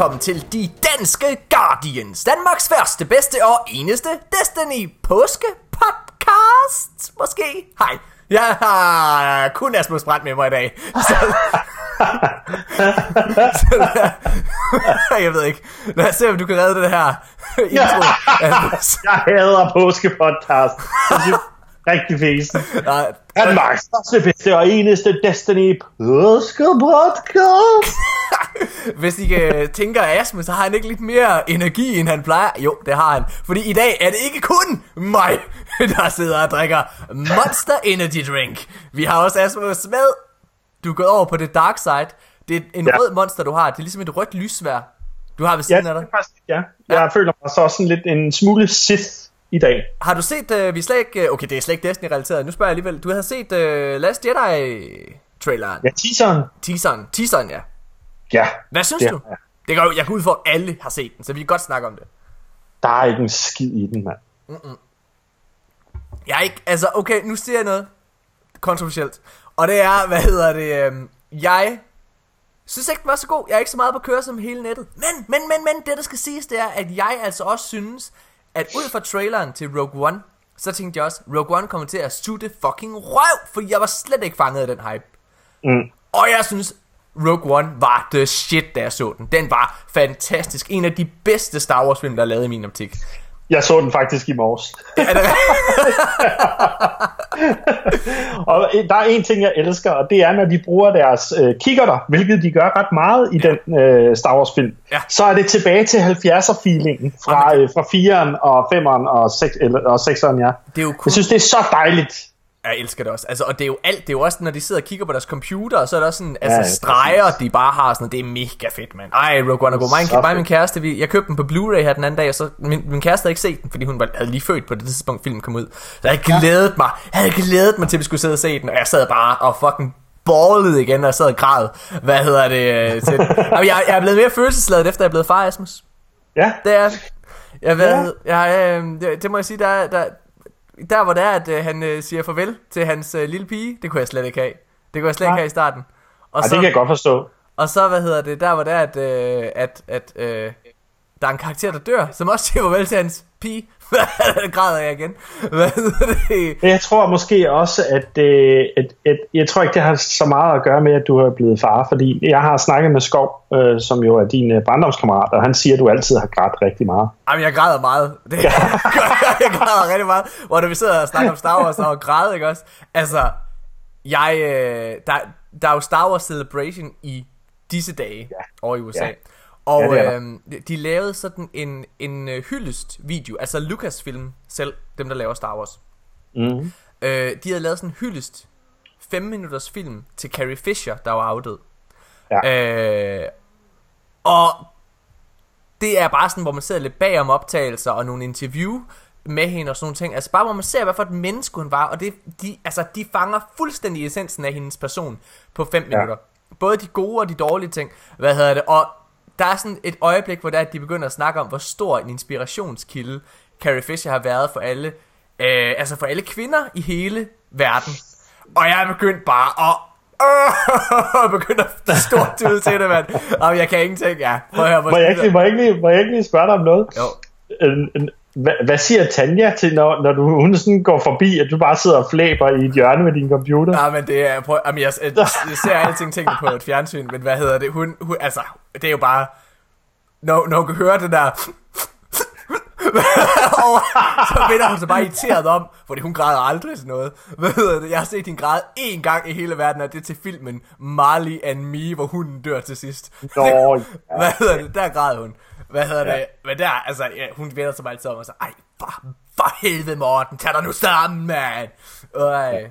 velkommen til De Danske Guardians, Danmarks første, bedste og eneste Destiny påske podcast, måske. Hej, jeg har kun Asmus Brandt med mig i dag, så, så jeg ved ikke. Lad os se, om du kan redde det her intro. Jeg hader påskepodcast. Rigtig fæsen. Danmarks første, bedste og eneste Destiny påskepodcast. Hvis I kan tænker Asmus, så har han ikke lidt mere energi, end han plejer. Jo, det har han. Fordi i dag er det ikke kun mig, der sidder og drikker Monster Energy Drink. Vi har også Asmus med. Du er gået over på det dark side. Det er en Ja. rød monster, du har. Det er ligesom et rødt lysvær. Du har ved siden Ja, af dig. faktisk, ja. Jeg føler mig så sådan lidt en smule Sith i dag. Har du set, uh, vi slet ikke, okay det er slet ikke Destiny-relateret, nu spørger jeg alligevel, du havde set uh, Last Jedi-traileren, Ja, teaseren. teaseren, teaseren ja. Ja, Hvad synes det du? jeg. Det går, jo- jeg går ud for, at alle har set den, så vi kan godt snakke om det. Der er ikke en skid i den, mand. Jeg er ikke, altså okay, nu siger jeg noget kontroversielt. Og det er, hvad hedder det, øhm, jeg synes ikke, den var så god. Jeg er ikke så meget på køre som hele nettet. Men, men, men, men, det der skal siges, det er, at jeg altså også synes, at ud fra traileren til Rogue One, så tænkte jeg også, Rogue One kommer til at sutte fucking røv, for jeg var slet ikke fanget af den hype. Mm. Og jeg synes, Rogue One var the shit, da jeg så den. Den var fantastisk. En af de bedste Star Wars film, der er lavet i min optik. Jeg så den faktisk i morges. Er det Og der er en ting, jeg elsker, og det er, når de bruger deres øh, kikkerter, hvilket de gør ret meget i den øh, Star Wars-film, Ja. så er det tilbage til 70'er-feelingen fra, øh, fra 4'eren og 5'eren og, 6, eller, og 6'eren, ja. Det er jo cool. Jeg synes, det er så dejligt. Jeg elsker det også. Altså, og det er jo alt, det er jo også, når de sidder og kigger på deres computer, så er der også sådan, altså Ja, ja, streger, de bare har sådan, det er mega fedt, mand. Ej, Rogue One er god. Mig, mig og min kæreste, vi, jeg købte den på Blu-ray her den anden dag, og så, min, min kæreste havde ikke set den, fordi hun var, havde lige født på det tidspunkt, filmen kom ud. Så jeg havde glædet mig, jeg havde glædet mig til, at vi skulle sidde og se den, og jeg sad bare og fucking ballede igen, og jeg sad og græd. Hvad hedder det? øh, Til, jeg, jeg er blevet mere følelsesladet, efter jeg er blevet far, Asmus. Ja, Det er jeg ved, ja. øh, det, det må jeg sige, der, der, der hvor det er, at øh, han øh, siger farvel til hans øh, lille pige, det kunne jeg slet ikke have. Det kunne jeg slet ikke Nej. have i starten. Og Ej, så, det kan jeg godt forstå. og så, hvad hedder det, der hvor det er, at, øh, at, at øh, der er en karakter, der dør, som også siger farvel til hans pige. Hvad græder jeg igen? Hvad det? Jeg tror måske også, at, øh, at, at jeg tror ikke, det har så meget at gøre med, at du er blevet far, fordi jeg har snakket med Skov, øh, som jo er din øh, barndomskammerat, og han siger, at du altid har grædt rigtig meget. Jamen, jeg græder meget. Det, jeg græder rigtig meget. Hvor når vi sidder og snakker om Star Wars og græder, ikke også? Altså, jeg, øh, der, der er jo Star Wars Celebration i disse dage ja. over i USA. Ja. Og Ja, det er der. øh, de- de lavede sådan en, en øh, hyldest video, altså Lucasfilm selv, dem der laver Star Wars. Mm. Øh, de havde lavet sådan en hyldest 5 minutters film til Carrie Fisher, der var afdød. Ja. Øh, og det er bare sådan, hvor man sidder lidt bag om optagelser og nogle interview med hende og sådan nogle ting. Altså bare hvor man ser, hvad for et menneske hun var. Og det, de, altså, de fanger fuldstændig essensen af hendes person på 5 Ja. minutter. Både de gode og de dårlige ting. Hvad hedder det? Og der er sådan et øjeblik, hvor er, at de begynder at snakke om, hvor stor en inspirationskilde Carrie Fisher har været for alle, øh, altså for alle kvinder i hele verden. Og jeg er begyndt bare at øh, begynder at stort ud til det, mand. Og jeg kan ingenting, ja. Prøv at høre, Må, jeg ikke, må, jeg ikke må jeg ikke lige spørge dig om noget? Jo. En- en- Hvad, hvad siger Tanja til, når, når du, hun sådan går forbi, at du bare sidder og flæber i et hjørne med din computer? Ja, men det er, prøv, jamen, jeg, jeg, jeg ser alting tingene på et fjernsyn, men hvad hedder det? Hun, hun altså, det er jo bare, når, når hun kan høre det der, og så vender hun sig bare irriteret om, fordi hun græder aldrig til noget. Hvad hedder det? Jeg har set hende græde én gang i hele verden, og det er til filmen Marley and Me, hvor hunden dør til sidst. Nå, ja. Hvad hedder det? Der græd hun. Hvad hedder det? Men der, altså, ja, hun vender sig bare altid om og så, ej, for, for helvede Morten, tag dig nu sammen, mand. Øh.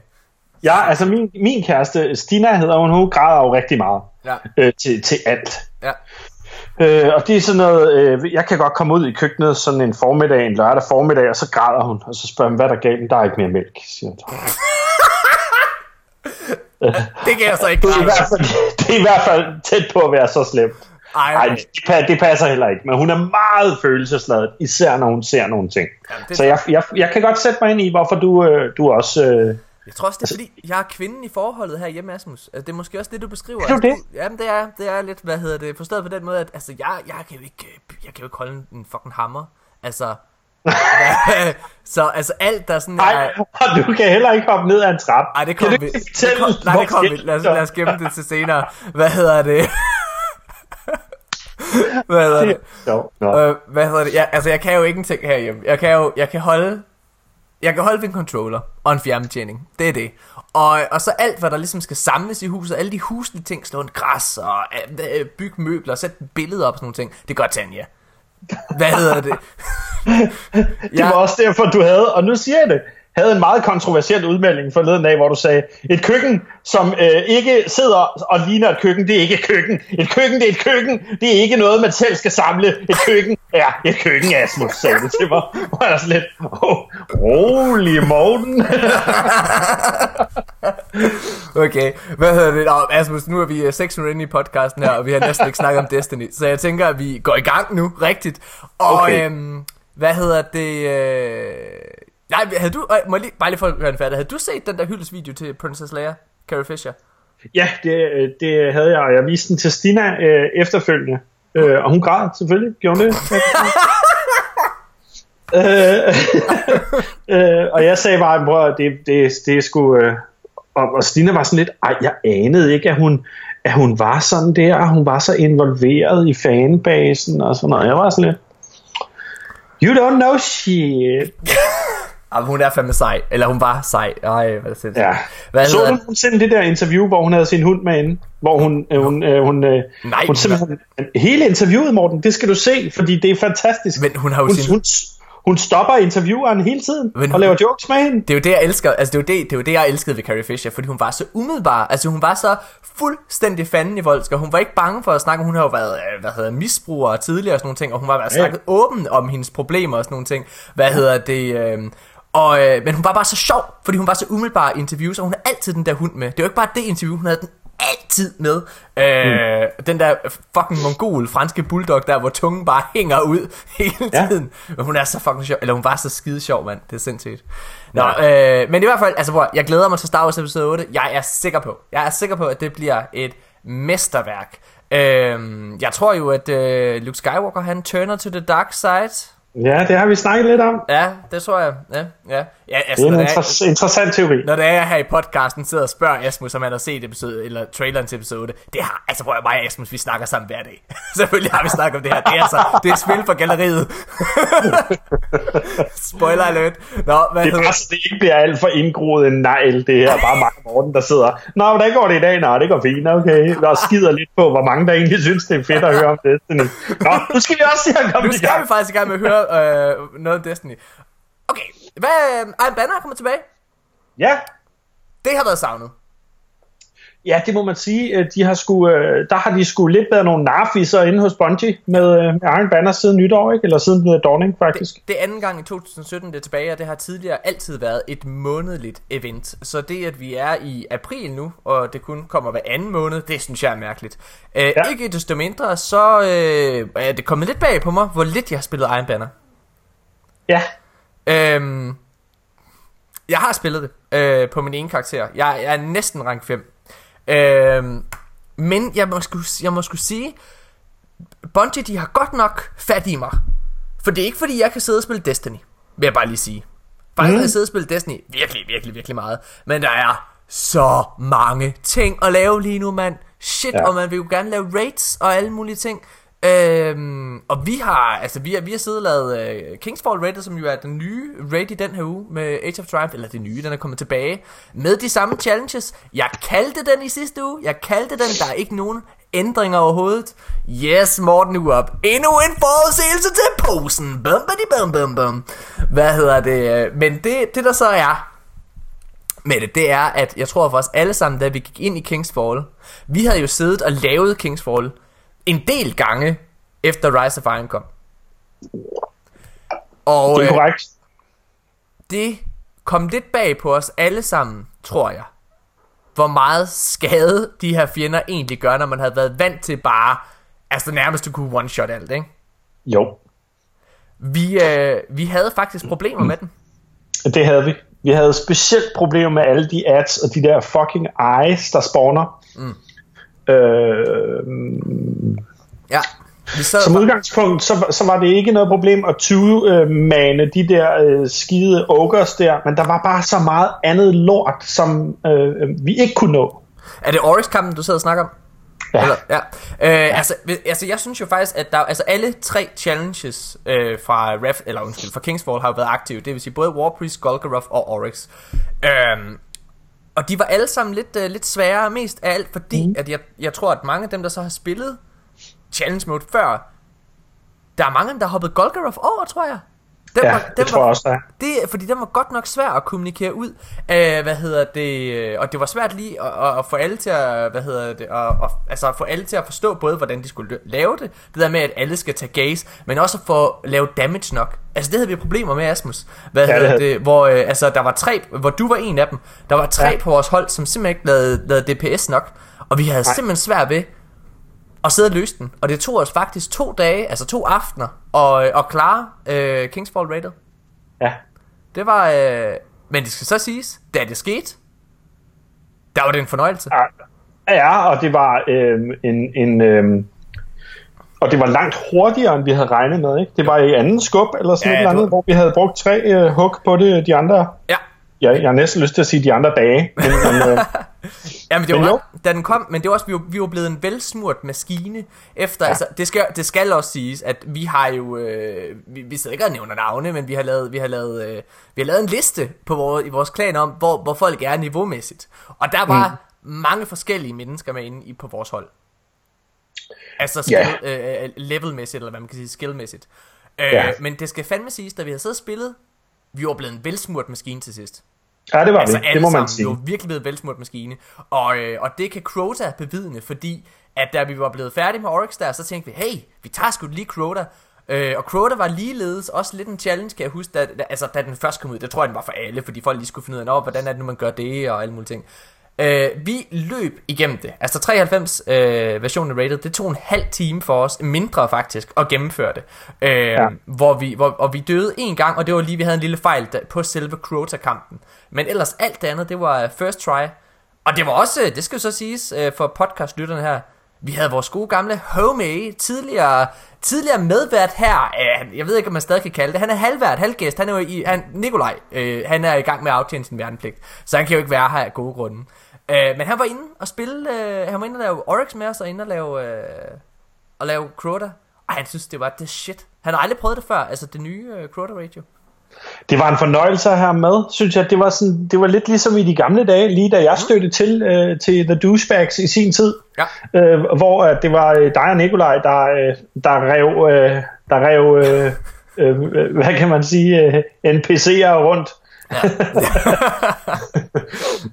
Ja, altså min, min kæreste, Stina hedder hun, hun græder jo rigtig meget Ja, øh, til, til alt. ja. Øh, og det er sådan noget, øh, jeg kan godt komme ud i køkkenet sådan en formiddag, en lørdag formiddag, og så græder hun, og så spørger hun, hvad er der galt? Der er ikke mere mælk, siger hun. Det kan jeg så ikke Det er, i hvert fald, det er i hvert fald tæt på at være så slemt. Ej, Nej, okay. det, det passer heller ikke, men hun er meget følelsesladet, især når hun ser nogle ting. Jamen, det- Så jeg, jeg, jeg kan godt sætte mig ind i, hvorfor du, øh, du også øh, Jeg tror også, det er fordi, jeg er kvinden i forholdet her hjemme, Asmus. Altså, det er måske også det, du beskriver. Er du Altså, det? Jamen, det er, det er lidt, hvad hedder det, forstået på den måde, at altså, jeg, jeg, kan jo ikke, øh, jeg kan jo ikke holde en, fucking hammer. Altså, så altså alt der sådan Nej, er... og du kan heller ikke hoppe ned ad en trap. Ej, det kommer vi. Det kom, nej, det kommer vi. Lad os, lad os gemme det til senere. Hvad hedder det? Hvad hedder det? Jo, nå. Øh, hvad hedder det? Ja, altså, jeg kan jo ikke en ting herhjemme. Jeg kan jo, jeg kan holde, jeg kan holde en controller og en fjernbetjening. Det er det. Og, og så alt, hvad der ligesom skal samles i huset, alle de huslige ting, slå en græs og øh, bygge møbler, sætte billeder op og sådan nogle ting, det gør Tanja. Hvad hedder det? Det var også derfor, du havde, og nu siger jeg det, havde en meget kontroversiel udmelding forleden dag, hvor du sagde, et køkken, som øh, ikke sidder og ligner et køkken, det er ikke et køkken. Et køkken, det er et køkken. Det er ikke noget, man selv skal samle. Et køkken er et køkken, Asmus, sagde det til mig. Og jeg er sådan lidt, oh, rolig Morten. Okay, hvad hedder det? Nå, Asmus, nu er vi øh, 6 minutter inde i podcasten her, og vi har næsten ikke snakket om Destiny. Så jeg tænker, at vi går i gang nu, rigtigt. Og Okay. øhm, hvad hedder det? Øh... Nej, havde du, øh, må jeg lige, bare lige for at høre den færdig. Havde du set den der hyldesvideo til Princess Leia, Carrie Fisher? ja, det, det havde jeg, og jeg viste den til Stina øh, efterfølgende. Øh, og hun græd selvfølgelig, gjorde hun det? øh, øh, og jeg sagde bare, bror, det, det, det sgu... Øh, og, og Stina var sådan lidt, ej, jeg anede ikke, at hun, at hun var sådan der, og hun var så involveret i fanbasen og sådan noget. Jeg var sådan lidt, you don't know shit. Ah, hun er fandme sej. Eller hun var sej. Ej, hvad det Ja. Hvad så du det? nogensinde det der interview, hvor hun havde sin hund med inde? Hvor hun, øh, hun, øh, hun, øh, Nej, hun simpelthen, hele interviewet, Morten, det skal du se, fordi det er fantastisk. Men hun har jo hun, sin- hun, hun stopper intervieweren hele tiden Men og hun- laver jokes med hende. Det er jo det, jeg elsker. Altså, det er jo det, det, er jo det jeg elskede ved Carrie Fisher, fordi hun var så umiddelbar. Altså, hun var så fuldstændig fanden i voldsk, og hun var ikke bange for at snakke. Hun har jo været, øh, hvad hedder, misbruger tidligere og sådan nogle ting, og hun var været Ja. snakket åben om hendes problemer og sådan nogle ting. Hvad hedder det? Øh, og, øh, men hun var bare så sjov, fordi hun var så umiddelbar i interviews, og hun har altid den der hund med. Det er jo ikke bare det interview, hun havde den altid med. Øh, Mm. Den der fucking mongol franske bulldog der, hvor tungen bare hænger ud hele Ja. tiden. Men hun er så fucking sjov, eller hun var så skide sjov, mand. Det er sindssygt. Nå, ja. øh, men i hvert fald, altså bror, jeg glæder mig til Star Wars episode 8. Jeg er sikker på, jeg er sikker på, at det bliver et mesterværk. Øh, jeg tror jo, at øh, Luke Skywalker, han turner to the dark side. Ja, det har vi snakket lidt om. Ja, det tror jeg. Ja, ja. ja altså, Det er når en det er, inter- interessant teori. når det er jeg her i podcasten sidder og spørger Asmus, om han har set episode, eller traileren til episode 8. Det har, altså prøv at mig og Asmus, vi snakker sammen hver dag. Selvfølgelig har vi snakket om det her. Det er altså, det er spil for galleriet. Spoiler alert. Nå, hvad Det er bare så det ikke bliver alt for indgroet en negl, det her. Bare Mark Morten, der sidder. Nå, hvordan går det i dag? Nå, det går fint, okay. Og skider lidt på, hvor mange der egentlig synes, det er fedt at høre om Destiny. Nå, nu skal vi også se at komme Nu skal vi faktisk i gang med at høre øh, noget om Destiny. Okay, hvad, øh, Iron Banner er kommet tilbage. Ja, Det har været savnet. Ja, det må man sige. Øh, De har sgu, øh, der har de sgu lidt været nogle narfisser inde hos Bungie med, øh, Iron Banner siden nytår, ikke? Eller siden Dawning, faktisk. Det er anden gang i 2017, det er tilbage, og det har tidligere altid været et månedligt event. Så det, at vi er i april nu, og det kun kommer hver anden måned, det synes jeg er mærkeligt. Øh. Ja. Ikke desto mindre, så øh, er det kommet lidt bag på mig, hvor lidt jeg har spillet Iron Banner. Ja, Øhm, jeg har spillet det øh, på min ene karakter. Jeg, jeg er næsten rank 5. Øhm, men jeg må, sgu, jeg må sgu sige, Bungie de har godt nok fat i mig. For det er ikke fordi, jeg kan sidde og spille Destiny, vil jeg bare lige sige. Faktisk mm. har jeg siddet og spillet Destiny virkelig, virkelig, virkelig meget. Men der er så mange ting at lave lige nu, mand. Shit. Ja. og man vil jo gerne lave raids og alle mulige ting. Øhm, og vi har, altså vi har, vi har siddet og lavet øh, uh, Kingsfall Raid, som jo er den nye raid i den her uge med Age of Triumph, eller det nye, den er kommet tilbage, med de samme challenges. Jeg kaldte den i sidste uge, jeg kaldte den, der er ikke nogen ændringer overhovedet. Yes, Morten nu op. Endnu en forudsigelse til posen. Bum, badi, bum, bum, bum. Hvad hedder det? Men det, det der så er, med det, det er, at jeg tror for os alle sammen, da vi gik ind i Kingsfall, vi havde jo siddet og lavet Kingsfall en del gange, efter Rise of Iron kom. Og det er øh, korrekt. det kom lidt bag på os alle sammen, tror jeg. Hvor meget skade de her fjender egentlig gør, når man havde været vant til bare, altså nærmest at kunne one-shot alt, ikke? Jo, Vi, øh, vi havde faktisk problemer med den. det havde vi. Vi havde specielt problemer med alle de ads og de der fucking eyes, der spawner. Mm. Øh, ja. Sad Som udgangspunkt, så, så var det ikke noget problem at tyve-mane øh, de der øh, skide ogres der, men der var bare så meget andet lort, som øh, vi ikke kunne nå. Er det Oryx-kampen, du sidder og snakker om? Ja. Eller, ja. Øh, altså, altså, jeg synes jo faktisk, at der, altså alle tre challenges øh, fra Ref, eller undskyld, fra Kingsfall har jo været aktive. Det vil sige både Warpriest, Golgoroth og Oryx. Øh, og de var alle sammen lidt, øh, lidt sværere, mest af alt fordi, mm. at jeg, jeg tror, at mange af dem, der så har spillet challenge mode før, der er mange, der har hoppet Golgoroth over, tror jeg. Den ja, var, den det tror var, jeg også, der det, Fordi den var godt nok svær at kommunikere ud af, hvad hedder det, og det var svært lige at, at, få alle til at, hvad hedder det, at, at, altså at få alle til at forstå både, hvordan de skulle lave det, det der med, at alle skal tage gaze, men også at få lavet damage nok. Altså det havde vi problemer med, Asmus. Hvad ja, hedder det, det hvor, øh, altså der var tre, hvor du var en af dem, der var tre ja. på vores hold, som simpelthen ikke lavede, lavede DPS nok, og vi havde Nej. simpelthen svært ved og sidde og løse den. Og det tog os faktisk to dage, altså to aftener, at, at klare øh, Kingsfall Rated. Ja. Det var... Øh, men det skal så siges, da det skete, der var det en fornøjelse. Ja, ja og det var øh, en... en øh, og det var langt hurtigere, end vi havde regnet med, ikke? Det var i anden skub, eller sådan ja, et eller andet, hvor vi havde brugt tre øh, hug på det, de andre ja jeg, jeg har næsten lyst til at sige de andre dage. Men, men, øh, ja, men det var men da den kom, men det var også, vi var, vi var blevet en velsmurt maskine efter, ja. altså, det skal, det skal også siges, at vi har jo, øh, vi, vi sidder ikke og nævner navne, men vi har lavet, vi har lavet, øh, vi har lavet en liste på vores, i vores klan om, hvor, hvor folk er niveaumæssigt. Og der var mm. mange forskellige mennesker med inde i, på vores hold. Altså skill, yeah. øh, levelmæssigt, eller hvad man kan sige, skillmæssigt. Øh, ja. Men det skal fandme siges, da vi har siddet og spillet, vi var blevet en velsmurt maskine til sidst. Ja, det var altså, vi. Det må man sige. Vi var virkelig blevet velsmurt maskine. Og, øh, og det kan Crota bevidne, fordi at da vi var blevet færdige med Oryx der, så tænkte vi, hey, vi tager sgu lige Crota. Øh, og Crota var ligeledes også lidt en challenge, kan jeg huske, da, da, altså, da den først kom ud. Det tror jeg, den var for alle, fordi folk lige skulle finde ud af, hvordan er det nu, man gør det, og alle mulige ting. Øh, vi løb igennem det. Altså 93 øh, versionen af Rated, det tog en halv time for os, mindre faktisk, at gennemføre det. Øh, ja. hvor vi, hvor, og vi døde en gang, og det var lige, vi havde en lille fejl der, på selve Crota-kampen. Men ellers alt det andet, det var first try. Og det var også, det skal jo så siges øh, for podcastlytterne her, vi havde vores gode gamle homie, tidligere, tidligere medvært her, øh, jeg ved ikke, om man stadig kan kalde det, han er halvvært, halvgæst, han er jo i, han, Nikolaj, øh, han er i gang med at aftjene sin værnepligt, så han kan jo ikke være her af gode grunde. Øh, men han var inde og spille, øh, han var inde og lave Oryx med os, og inde og lave, øh, og lave Crota. Og han synes, det var det shit. Han har aldrig prøvet det før, altså det nye øh, Crota Radio. Det var en fornøjelse her med, synes jeg. Det var, sådan, det var lidt ligesom i de gamle dage, lige da jeg mm. stødte til øh, til The Douchebags i sin tid. Ja. Øh, hvor øh, det var øh, dig og Nikolaj, der, øh, der rev, øh, der rev øh, øh, hvad kan man sige, øh, NPC'er rundt Ja.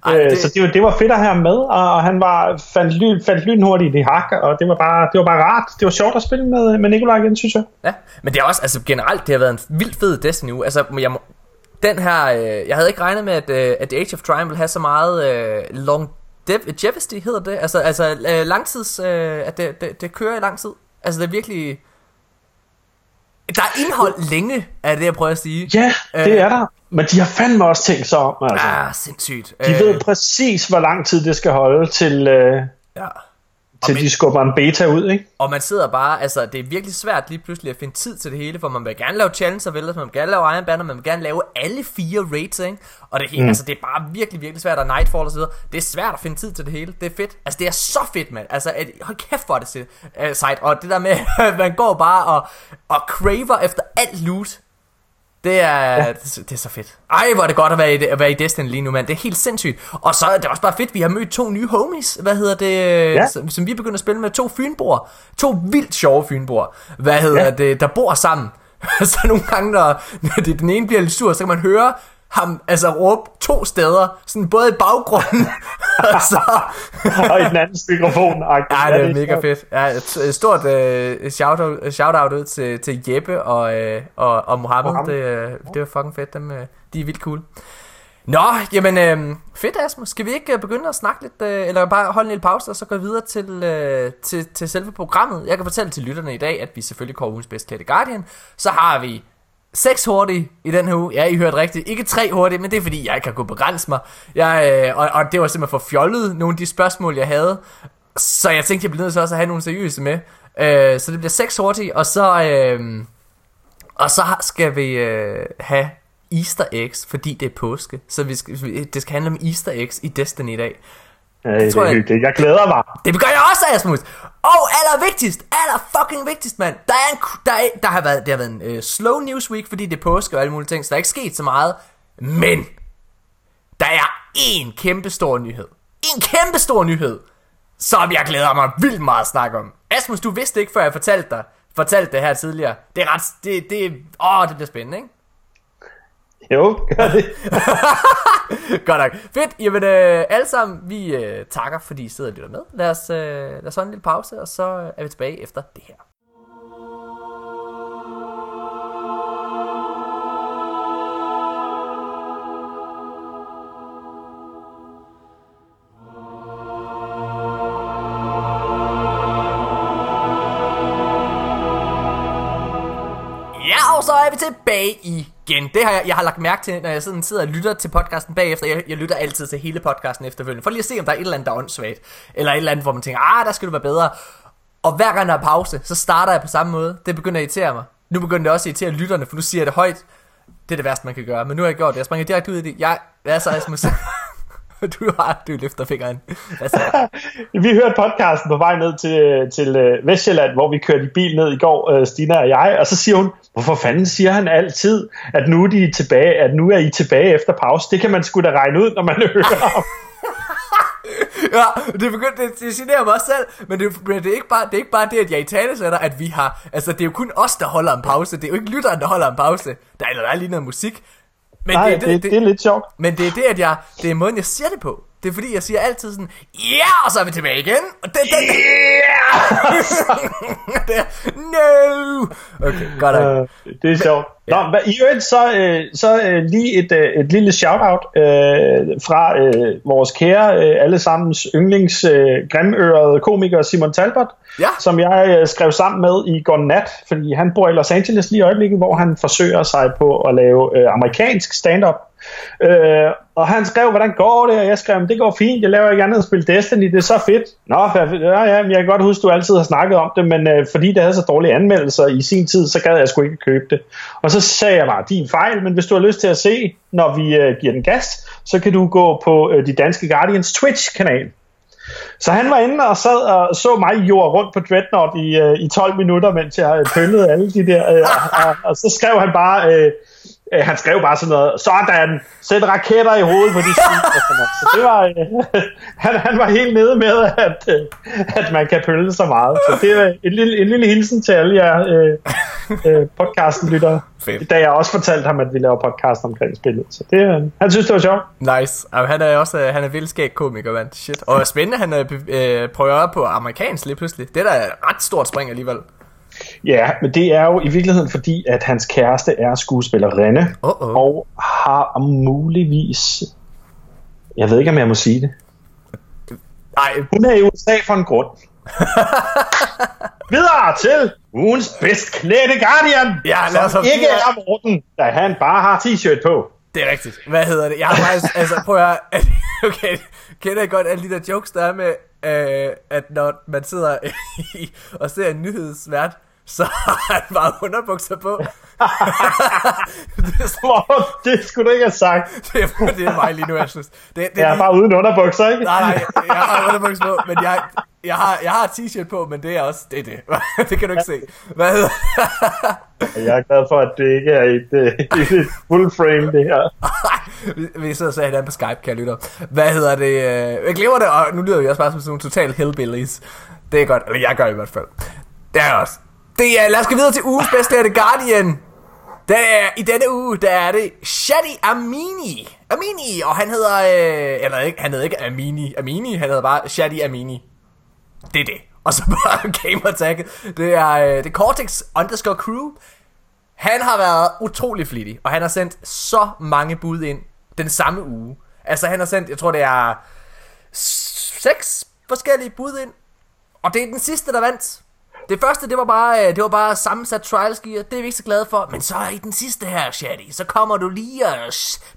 Ej, øh, det... Så det, det var fedt at have ham med, og han var, fandt, lyn, fandt lynhurtigt i hak, og det var, bare, det var bare rart. Det var sjovt at spille med, med Nikolaj igen, synes jeg. Ja, men det er også, altså generelt, det har været en vildt fed Destiny uge. Altså, jeg må, den her, øh, jeg havde ikke regnet med, at, øh, at Age of Triumph ville have så meget øh, long longevity, hedder det. Altså, altså øh, langtids, øh, at det, det, det kører i lang tid. Altså, det er virkelig... Der er indhold længe, er det, jeg prøver at sige. Ja, det øh, er der. Men de har fandme også tænkt sig om. Altså. Ja, sindssygt. De øh... ved præcis, hvor lang tid det skal holde til... Øh... Ja til men, de skubber en beta ud, ikke? Og man sidder bare, altså det er virkelig svært lige pludselig at finde tid til det hele, for man vil gerne lave challenges, vel, man vil gerne lave Iron Banner, man vil gerne lave alle fire raids, ikke? Og det, mm. altså, det er bare virkelig, virkelig svært, at Nightfall og så videre. Det er svært at finde tid til det hele, det er fedt. Altså det er så fedt, mand. Altså at, hold kæft for det uh, site, og det der med, man går bare og, og craver efter alt loot, det er, ja. det, det er så fedt. Ej, hvor er det godt at være, i, at være i Destiny lige nu, mand. Det er helt sindssygt. Og så er det også bare fedt, vi har mødt to nye homies, hvad hedder det, ja. som, som vi er begyndt at spille med. To fynboer. To vildt sjove fynboer. Hvad hedder ja. det, der bor sammen. så nogle gange, når, når det, den ene bliver lidt sur, så kan man høre ham altså råbe to steder, sådan både i baggrunden og så og i den anden mikrofon. Ja, det er mega fedt. Ja, et stort uh, shout-out, shout-out ud til, til Jeppe og, uh, og, og Mohammed. Mohammed. Det, uh, det var fucking fedt. Dem, uh, de er vildt cool. Nå, jamen øh, fedt Asmus. Skal vi ikke begynde at snakke lidt, øh, eller bare holde en lille pause, og så gå videre til, øh, til, til selve programmet? Jeg kan fortælle til lytterne i dag, at vi selvfølgelig kommer ugens bedst klædte Guardian. Så har vi seks hurtige i den her uge. Ja, I hørte rigtigt. Ikke tre hurtige, men det er fordi, jeg ikke kan kunne begrænse mig. Jeg, øh, og, og det var simpelthen for fjollet, nogle af de spørgsmål, jeg havde. Så jeg tænkte, jeg bliver nødt til også at have nogle seriøse med. Øh, så det bliver seks hurtige, og så, øh, og så skal vi øh, have Easter eggs, fordi det er påske. Så vi skal, det skal handle om Easter eggs i Destiny i dag. Ja, det, det tror jeg, hyggeligt. Jeg glæder mig. Det gør jeg også, Asmus. Og aller vigtigst, aller fucking vigtigst, mand. Der, er en, der, er, der har været, det har været en øh, slow news week, fordi det er påske og alle mulige ting, så der er ikke sket så meget. Men, der er en kæmpe stor nyhed. En kæmpe stor nyhed, som jeg glæder mig vildt meget at snakke om. Asmus, du vidste ikke, før jeg fortalte dig, fortalte det her tidligere. Det er ret, det, det, åh, det bliver spændende, ikke? Jo, gør det. Godt nok. Fedt. Jamen, øh, alle sammen, vi øh, takker, fordi I sidder og lytter med. Lad os, øh, lad os holde en lille pause, og så er vi tilbage efter det her. Ja, og så er vi tilbage i igen. Det har jeg, jeg har lagt mærke til, når jeg sådan sidder og lytter til podcasten bagefter. Jeg, jeg lytter altid til hele podcasten efterfølgende, for lige at se, om der er et eller andet, der er åndssvagt. Eller et eller andet, hvor man tænker, ah, der skal du være bedre. Og hver gang der er pause, så starter jeg på samme måde. Det begynder at irritere mig. Nu begynder det også at irritere lytterne, for nu siger jeg det højt. Det er det værste, man kan gøre. Men nu har jeg gjort det. Jeg springer direkte ud i det. Jeg, hvad er så, Asmus? du har, du løfter fingeren. vi hørte podcasten på vej ned til, til øh, Vestjylland, hvor vi kørte i bil ned i går, øh, Stina og jeg, og så siger hun, hvorfor fanden siger han altid, at nu er, de tilbage, at nu er I tilbage efter pause? Det kan man sgu da regne ud, når man hører om. ja, det begyndte, det, det generer mig også selv, men det, men det, er ikke bare, det er ikke bare det, at jeg i tale sætter, at vi har, altså det er jo kun os, der holder en pause, det er jo ikke lytteren, der holder en pause, der er, der er lige noget musik, men Nej, det, det, det, det, er lidt sjovt. Men det er det, at jeg, det er måden, jeg siger det på. Det er fordi, jeg siger altid sådan, ja, yeah! og så er vi tilbage igen. Og det, det, yeah! det, no! Okay, godt nok. Uh, det er sjovt. Ja. Nå, i øvrigt så, øh, så øh, lige et, øh, et lille shout-out øh, fra øh, vores kære, øh, allesammens yndlings øh, grimørede komiker Simon Talbot, ja. som jeg øh, skrev sammen med i går nat, fordi han bor i Los Angeles lige i øjeblikket, hvor han forsøger sig på at lave øh, amerikansk stand-up. Øh, og han skrev, hvordan går det? Og jeg skrev, det går fint, jeg laver ikke andet end at spille Destiny, det er så fedt. Nå, ja, ja, jeg kan godt huske, du altid har snakket om det, men øh, fordi det havde så dårlige anmeldelser i sin tid, så gad jeg sgu ikke købe det. Og så sagde jeg bare, din fejl, men hvis du har lyst til at se, når vi øh, giver den gas, så kan du gå på øh, de danske Guardians Twitch-kanal. Så han var inde og sad og så mig jord rundt på Dreadnought i, øh, i 12 minutter, mens jeg øh, pøllede alle de der, øh, og, og, og så skrev han bare, øh, øh, han skrev bare sådan noget, sådan, sæt raketter i hovedet på de Så det var, øh, han, han var helt nede med, at, øh, at man kan pølle så meget. Så det er en lille, en lille hilsen til alle jer øh, øh, podcasten lytter. Da jeg også fortalte ham, at vi laver podcast omkring spillet. Så det, øh, han synes, det var sjovt. Nice. Og han er også han er vildskæg komiker, mand. Shit. Og spændende, han øh, prøver på amerikansk lige pludselig. Det er da et ret stort spring alligevel. Ja, men det er jo i virkeligheden fordi, at hans kæreste er skuespillerinde, Uh-oh. og har muligvis... Jeg ved ikke, om jeg må sige det. Nej. Hun er i USA for en grund. Videre til ugens bedst klædte Guardian, ja, lad som ikke er Morten, da han bare har t-shirt på. Det er rigtigt. Hvad hedder det? Jeg har faktisk, altså prøv at høre, okay, kender jeg godt alle de der jokes, der er med, øh, at når man sidder i, og ser en nyhedsvært, så har han bare underbukser på. det, er Hvor, det skulle du ikke have sagt. det, er, det er mig lige nu, synes. Det, det, jeg er bare uden underbukser, ikke? Nej, nej, jeg har underbukser på, men jeg, jeg har, jeg har t-shirt på, men det er også det, er det. det kan du ikke se. Hvad hedder Jeg er glad for, at det ikke er et, et, et full frame, det her. vi sidder og ser hinanden på Skype, kan jeg lytte. Hvad hedder det? Jeg glemmer det, og nu lyder vi også bare som sådan nogle total hillbillies. Det er godt, eller jeg gør i hvert fald. Det er også. Det er, lad os gå videre til ugens bedste af The Guardian. Der er, I denne uge, der er det Shadi Amini. Amini, og han hedder, øh, eller ikke, han hedder ikke Amini, Amini, han hedder bare Shadi Amini. Det er det. Og så bare gamertagget. Det er, øh, det er Cortex underscore crew. Han har været utrolig flittig, og han har sendt så mange bud ind den samme uge. Altså han har sendt, jeg tror det er seks forskellige bud ind. Og det er den sidste, der vandt. Det første, det var bare, øh, det var bare sammensat trials gear. Det er vi ikke så glade for. Men så i den sidste her, Shaddy, så kommer du lige og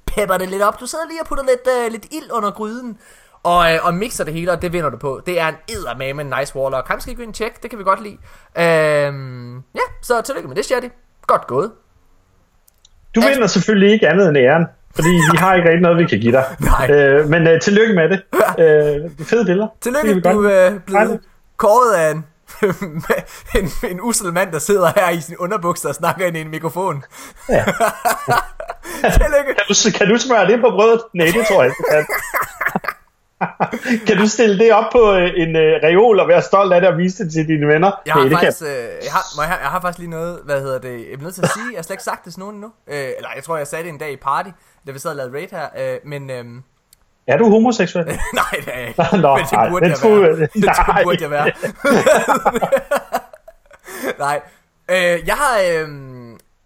pepper det lidt op. Du sidder lige og putter lidt, uh, lidt ild under gryden. Og, øh, og mixer det hele, og det vinder du på. Det er en eddermame en nice warlock. Ham skal gå ind og tjekke, det kan vi godt lide. Øhm, ja, så tillykke med det, Shaddy. Godt gået. Du vinder selvfølgelig ikke andet end æren, fordi vi har ikke rigtig noget, vi kan give dig. Nej. Øh, men øh, tillykke med det. Øh, fede billeder. Tillykke, Det du er øh, blevet kåret af en, en, en usel mand, der sidder her i sin underbukser og snakker ind i en mikrofon. Ja. Tillykke. Kan du, kan du smøre det på brødet? Nej, det tror jeg ikke, kan. kan du stille det op på øh, en øh, reol og være stolt af det og vise det til dine venner? Jeg har, det faktisk, øh, jeg, har, må jeg, jeg har faktisk lige noget, hvad hedder det, jeg er nødt til at sige, jeg har slet ikke sagt det til nogen endnu. Øh, eller jeg tror, jeg sagde det en dag i party, da vi sad og lavede raid her, øh, men øhm, Er du homoseksuel? nej, det er jeg ikke. Nå, men det nej, burde den jeg troede være. Det nej. burde jeg være. nej, øh, jeg har, øh,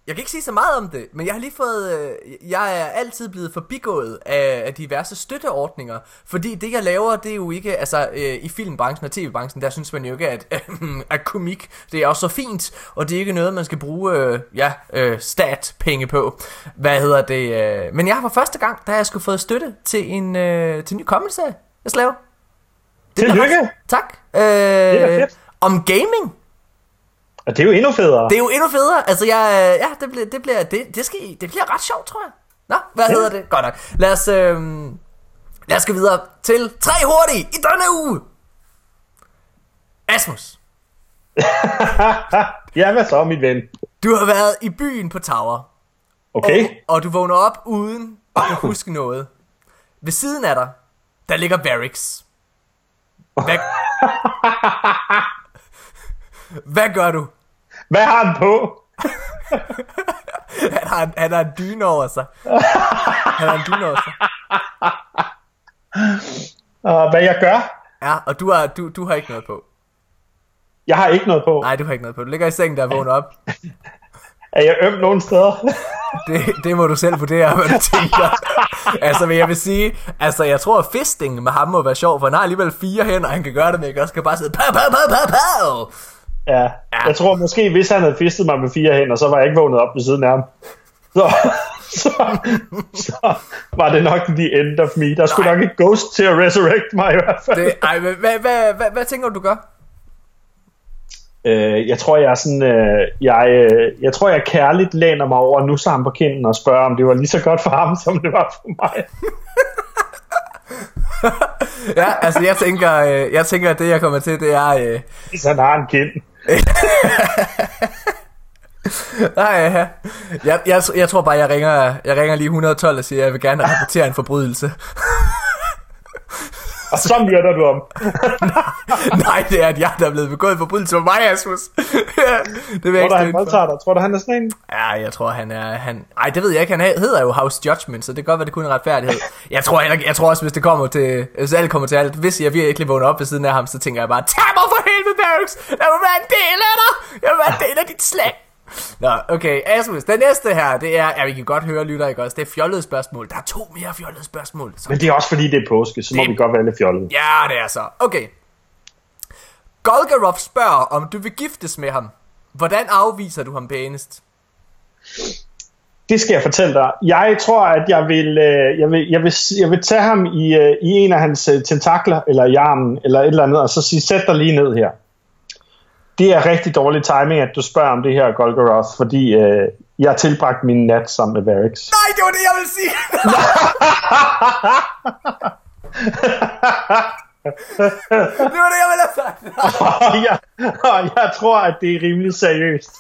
jeg kan ikke sige så meget om det, men jeg har lige fået, øh, jeg er altid blevet forbigået af, af diverse støtteordninger, fordi det jeg laver, det er jo ikke, altså øh, i filmbranchen og tv-branchen, der synes man jo ikke, at, øh, at komik, det er også så fint, og det er ikke noget, man skal bruge, øh, ja, øh, stat-penge på. Hvad hedder det? Øh, men jeg har for første gang, der har jeg skulle fået støtte til en, øh, til en ny comedy-serie, jeg skal lave. Det Tillykke. Tak. Øh, da fedt. om gaming. Og det er jo endnu federe. Det er jo endnu federe. Altså, jeg, ja, det bliver, det bliver, det, det, skal, det bliver ret sjovt, tror jeg. Nå, hvad hedder det? Godt nok. Lad os, øh, lad os gå videre til tre hurtige i denne uge. Asmus, ja, hvad så, mit ven? du har været i byen på Tower. Okay. Og, og du vågner op uden at kunne huske noget. Ved siden af dig, der ligger Barracks. Hvad, hvad gør du? Hvad har han på? Han har, en- han har en dyne over sig. Han har en dyne over sig. Og hvad jeg gør? Ja, og du har, du, du har ikke noget på. Jeg har ikke noget på. Nej, du har ikke noget på. Du ligger i sengen der og vågner op. Er jeg øm nogen steder? Det, det må du selv vurdere, hvad du tænker. altså, men jeg vil sige, altså, jeg tror, at fisting med ham må være sjov, for han har alligevel fire hænder, han kan gøre det med, ikke? Og skal bare sidde, pow, pow, pow, pow, pow. Ja. Jeg tror måske, hvis han havde fistet mig med fire hænder, så var jeg ikke vågnet op ved siden af ham. Så, så, så var det nok the end of me. Der skulle Nej. nok et ghost til at resurrect mig i hvert fald. Det, ej, men hvad, hvad, hvad, hvad tænker du, du gør? Øh, jeg tror, jeg er sådan, øh, jeg, øh, jeg tror, jeg kærligt læner mig over nu ham på kinden og spørger, om det var lige så godt for ham, som det var for mig. Ja, altså, jeg tænker, øh, jeg tænker, at det, jeg kommer til, det er... Øh, Hvis han har en kind. Nej, ja. jeg, jeg, jeg tror bare, jeg ringer, jeg ringer lige 112 og siger, at jeg vil gerne rapportere en forbrydelse. Og så myrder du ham. nej, det er, at jeg der er blevet begået forbrydelse for mig, Asmus. det vil jeg Tror du, han voldtager dig? Tror du, han er sådan en? Ja, jeg tror, han er... Han... Ej, det ved jeg ikke. Han he- hedder jo House Judgment, så det kan godt være, det kun er retfærdighed. Jeg tror, heller, jeg tror også, hvis det kommer til... Hvis alt kommer til alt, hvis jeg virkelig vågner op ved siden af ham, så tænker jeg bare, tag mig for helvede, Barracks! Jeg vil være en del af dig! Jeg vil være en del af dit slag! Nå, okay, Asmus, den næste her, det er, ja, vi kan godt høre, lytter, ikke også? Det er fjollede spørgsmål. Der er to mere fjollede spørgsmål. Så... Men det er også fordi, det er påske, så må Det- vi godt være lidt fjollede. Ja, det er så. Okay. Golgarov spørger, om du vil giftes med ham. Hvordan afviser du ham pænest? Det skal jeg fortælle dig. Jeg tror, at jeg vil, øh, jeg vil, jeg vil, jeg vil tage ham i, øh, i en af hans øh, tentakler, eller i armen, eller et eller andet, og så sige, sæt dig lige ned her. Det er rigtig dårlig timing, at du spørger om det her, Golgoroth, fordi øh, jeg har tilbragt min nat sammen med Varix. Nej, det var det, jeg ville sige! det var det, jeg ville have sagt. og, jeg, og jeg tror, at det er rimelig seriøst.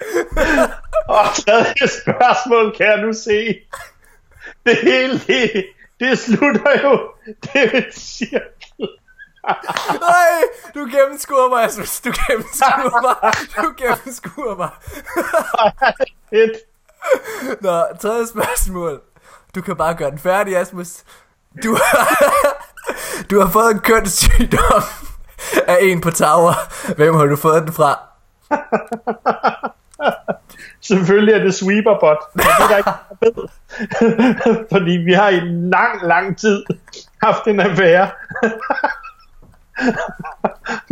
og tredje spørgsmål kan jeg nu se. Det hele, det, det slutter jo. Det er et cirkel. Nej, du gennemskuer mig, Asmus. Du gennemskuer mig. Du gennemskuer mig. Et. Nå, tredje spørgsmål. Du kan bare gøre den færdig, Asmus. Du har, du har fået en kønssygdom af en på Tower. Hvem har du fået den fra? Selvfølgelig er det sweeperbot. Men det er der ikke, der ved. Fordi vi har i lang, lang tid haft en affære.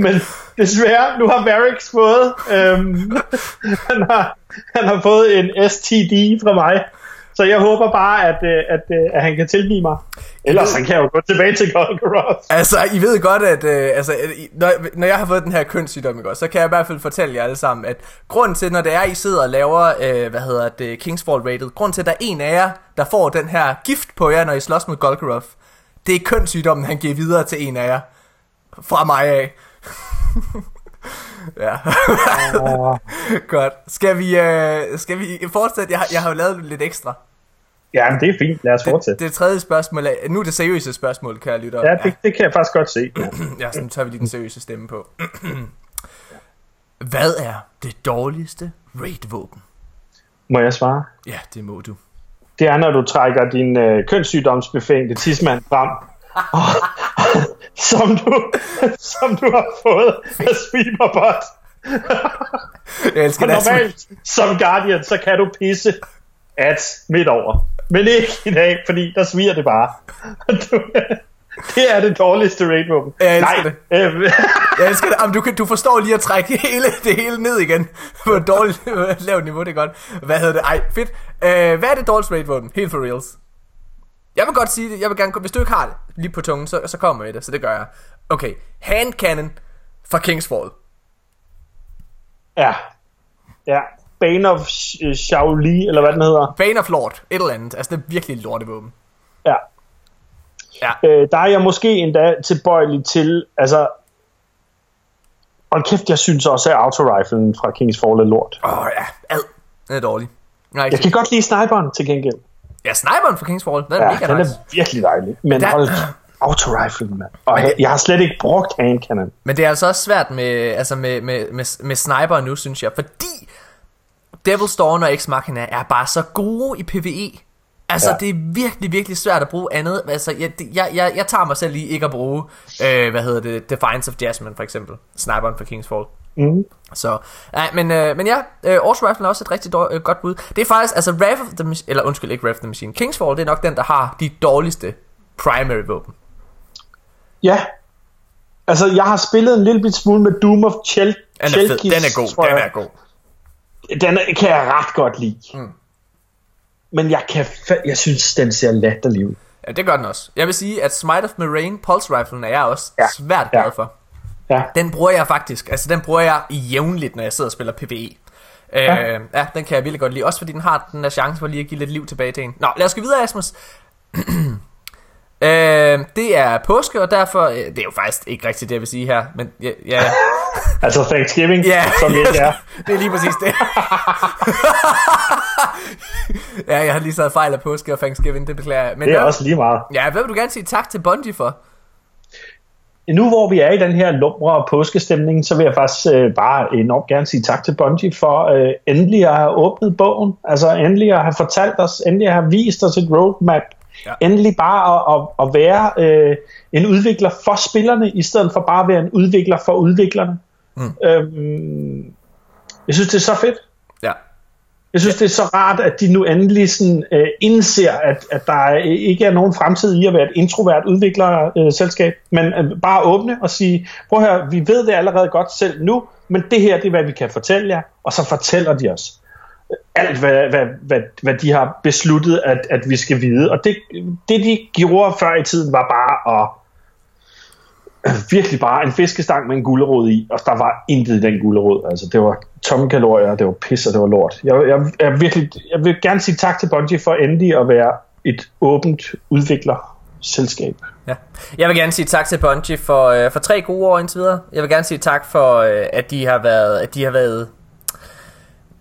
Men desværre, nu har Varix fået, øhm, han, har, han har fået en STD fra mig. Så jeg håber bare, at, øh, at, at, øh, at han kan tilgive mig. Ellers han kan jo gå tilbage til Golgoroth. Altså, I ved godt, at øh, altså, når, når jeg har fået den her kønssygdom, ikke, så kan jeg i hvert fald fortælle jer alle sammen, at grunden til, når det er, I sidder og laver, øh, hvad hedder det, Kingsfall Rated, grunden til, at der er en af jer, der får den her gift på jer, når I slås mod Golgoroth, det er kønssygdommen, han giver videre til en af jer. Fra mig af. ja. Godt. Skal vi, øh, skal vi fortsætte? Jeg har, jeg har jo lavet lidt ekstra. Ja, men det er fint. Lad os fortsætte. Det, det tredje spørgsmål er, nu er det seriøse spørgsmål, kan jeg lytte Ja, det, det kan jeg faktisk godt se. ja, så tager vi lige den seriøse stemme på. Hvad er det dårligste raid-våben? Må jeg svare? Ja, det må du. Det er, når du trækker din øh, kønssygdomsbefængte tidsmand frem, som, du, som du har fået af Sweeperbot. Jeg elsker Og normalt, som Guardian, så kan du pisse at midt over. Men ikke i dag, fordi der sviger det bare. Du, det er det dårligste raid-våben. Jeg elsker Nej, det. Øh, Jeg elsker det. Jamen, du, kan, du forstår lige at trække hele, det hele ned igen på et dårligt lavt niveau, det er godt. Hvad hedder det? Ej, fedt. Uh, hvad er det dårligste raid-våben? Helt for reals. Jeg vil godt sige det. Jeg vil gerne, hvis du ikke har det lige på tungen, så, så kommer jeg det. Så det gør jeg. Okay. Hand cannon fra Kingsfall. ja. Ja. Bane of Sh- Shaoli, eller hvad den hedder. Bane of Lord. Et eller andet. Altså, det er virkelig et lortevåben. Ja. Ja. Øh, der er jeg måske endda tilbøjelig til, altså... Og kæft, jeg synes også, at autoriflen fra Kings Fall er lort. Åh, oh, ja. Ad. Den er dårlig. Nej, Jeg kan godt lide sniperen til gengæld. Ja, sniperen fra Kingsfall. Den er Ja, mega den nice. er virkelig dejlig. Men Der- hold autoriflen, mand. Og jeg, jeg har slet ikke brugt handcannon. Men det er altså også svært med, altså med, med, med, med sniper nu, synes jeg. Fordi Devil's Dawn og Ex Machina er bare så gode i PvE. Altså, ja. Det er virkelig, virkelig svært at bruge andet. Altså, jeg, jeg, jeg, jeg tager mig selv lige ikke at bruge, øh, hvad hedder det, Defiance of Jasmine for eksempel. Sniperen fra Kingsfall. Mm. Så, nej, men, øh, men ja, øh, Orso Rifle er også et rigtig dår, øh, godt bud. Det er faktisk, altså Wrath of the Machine, eller undskyld, ikke Wrath of the Machine. Kingsfall, det er nok den, der har de dårligste primary våben. Ja. Altså, jeg har spillet en lille bit smule med Doom of Chel Den er fed, Chelkis, den er god, den er god. Den er- kan jeg ret godt lide. Mm. Men jeg, kan jeg synes, den ser latterlig ud. Ja, det gør den også. Jeg vil sige, at Smite of Marine Pulse Riflen er jeg også ja. Svært glad for. Ja. Den bruger jeg faktisk, altså den bruger jeg jævnligt, når jeg sidder og spiller PvE. Ja. Øh, ja, den kan jeg virkelig godt lide, også fordi den har den der chance for lige at give lidt liv tilbage til en. Nå, lad os gå videre, Asmus. øh, det er påske, og derfor, øh, det er jo faktisk ikke rigtigt det, jeg vil sige her, men ja, ja, Altså Thanksgiving, ja som det ikke er. det er lige præcis det. ja, jeg har lige sagt fejl af påske og Thanksgiving, det beklager jeg. Men Det er hvad- også lige meget. Ja, hvad vil du gerne sige tak til Bungie for? Nu hvor vi er i den her lumre og påskestemning, så vil jeg faktisk øh, bare enormt gerne sige tak til Bungie for øh, endelig at have åbnet bogen. Altså endelig at have fortalt os, endelig at have vist os et roadmap. Ja. Endelig bare at, at, at være øh, en udvikler for spillerne, i stedet for bare at være en udvikler for udviklerne. Mm. Øhm, jeg synes, det er så fedt. Jeg synes, det er så rart, at de nu endelig sådan, øh, indser, at, at der øh, ikke er nogen fremtid i at være et introvert udviklerselskab, men øh, bare åbne og sige, prøv at høre, vi ved det allerede godt selv nu, men det her, det er, hvad vi kan fortælle jer, og så fortæller de os øh, alt, hvad, hvad, hvad, hvad de har besluttet, at, at vi skal vide. Og det, det, de gjorde før i tiden, var bare at virkelig bare en fiskestang med en gulerod i, og der var intet i den gulerod. Altså, det var tomme kalorier, det var pis, og det var lort. Jeg, jeg, jeg, virkelig, jeg vil gerne sige tak til Bungie for endelig at være et åbent udvikler selskab. Ja. Jeg vil gerne sige tak til Bungie for, øh, for tre gode år indtil videre. Jeg vil gerne sige tak for, øh, at de har været... At de har været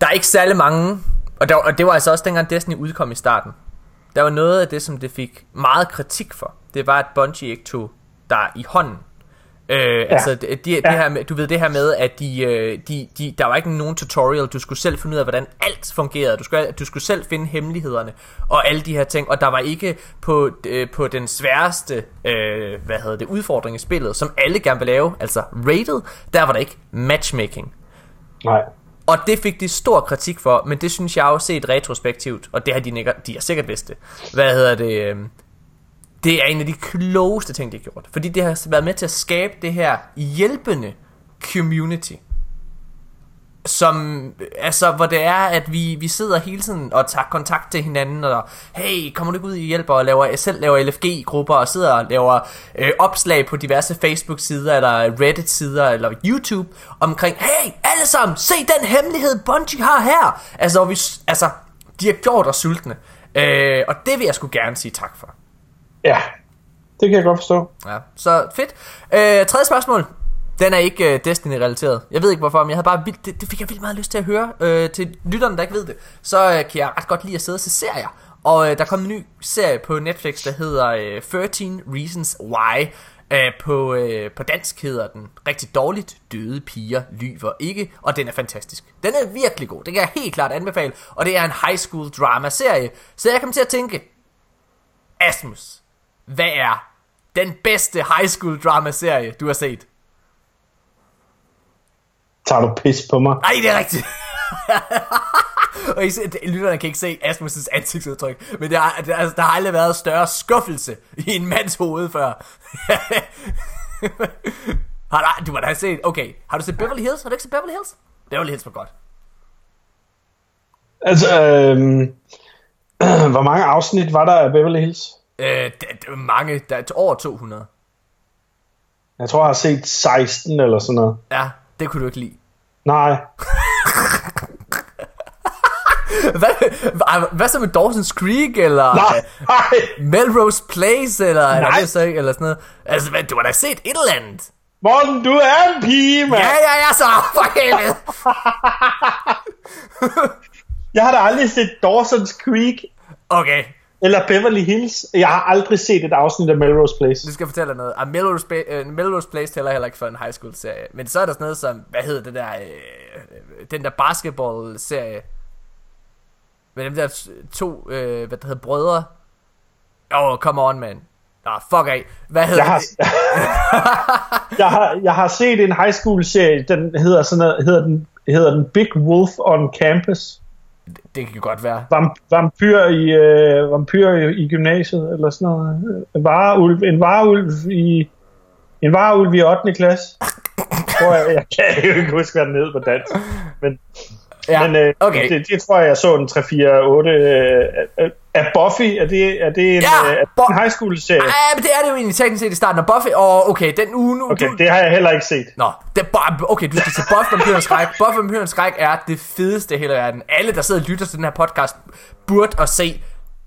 der er ikke særlig mange, og, der, og det var altså også dengang Destiny udkom i starten. Der var noget af det, som det fik meget kritik for. Det var, at Bungie ikke tog der i hånden. Øh, ja. Altså det, det, det Ja. her med, du ved det her med at de, øh, de, de der var ikke nogen tutorial Du skulle selv finde ud af hvordan alt fungerede Du skulle, du skulle selv finde hemmelighederne Og alle de her ting Og der var ikke på, øh, på den sværeste øh, Hvad hedder det udfordring i spillet Som alle gerne vil lave Altså rated Der var der ikke matchmaking Nej. og det fik de stor kritik for, men det synes jeg også set retrospektivt, og det har de, de har sikkert vidst det. Hvad hedder det? Det er en af de klogeste ting, de har gjort. Fordi det har været med til at skabe det her hjælpende community som, altså, hvor det er, at vi, vi sidder hele tiden og tager kontakt til hinanden, og hey, kommer du ikke ud i hjælp og laver, selv laver LFG-grupper, og sidder og laver øh, opslag på diverse Facebook-sider, eller Reddit-sider, eller YouTube, omkring, hey, alle sammen, se den hemmelighed, Bungie har her! Altså, vi, altså de har gjort os sultne, øh, og det vil jeg sgu gerne sige tak for. Ja, det kan jeg godt forstå. Ja, så fedt. Øh, tredje spørgsmål. Den er ikke øh, Destiny-relateret. Jeg ved ikke hvorfor, men jeg havde bare vildt, det, det fik jeg vildt meget lyst til at høre. Øh, til lytterne, der ikke ved det, så øh, kan jeg ret godt lide at sidde og se serier. Og øh, der kom en ny serie på Netflix, der hedder øh, 13 Reasons Why. Uh, på, øh, på dansk hedder den rigtig dårligt Døde piger lyver ikke Og den er fantastisk Den er virkelig god, det kan jeg helt klart anbefale Og det er en high school drama serie Så jeg kommer til at tænke Asmus hvad er den bedste high school drama serie du har set? Tager du pis på mig? Nej, det er rigtigt. og I, lytterne kan ikke se Asmus' ansigtsudtryk, men der, der, altså, der har aldrig været større skuffelse i en mands hoved før. har du, du må da set, okay, har du set Beverly Hills? Har du ikke set Beverly Hills? Beverly Hills var godt. Altså, øhm, hvor mange afsnit var der af Beverly Hills? Øh, det, det, mange, der er over 200. Jeg tror, jeg har set 16 eller sådan noget. Ja, det kunne du ikke lide. Nej. hvad, hvad så med Dawson's Creek, eller nej, nej. Melrose Place, eller, nej. eller, så, eller sådan noget? Altså, hvad, du har da set et eller andet. Morten, du er en pige, mand. Ja, ja, ja, så for helvede. jeg har da aldrig set Dawson's Creek. Okay, eller Beverly Hills. Jeg har aldrig set et afsnit af Melrose Place. Du skal fortælle dig noget. Uh, Melrose, uh, Melrose Place tæller heller ikke for en high school serie. Men så er der sådan noget som, hvad hedder det der, uh, den der basketball serie. Med dem der to, uh, hvad der hedder, brødre. Åh, oh, come on, man. Nå, oh, fuck af. Hvad hedder jeg har, det? jeg, har, jeg har set en high school serie, den hedder sådan noget, hedder den, hedder den Big Wolf on Campus. Det kan godt være. Vamp, vampyr i, øh, vampyr i, i gymnasiet, eller sådan noget. En vareulv, en vareulv i, en vareulv i 8. klasse. tror jeg, jeg kan jo ikke huske, hvad den hed på dansk. Men, ja, men øh, okay. det, det, tror jeg, jeg så en 3-4-8 øh, er Buffy, er det, er det en, ja, øh, er en high school serie? Ja, men det er det jo egentlig teknisk set i starten af Buffy. Og okay, den uge nu... Okay, du, det har jeg heller ikke set. Nå, det okay, du skal se Buffy Vampyrens Skræk. Buffy Vampyrens Skræk er det fedeste i hele verden. Alle, der sidder og lytter til den her podcast, burde at se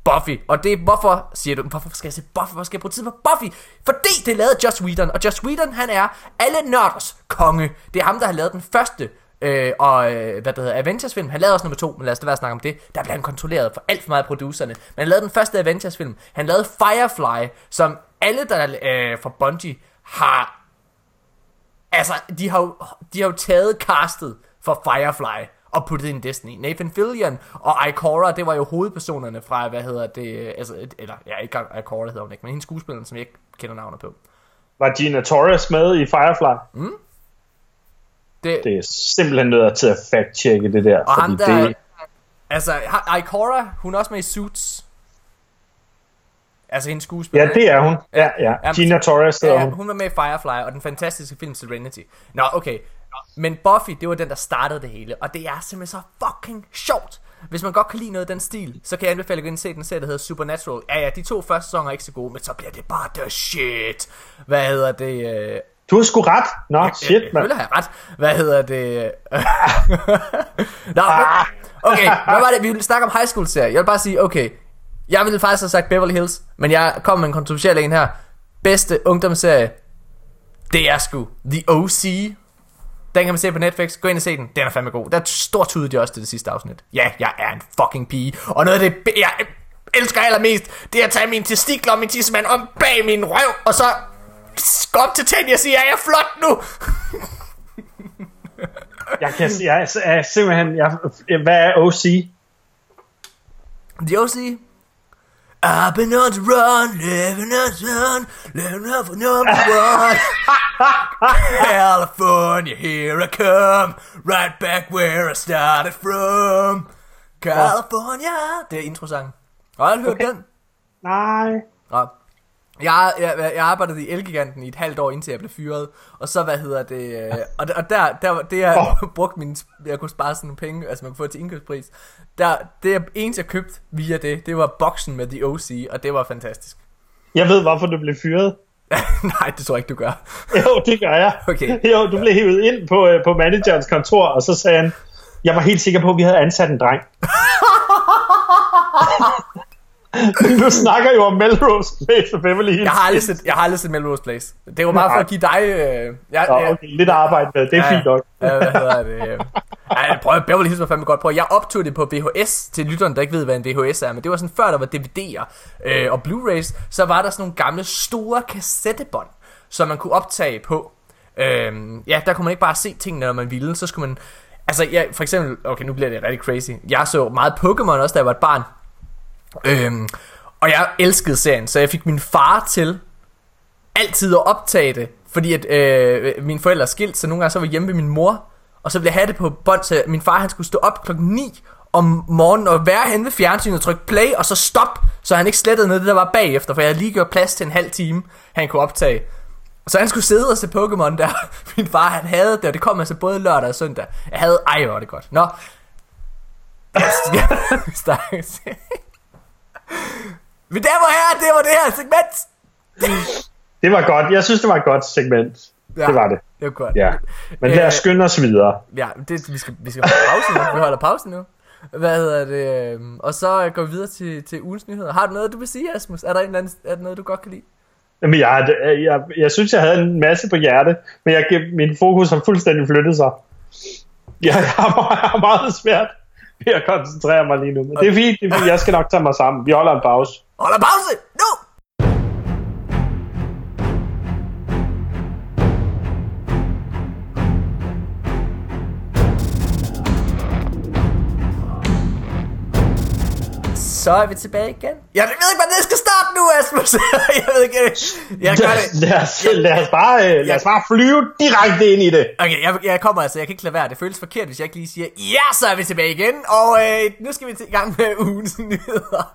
Buffy. Og det er, hvorfor siger du, hvorfor skal jeg se Buffy? Hvorfor skal jeg bruge tid på Buffy? Fordi det lavet Joss Whedon. Og Joss Whedon, han er alle nørders konge. Det er ham, der har lavet den første Øh, og øh, hvad det hedder, Avengers film, han lavede også nummer to, men lad os da være snakke om det. Der blev han kontrolleret for alt for meget af producerne. Men han lavede den første Avengers film. Han lavede Firefly, som alle der øh, fra Bungie har... Altså, de har, jo, de har jo taget castet for Firefly og puttet ind i Destiny. Nathan Fillion og Ikora, det var jo hovedpersonerne fra, hvad hedder det, altså, eller, ja, ikke Ikora hedder hun ikke, men hendes skuespiller, som jeg ikke kender navnet på. Var Gina Torres med i Firefly? Mm. Det, det er simpelthen nødt til at fact-checke det der. Og fordi ham der, det... altså, Ikora, hun er også med i Suits. Altså hendes skuespiller. Ja, det er hun. Ja, ja. ja Gina Torres ja, hun. hun var med i Firefly og den fantastiske film Serenity. Nå, okay. Men Buffy, det var den, der startede det hele. Og det er simpelthen så fucking sjovt. Hvis man godt kan lide noget af den stil, så kan jeg anbefale at gå ind og se den serie, der hedder Supernatural. Ja, ja, de to første sæsoner er ikke så gode, men så bliver det bare the shit. Hvad hedder det? Du har sgu ret. Nå, jeg, shit, mand. Jeg, jeg have ret. Hvad hedder det? Nå, ah. okay, hvad var det? Vi ville snakke om high school serie. Jeg vil bare sige, okay, jeg ville faktisk have sagt Beverly Hills, men jeg kom med en kontroversiel en her. Bedste ungdomsserie, det er sgu The O.C. Den kan man se på Netflix. Gå ind og se den. Den er fandme god. Der er stort tudet de også til det sidste afsnit. Ja, jeg er en fucking pige. Og noget af det, jeg elsker allermest, det er at tage min testikler og min tissemand om bag min røv, og så op til Tanja og sige, er jeg flot nu? jeg kan jeg er, jeg er simpelthen, jeg, hvad er OC? The OC? I've been on the run, living on the run, living on for number one. California, here I come, right back where I started from. California. Det er introsangen. Har du hørt okay. den? Nej. Ja. Jeg, jeg, jeg arbejdede i Elgiganten i et halvt år, indtil jeg blev fyret. Og så, hvad hedder det... Øh, og, og der, der, det jeg oh. brugte min... Jeg kunne spare sådan nogle penge, altså man kunne få det til indkøbspris. Der, det eneste, jeg købte via det, det var boksen med The OC, og det var fantastisk. Jeg ved, hvorfor du blev fyret. Nej, det tror jeg ikke, du gør. jo, det gør jeg. Okay. Jo, du blev hævet ind på, øh, på managerens kontor, og så sagde han, jeg var helt sikker på, at vi havde ansat en dreng. du snakker jo om Melrose Place og Beverly Hills. Jeg har aldrig set, jeg har aldrig set Melrose Place. Det var bare for at give dig... Øh, jeg, Nå, okay, lidt arbejde med, det er ja, fint nok. ja, hvad hedder det? Prøv, Beverly Hills var fandme godt. Prøv, jeg optog det på VHS til lytteren, der ikke ved, hvad en VHS er, men det var sådan før der var DVD'er øh, og Blu-rays, så var der sådan nogle gamle store kassettebånd, som man kunne optage på. Øh, ja, der kunne man ikke bare se tingene, når man ville, så skulle man... Altså, ja, for eksempel, okay, nu bliver det rigtig crazy. Jeg så meget Pokémon også, da jeg var et barn. Øhm, og jeg elskede serien, så jeg fik min far til altid at optage det, fordi at øh, mine forældre er skilt, så nogle gange så var jeg hjemme ved min mor, og så ville jeg have det på bånd, så min far han skulle stå op klokken 9 om morgenen og være hen ved fjernsynet og trykke play, og så stop, så han ikke slettede noget det der var bagefter, for jeg havde lige gjort plads til en halv time, han kunne optage. Så han skulle sidde og se Pokémon der. Min far, han havde det, og det kom altså både lørdag og søndag. Jeg havde, ej, hvor det godt. Nå. Men der var her, det var det her segment. det var godt. Jeg synes, det var et godt segment. Ja, det var det. Det var godt. Ja. Men lad os øh, skynde os videre. Ja, det, vi, skal, vi skal holde pause nu. Vi holder pause nu. Hvad hedder det? Øhm, og så går vi videre til, til ugens nyheder. Har du noget, du vil sige, Asmus? Er der en eller anden, er der noget, du godt kan lide? Jamen, jeg, jeg, jeg synes, jeg havde en masse på hjerte, men jeg, min fokus har fuldstændig flyttet sig. Jeg, jeg, har, jeg har meget svært ved at koncentrere mig lige nu. Men det er fint, det er fint. Jeg skal nok tage mig sammen. Vi holder en pause. Holder pause! Nu! Så er vi tilbage igen. Jeg ved ikke, hvordan det skal starte nu, Asmus. jeg ved ikke, jeg gør det. Lad os, lad os, bare, øh, lad os bare flyve direkte ind i det. Okay, jeg, jeg kommer altså, jeg kan ikke lade være. Det føles forkert, hvis jeg ikke lige siger, ja, så er vi tilbage igen. Og øh, nu skal vi til gang med ugens nyheder.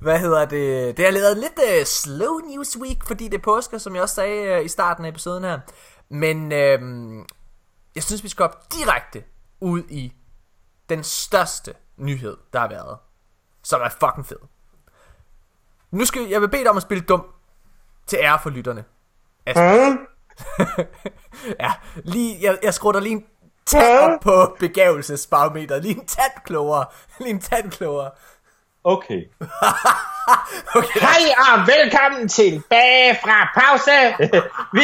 Hvad hedder det? Det har lavet lidt uh, slow news week, fordi det er påske, som jeg også sagde uh, i starten af episoden her. Men øh, jeg synes, vi skal op direkte ud i den største nyhed, der har været som er fucking fed. Nu skal jeg vil bede dig om at spille dum til ære for lytterne. Ja, lige, jeg, jeg skruer dig lige en tand op på begavelsesbarometeret. Lige en tand klogere. Lige en tand klogere. Okay. okay. Hej og velkommen tilbage fra pause. Vi...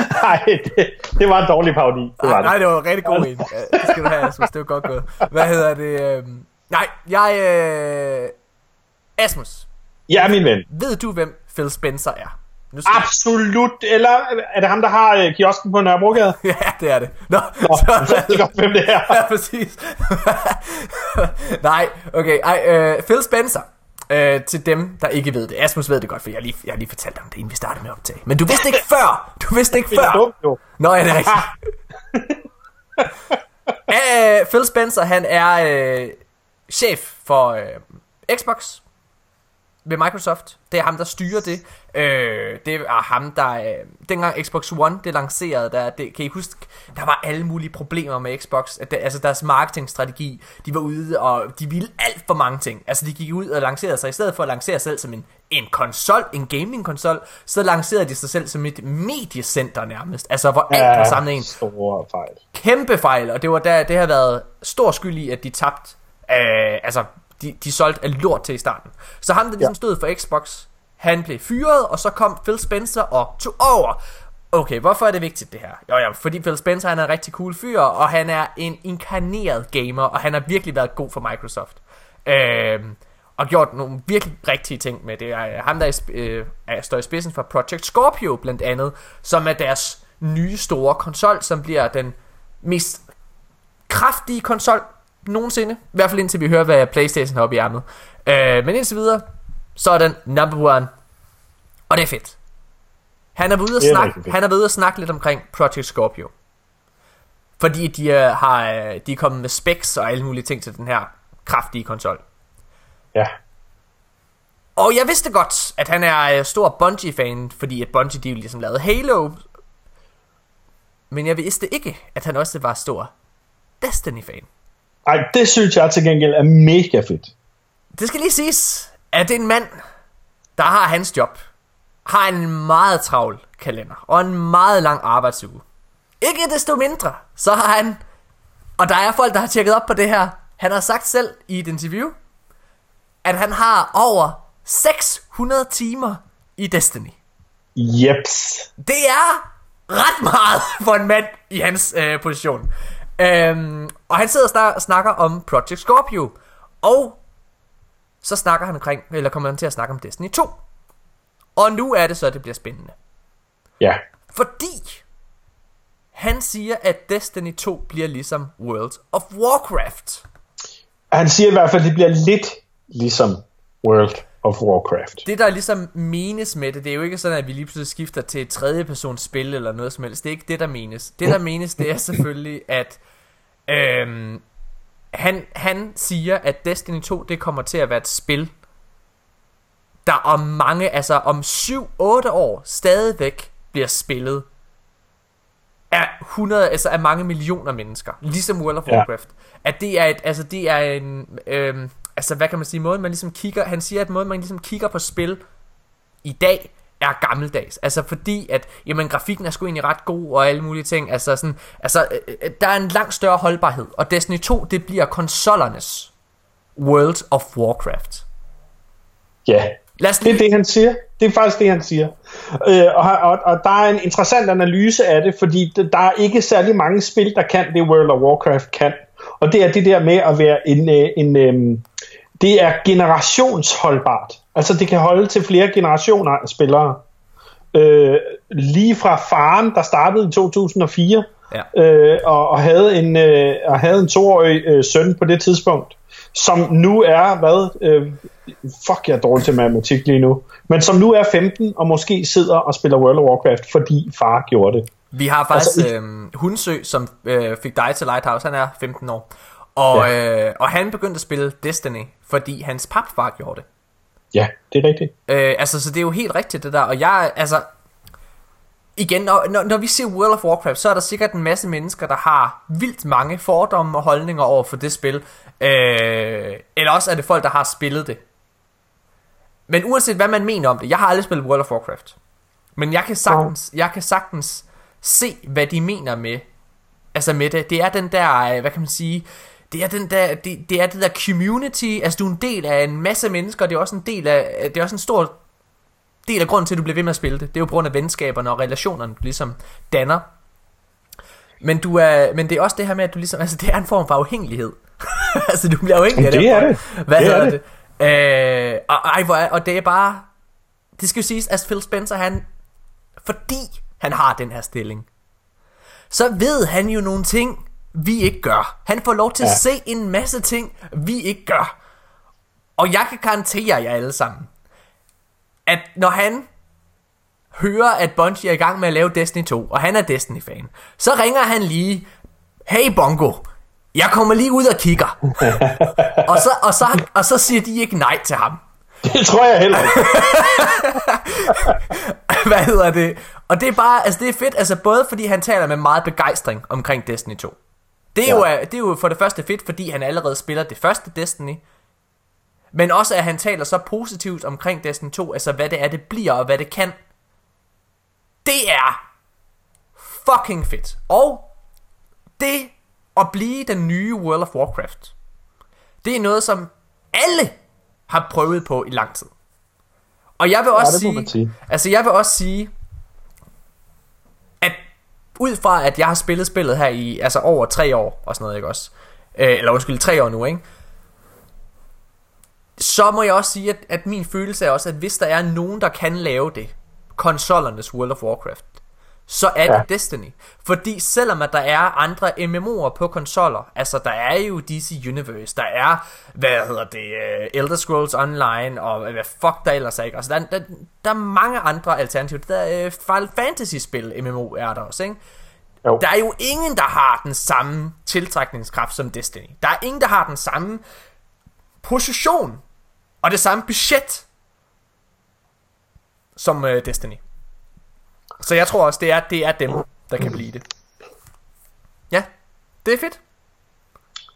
Nej, det, det var en dårlig parodi. Det var nej, det. det var en rigtig god en. Det skal du have, Asmus. Det var godt gået. Hvad hedder det? Øh... Nej, jeg... Øh... Asmus. Ja, min ven. Ved du, hvem Phil Spencer er? Nu Absolut. Eller er det ham, der har øh, kiosken på Nørrebrogade? ja, det er det. Nå, Nå så, så ved godt, hvem det er. ja, præcis. Nej, okay. Ej, øh, Phil Spencer Øh, til dem, der ikke ved det. Asmus ved det godt, for jeg har lige, jeg har lige fortalt om det, inden vi startede med at optage. Men du vidste ikke før! Du vidste ikke før! Dumt, jo. Nå, ja, det er rigtigt. uh, Phil Spencer, han er øh, chef for øh, Xbox ved Microsoft. Det er ham, der styrer det. Øh, det er ham, der... Øh, dengang Xbox One det lancerede, der, det, kan I huske, der var alle mulige problemer med Xbox. At det, altså deres marketingstrategi, de var ude, og de ville alt for mange ting. Altså de gik ud og lancerede sig, i stedet for at lancere sig selv som en, en konsol, en gaming-konsol, så lancerede de sig selv som et mediecenter nærmest. Altså hvor alt ja, var samlet en. Store fejl. Kæmpe fejl, og det var der, det har været stor skyld i, at de tabte øh, altså de, de solgte af lort til i starten. Så ham, der ligesom ja. stod for Xbox, han blev fyret, og så kom Phil Spencer og tog over. Okay, hvorfor er det vigtigt det her? Jo ja, fordi Phil Spencer han er en rigtig cool fyr, og han er en inkarneret gamer, og han har virkelig været god for Microsoft. Øhm, og gjort nogle virkelig rigtige ting med det. Er ham, der er, øh, står i spidsen for Project Scorpio blandt andet, som er deres nye store konsol, som bliver den mest kraftige konsol nogensinde. I hvert fald indtil vi hører, hvad Playstation har op i ærmet. Øh, men indtil videre, så er den number one. Og det er fedt. Han er ude at snakke, han er ude at snakke lidt omkring Project Scorpio. Fordi de, uh, har, de er kommet med specs og alle mulige ting til den her kraftige konsol. Ja. Og jeg vidste godt, at han er øh, stor Bungie-fan, fordi at Bungie de jo ligesom lavede Halo. Men jeg vidste ikke, at han også var stor Destiny-fan. Ej, det synes jeg til gengæld er mega fedt. Det skal lige siges, at det en mand, der har hans job, har en meget travl kalender og en meget lang arbejdsuge. Ikke desto mindre, så har han, og der er folk, der har tjekket op på det her, han har sagt selv i et interview, at han har over 600 timer i Destiny. Jeps. Det er ret meget for en mand i hans øh, position. Øhm, og han sidder og snakker om Project Scorpio. Og så snakker han omkring, eller kommer han til at snakke om Destiny 2. Og nu er det så, at det bliver spændende. Ja. Fordi han siger, at Destiny 2 bliver ligesom World of Warcraft. Han siger i hvert fald, at det bliver lidt ligesom World of Warcraft. Det der ligesom menes med det, det er jo ikke sådan, at vi lige pludselig skifter til et tredje persons spil eller noget som helst. Det er ikke det, der menes. Det der menes, det er selvfølgelig, at øhm, han, han siger, at Destiny 2, det kommer til at være et spil, der om mange, altså om 7-8 år, stadigvæk bliver spillet af 100, altså af mange millioner mennesker, ligesom World of Warcraft. Ja. At det er et, altså det er en, øhm, altså hvad kan man sige, måden man ligesom kigger, han siger, at måden man ligesom kigger på spil i dag, er gammeldags. Altså fordi, at jamen, grafikken er sgu egentlig ret god og alle mulige ting. Altså, sådan, altså øh, øh, der er en langt større holdbarhed. Og Destiny 2, det bliver konsollernes World of Warcraft. Ja, Lad os... det er det, han siger. Det er faktisk det, han siger. Øh, og, og, og der er en interessant analyse af det, fordi der er ikke særlig mange spil, der kan det, World of Warcraft kan. Og det er det der med at være en, øh, en, en det er generationsholdbart. Altså det kan holde til flere generationer af spillere. Øh, lige fra faren, der startede i 2004, ja. øh, og, og, havde en, øh, og havde en toårig øh, søn på det tidspunkt, som nu er, hvad, øh, fuck jeg er dårlig til matematik lige nu, men som nu er 15 og måske sidder og spiller World of Warcraft, fordi far gjorde det. Vi har faktisk altså, øh, Hundsø, som øh, fik dig til Lighthouse, han er 15 år. Og, ja. øh, og han begyndte at spille Destiny, fordi hans papfar gjorde det. Ja, det er rigtigt. Øh, altså, så det er jo helt rigtigt det der. Og jeg, altså, igen, når, når, når vi ser World of Warcraft, så er der sikkert en masse mennesker, der har vildt mange fordomme og holdninger over for det spil. Øh, eller også er det folk, der har spillet det. Men uanset hvad man mener om det, jeg har aldrig spillet World of Warcraft. Men jeg kan sagtens, jeg kan sagtens se, hvad de mener med, altså med det. Det er den der, øh, hvad kan man sige, det er, den der, det, det er det der community, altså du er en del af en masse mennesker, det er også en del af, det er også en stor del af grunden til, at du bliver ved med at spille det. Det er jo på grund af venskaberne og relationerne, du ligesom danner. Men, du er, men det er også det her med, at du ligesom, altså det er en form for afhængighed. altså du bliver afhængig af det. Det er det. Hvad det hedder det? det? Øh, og, ej, hvor er, og det er bare, det skal jo siges, at Phil Spencer, han, fordi han har den her stilling, så ved han jo nogle ting, vi ikke gør. Han får lov til ja. at se en masse ting, vi ikke gør. Og jeg kan garantere jer alle sammen, at når han hører, at Bungie er i gang med at lave Destiny 2, og han er Destiny-fan, så ringer han lige, hey Bongo, jeg kommer lige ud og kigger. og, så, og, så, og så siger de ikke nej til ham. Det tror jeg heller ikke. Hvad hedder det? Og det er bare, altså det er fedt, altså både fordi han taler med meget begejstring omkring Destiny 2. Det er, ja. jo, det er jo for det første fedt, fordi han allerede spiller det første Destiny. Men også at han taler så positivt omkring Destiny 2, altså hvad det er, det bliver og hvad det kan. Det er fucking fedt. Og det at blive den nye World of Warcraft, det er noget, som alle har prøvet på i lang tid. Og jeg vil også ja, sige, sige, altså jeg vil også sige, ud fra at jeg har spillet spillet her i altså over tre år og sådan noget, ikke også? Øh, eller undskyld, tre år nu, ikke? Så må jeg også sige, at, at min følelse er også, at hvis der er nogen, der kan lave det, konsollernes World of Warcraft, så er det ja. Destiny. Fordi selvom at der er andre MMO'er på konsoller, altså der er jo DC Universe, der er, hvad hedder det, uh, Elder Scrolls Online, og hvad fuck der ellers er, ikke? Altså der, der, der er mange andre alternativer. Der er uh, Final Fantasy-spil MMO er der også, ikke? Jo. Der er jo ingen, der har den samme tiltrækningskraft som Destiny. Der er ingen, der har den samme position og det samme budget som uh, Destiny. Så jeg tror også, det er, det er dem, der kan blive det. Ja, det er fedt.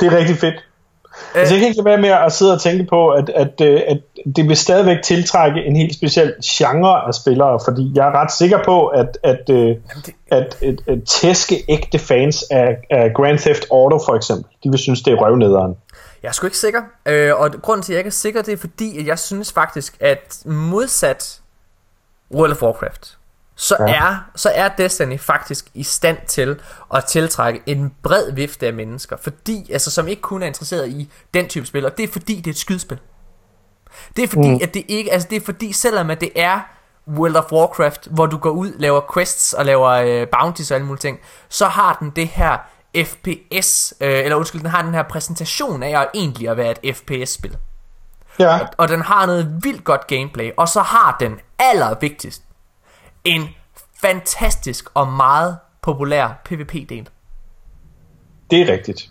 Det er rigtig fedt. Øh, altså, jeg kan ikke være med at sidde og tænke på, at, at, øh, at det vil stadigvæk tiltrække en helt speciel genre af spillere, fordi jeg er ret sikker på, at, at, øh, at, at, at, at tæske ægte fans af, af Grand Theft Auto for eksempel, de vil synes, det er røvnederen. Jeg er sgu ikke sikker, øh, og grunden til, at jeg ikke er sikker, det er fordi, at jeg synes faktisk, at modsat World of Warcraft, så, ja. er, så er Destiny faktisk i stand til at tiltrække en bred vifte af mennesker, fordi, altså, som ikke kun er interesseret i den type spil, og det er fordi, det er et skydespil. Det er fordi, mm. at det ikke, altså det er fordi, selvom at det er World of Warcraft, hvor du går ud, laver quests og laver øh, bounties og alle mulige ting, så har den det her FPS, øh, eller undskyld, den har den her præsentation af at egentlig at være et FPS-spil. Ja. Og, og den har noget vildt godt gameplay, og så har den allervigtigst en fantastisk og meget populær PvP-del. Det er rigtigt.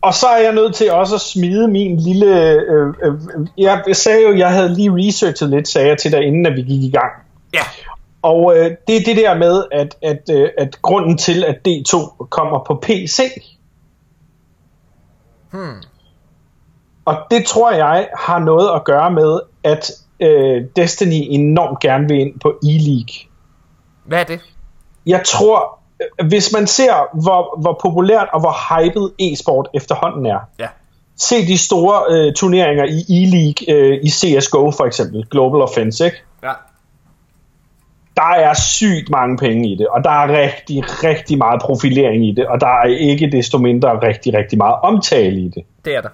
Og så er jeg nødt til også at smide min lille... Øh, øh, jeg sagde jo, jeg havde lige researchet lidt, sagde jeg til dig, inden at vi gik i gang. Ja. Og øh, det er det der med, at, at, øh, at grunden til, at D2 kommer på PC. Hmm. Og det tror jeg har noget at gøre med, at øh, Destiny enormt gerne vil ind på E-League. Hvad er det? Jeg tror, hvis man ser, hvor, hvor populært og hvor hyped e-sport efterhånden er. Ja. Se de store øh, turneringer i E-League, øh, i CSGO for eksempel, Global Offense, ikke? Ja. Der er sygt mange penge i det, og der er rigtig, rigtig meget profilering i det, og der er ikke desto mindre rigtig, rigtig meget omtale i det. Det er der.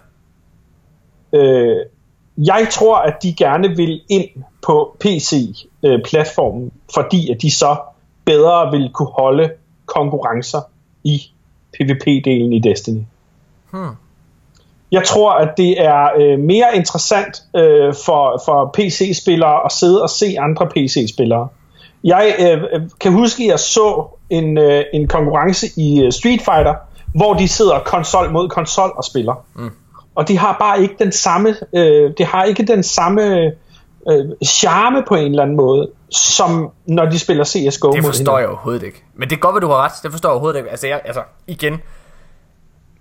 Øh, jeg tror, at de gerne vil ind på PC-platformen, fordi at de så bedre vil kunne holde konkurrencer i PvP-delen i Destiny. Hmm. Jeg tror, at det er øh, mere interessant øh, for, for PC-spillere at sidde og se andre PC-spillere. Jeg øh, kan huske, at jeg så en, øh, en konkurrence i øh, Street Fighter, hvor de sidder konsol mod konsol og spiller. Mm og de har bare ikke den samme, øh, det har ikke den samme øh, charme på en eller anden måde, som når de spiller CSGO Det forstår jeg overhovedet ikke. Men det er godt, at du har ret. Det forstår jeg overhovedet ikke. Altså, jeg, altså igen.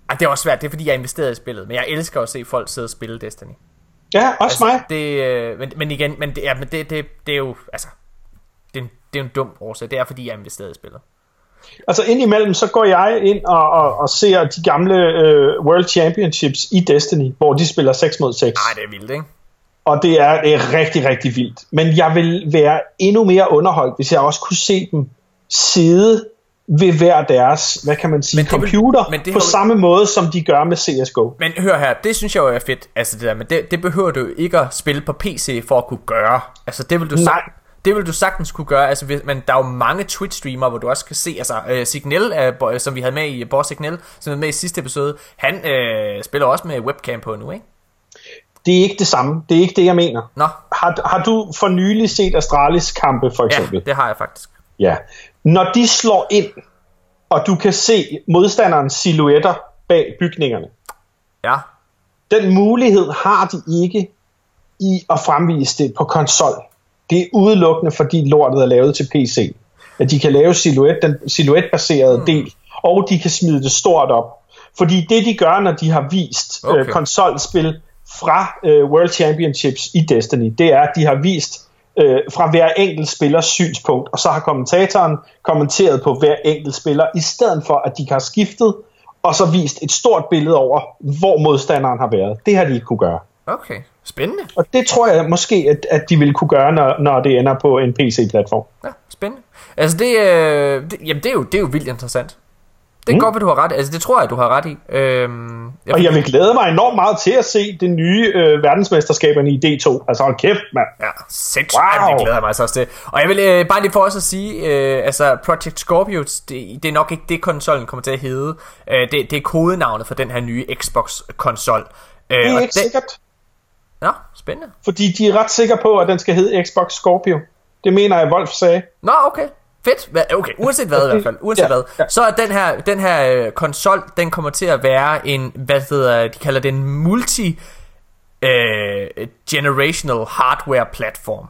Ej, det er også svært. Det er fordi, jeg investeret i spillet. Men jeg elsker at se folk sidde og spille Destiny. Ja, også altså, mig. Det, øh, men, men igen, men det, ja, men det, det, det er jo, altså, det er, en, det er en dum årsag. Det er fordi, jeg er investeret i spillet. Altså indimellem, så går jeg ind og, og, og ser de gamle uh, World Championships i Destiny, hvor de spiller 6 mod 6. Nej, det er vildt, ikke? Og det er, det er rigtig, rigtig vildt. Men jeg vil være endnu mere underholdt, hvis jeg også kunne se dem sidde ved hver deres, hvad kan man sige, men computer, vil, men det på samme måde, som de gør med CSGO. Men hør her, det synes jeg jo er fedt, altså det der, men det, det behøver du ikke at spille på PC for at kunne gøre. Altså det vil du Nej. Det vil du sagtens kunne gøre, altså, hvis, men der er jo mange Twitch-streamere, hvor du også kan se, altså uh, Signal, uh, som vi havde med i, Boss Signal, som var med i sidste episode, han uh, spiller også med webcam på nu, ikke? Det er ikke det samme, det er ikke det, jeg mener. Nå. Har, har du for nylig set Astralis kampe, for eksempel? Ja, det har jeg faktisk. Ja. Når de slår ind, og du kan se modstanderens silhuetter bag bygningerne, ja. den mulighed har de ikke i at fremvise det på konsol. Det er udelukkende, fordi lortet er lavet til PC. At de kan lave silhuet, den silhuetbaserede mm. del, og de kan smide det stort op. Fordi det de gør, når de har vist øh, okay. øh, konsolspil fra øh, World Championships i Destiny, det er, at de har vist øh, fra hver enkelt spillers synspunkt, og så har kommentatoren kommenteret på hver enkelt spiller, i stedet for at de har skiftet, og så vist et stort billede over, hvor modstanderen har været. Det har de ikke kunne gøre. Okay. Spændende. Og det tror jeg måske, at, at de vil kunne gøre, når, når det ender på en PC-platform. Ja, spændende. Altså det, øh, det, jamen det er, jo, det er jo vildt interessant. Det er mm. godt, at du har ret Altså det tror jeg, du har ret i. Øhm, jeg og jeg vil glæde mig enormt meget til at se det nye øh, verdensmesterskaberne i D2. Altså hold kæft, mand. Ja, sindssygt. Wow. det glæder jeg mig så også til. Og jeg vil øh, bare lige for os at sige, øh, altså Project Scorpius, det, det er nok ikke det, konsollen kommer til at hedde. Øh, det, det er kodenavnet for den her nye Xbox-konsol. Øh, det er ikke den, sikkert. Nå, spændende. Fordi de er ret sikre på, at den skal hedde Xbox Scorpio. Det mener jeg, Wolf sagde. Nå, okay. Fedt. Okay, uanset hvad i hvert fald. Uanset ja, hvad. Ja. Så er den her, den her øh, konsol, den kommer til at være en, hvad hedder, de kalder det en multi øh, generational hardware platform.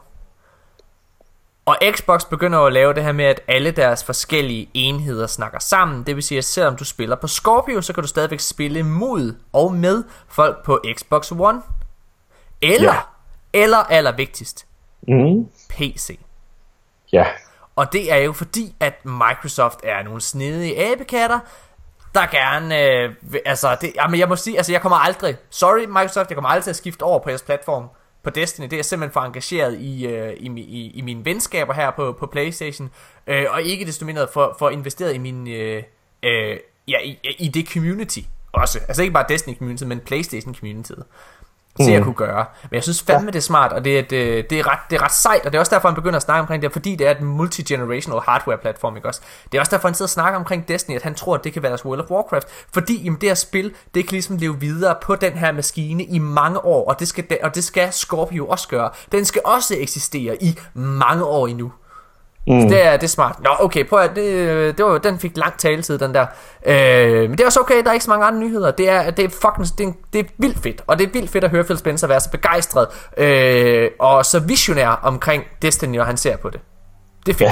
Og Xbox begynder at lave det her med, at alle deres forskellige enheder snakker sammen. Det vil sige, at selvom du spiller på Scorpio, så kan du stadigvæk spille mod og med folk på Xbox One. Eller, ja. eller allervigtigst, Mm. PC. Ja. Og det er jo fordi, at Microsoft er nogle snedige abekatter, der gerne, øh, altså, det, jamen jeg må sige, altså jeg kommer aldrig, sorry Microsoft, jeg kommer aldrig til at skifte over på jeres platform på Destiny, det er simpelthen for engageret i, øh, i, i, i mine venskaber her på, på Playstation, øh, og ikke desto mindre for, for investeret i min, øh, øh, ja, i, i det community også, altså ikke bare Destiny community, men Playstation community til at kunne gøre. Men jeg synes fandme, det er smart, og det er, et, øh, det, er ret, det er ret sejt, og det er også derfor, han begynder at snakke omkring det, fordi det er et multi-generational hardware-platform, ikke også? Det er også derfor, han sidder og snakker omkring Destiny, at han tror, at det kan være deres World of Warcraft, fordi jamen, det her spil, det kan ligesom leve videre på den her maskine i mange år, og det skal, og det skal Scorpio også gøre. Den skal også eksistere i mange år endnu. Mm. Så det er, det er smart. Nå, okay, prøv at, det, det var, den fik lang taletid, den der. Øh, men det er også okay, der er ikke så mange andre nyheder. Det er, det er fucking, det er, det er vildt fedt. Og det er vildt fedt at høre Phil Spencer være så begejstret øh, og så visionær omkring Destiny, når han ser på det. Det er fedt.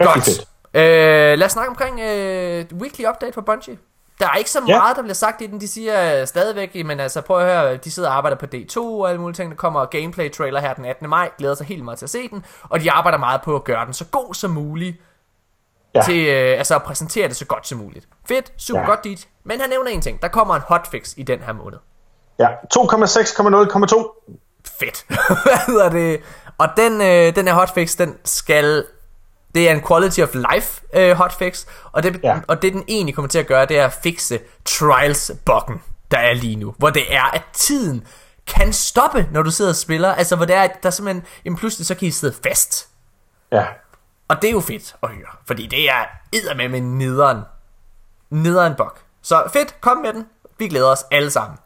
Ja. Godt. fedt. Øh, lad os snakke omkring øh, weekly update for Bungie. Der er ikke så Ja. meget, der bliver sagt i den. De siger øh, stadigvæk, men altså prøv at høre, de sidder og arbejder på D2 og alle mulige ting. Der kommer gameplay trailer her den 18. maj. Glæder sig helt meget til at se den. Og de arbejder meget på at gøre den så god som muligt. Ja. Til øh, altså at præsentere det så godt som muligt. Fedt, super Ja. godt dit. Men han nævner en ting. Der kommer en hotfix i den her måned. Ja. 2,6,0,2. Fedt. Hvad hedder det? Og den, øh, den her hotfix, den skal... Det er en quality of life øh, hotfix, og det, Ja. og det den egentlig kommer til at gøre, det er at fikse trials-buggen, der er lige nu. Hvor det er, at tiden kan stoppe, når du sidder og spiller. Altså, hvor det er, at der simpelthen... Jamen, pludselig så kan I sidde fast. Ja. Og det er jo fedt at høre, fordi det er eddermame med nederen. Nederen bug. Så fedt, kom med den. Vi glæder os alle sammen.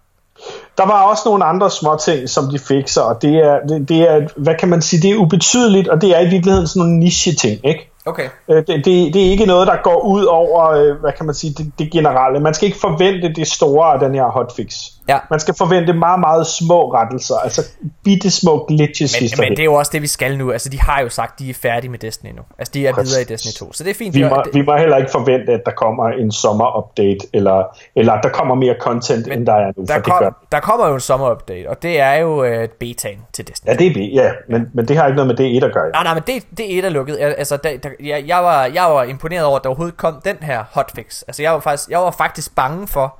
Der var også nogle andre små ting, som de fikser, og det er, det, det er, hvad kan man sige, det er ubetydeligt, og det er i virkeligheden sådan nogle niche-ting, ikke? Okay. Øh, Det, det, det er ikke noget, der går ud over, øh, hvad kan man sige, det, det generelle. Man skal ikke forvente det store af den her hotfix. Ja. Man skal forvente meget, meget små rettelser, altså bitte små glitches Men, men det er jo også det, vi skal nu. Altså, de har jo sagt, de er færdige med Destiny nu. Altså, de er Præcis. videre i Destiny 2. Så det er fint. vi, må, det, vi må heller ikke forvente, at der kommer en sommer-update, eller, eller at der kommer mere content, end der er nu, der, for det gør kom, der kommer jo en sommer-update, og det er jo øh, betaen til Destiny. Ja, det er B, ja, men, men det har ikke noget med D1 at gøre. Nej, nej, men det, det er et af lukket. Al- Altså, der, der, jeg, jeg, var, jeg var imponeret over, at der overhovedet kom den her hotfix. Altså, jeg var faktisk, jeg var faktisk bange for,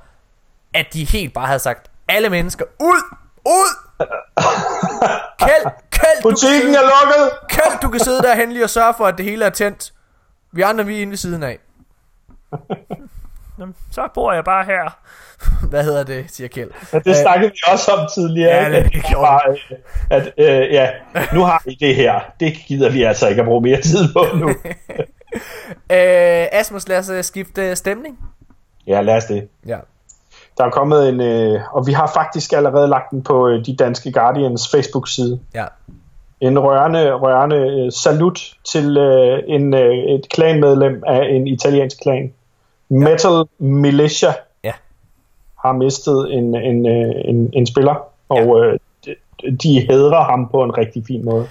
at de helt bare havde sagt, alle mennesker, ud! Ud! Du kan, Butikken er lukket! Kjeld, du kan sidde der henlig og sørge for, at det hele er tændt. Vi andre, vi er inde ved siden af. Så bor jeg bare her. Hvad hedder det, siger Kjeld. Ja, det snakkede vi også om tidligere. Ja, ikke? det gjorde Bare, øh, at, øh, ja, nu har vi det her. Det gider vi altså ikke at bruge mere tid på nu. Øh, Asmus, lad os øh, skifte stemning. Ja, lad os det. Ja. Der er kommet en, øh, og vi har faktisk allerede lagt den på øh, de danske Guardians Facebook-side. Ja. En rørende, rørende øh, salut til øh, en, øh, et klanmedlem af en italiensk klan. Metal Militia Ja. Har mistet en, en, øh, en, en spiller, og øh, de, de hedrer ham på en rigtig fin måde.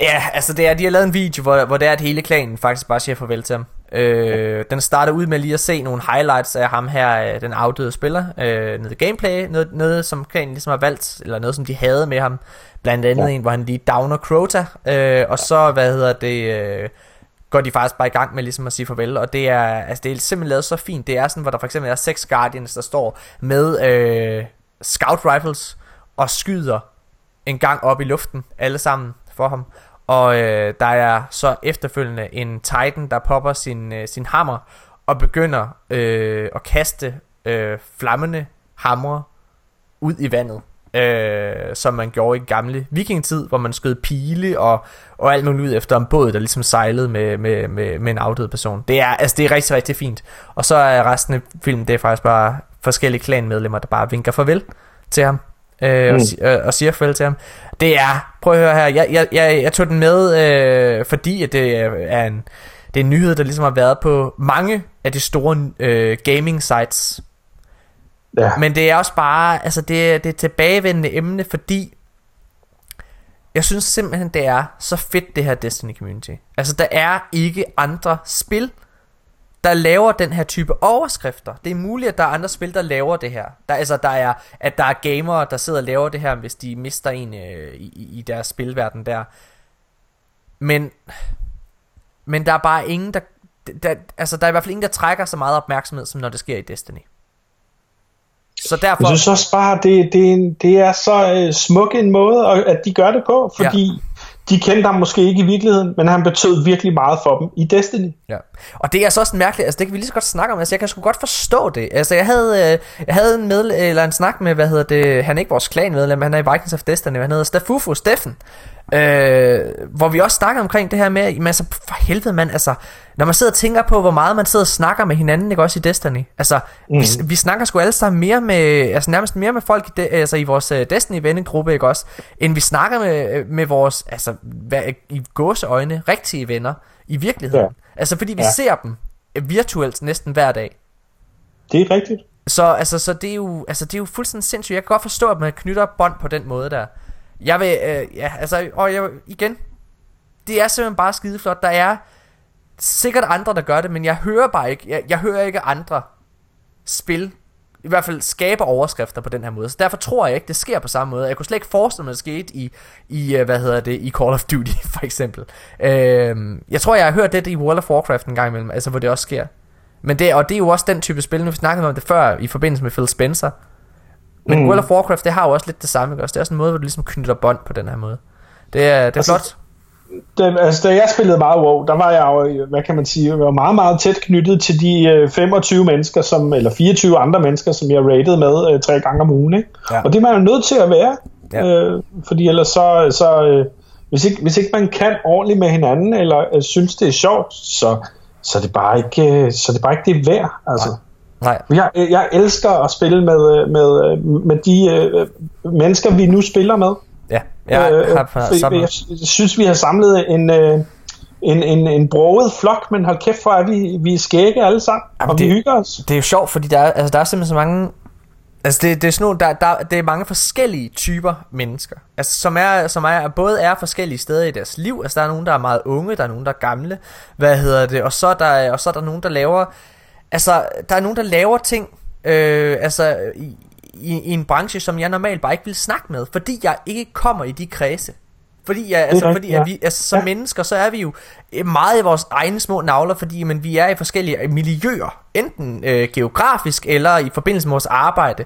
Ja, altså det er, de har lavet en video, hvor, hvor det er, at hele klanen faktisk bare siger farvel til ham. Øh, den starter ud med lige at se nogle highlights af ham her, øh, den afdøde spiller, øh, noget gameplay, noget, noget som klanen ligesom har valgt, eller noget som de havde med ham, blandt andet ja. Ja. en, hvor han lige downer Crota, øh, og så, hvad hedder det, øh, går de faktisk bare i gang med ligesom at sige farvel, og det er, altså det er simpelthen lavet så fint, det er sådan, hvor der for eksempel er seks Guardians, der står med øh, scout rifles, og skyder en gang op i luften, alle sammen for ham. Og øh, der er så efterfølgende en Titan, der popper sin, øh, sin hammer og begynder øh, at kaste øh, flammende hammer ud i vandet. Øh, som man gjorde i gamle vikingetid, hvor man skød pile og, og alt muligt ud efter en båd, der ligesom sejlede med, med, med, med en afdød person. Det er, altså, det er rigtig, rigtig fint. Og så er resten af filmen, det er faktisk bare forskellige klanmedlemmer, der bare vinker farvel til ham øh, mm. og, øh, og siger farvel til ham. Det er, prøv at høre her, jeg, jeg, jeg, jeg tog den med, øh, fordi at det er en, det er en nyhed, der ligesom har været på mange af de store øh, gaming sites. Ja. Men det er også bare, altså det, det er tilbagevendende emne, fordi Jeg synes simpelthen, det er så fedt, det her Destiny Community. Altså, der er ikke andre spil, der laver den her type overskrifter. Det er muligt, at der er andre spil, der laver det her. Der, altså, der er, at der er gamere, der sidder og laver det her, hvis de mister en øh, i, i deres spilverden der. Men, men der er bare ingen, der, der, altså, der er i hvert fald ingen, der trækker så meget opmærksomhed, som når det sker i Destiny. Så derfor... Jeg synes også bare, det, det, det er så øh, smuk en måde, at de gør det på, fordi ja. de kendte ham måske ikke i virkeligheden, men han betød virkelig meget for dem i Destiny. Ja. Og det er så også mærkeligt, altså det kan vi lige så godt snakke om, altså jeg kan sgu godt forstå det. Altså jeg havde, øh, jeg havde en, med, eller en snak med, hvad hedder det, han er ikke vores klanmedlem, han er i Vikings of Destiny, han hedder Stafufu Steffen, Øh, hvor vi også snakker omkring det her med, men altså for helvede mand, altså når man sidder og tænker på, hvor meget man sidder og snakker med hinanden, ikke også i Destiny. Altså, mm. vi, vi snakker sgu alle sammen mere med, altså nærmest mere med folk i, de, altså, i vores uh, Destiny vennegruppe, ikke også, end vi snakker med, øh, med vores, altså hvad, i gåseøjne, rigtige venner i virkeligheden. Ja. Altså fordi vi ja. ser dem virtuelt næsten hver dag. Det er rigtigt. Så, altså, så det, er jo, altså, det er jo fuldstændig sindssygt. Jeg kan godt forstå, at man knytter bånd på den måde der. Jeg vil, øh, ja, altså, og jeg, igen, det er simpelthen bare skideflot. Der er sikkert andre, der gør det, men jeg hører bare ikke, jeg, jeg hører ikke andre spil, i hvert fald skabe overskrifter på den her måde. Så derfor tror jeg ikke, det sker på samme måde. Jeg kunne slet ikke forestille mig, at det skete i, i øh, hvad hedder det, i Call of Duty, for eksempel. Øh, jeg tror, jeg har hørt det i World of Warcraft en gang imellem, altså hvor det også sker. Men det, og det er jo også den type spil, nu vi snakkede om det før, i forbindelse med Phil Spencer, men mm. World of Warcraft, det har jo også lidt det samme, ikke også? Det er også en måde, hvor du ligesom knytter bånd på den her måde. Det er, det er altså, flot. Det, altså, da jeg spillede meget WoW, der var jeg jo, hvad kan man sige, jeg var meget, meget tæt knyttet til de øh, 25 mennesker, som, eller 24 andre mennesker, som jeg rated med øh, tre gange om ugen. Ikke? Ja. Og det er man jo nødt til at være, ja. øh, fordi ellers så, så øh, hvis, ikke, hvis ikke man kan ordentligt med hinanden, eller øh, synes det er sjovt, så, så, er det bare ikke, øh, så er det bare ikke det værd. Altså. Nej. Nej. Jeg, jeg elsker at spille med, med, med de øh, mennesker, vi nu spiller med. Ja, jeg, øh, har, har jeg, jeg synes, vi har samlet en, øh, en, en, en broget flok, men hold kæft for, at vi, vi er skægge alle sammen, Jamen, og det, vi hygger os. Det er jo sjovt, fordi der er, altså, der er simpelthen så mange... Altså det, det er sådan nogle, der, der, det er mange forskellige typer mennesker Altså som er, som er, både er forskellige steder i deres liv Altså der er nogen, der er meget unge, der er nogen, der er gamle Hvad hedder det Og så er der, og så er der nogen, der laver Altså, der er nogen, der laver ting, øh, altså, i, i, i en branche, som jeg normalt bare ikke vil snakke med, fordi jeg ikke kommer i de kredse. Fordi, jeg, altså, fordi ja. at vi, altså, som ja. mennesker, så er vi jo meget i vores egne små navler, fordi men vi er i forskellige miljøer, enten øh, geografisk eller i forbindelse med vores arbejde.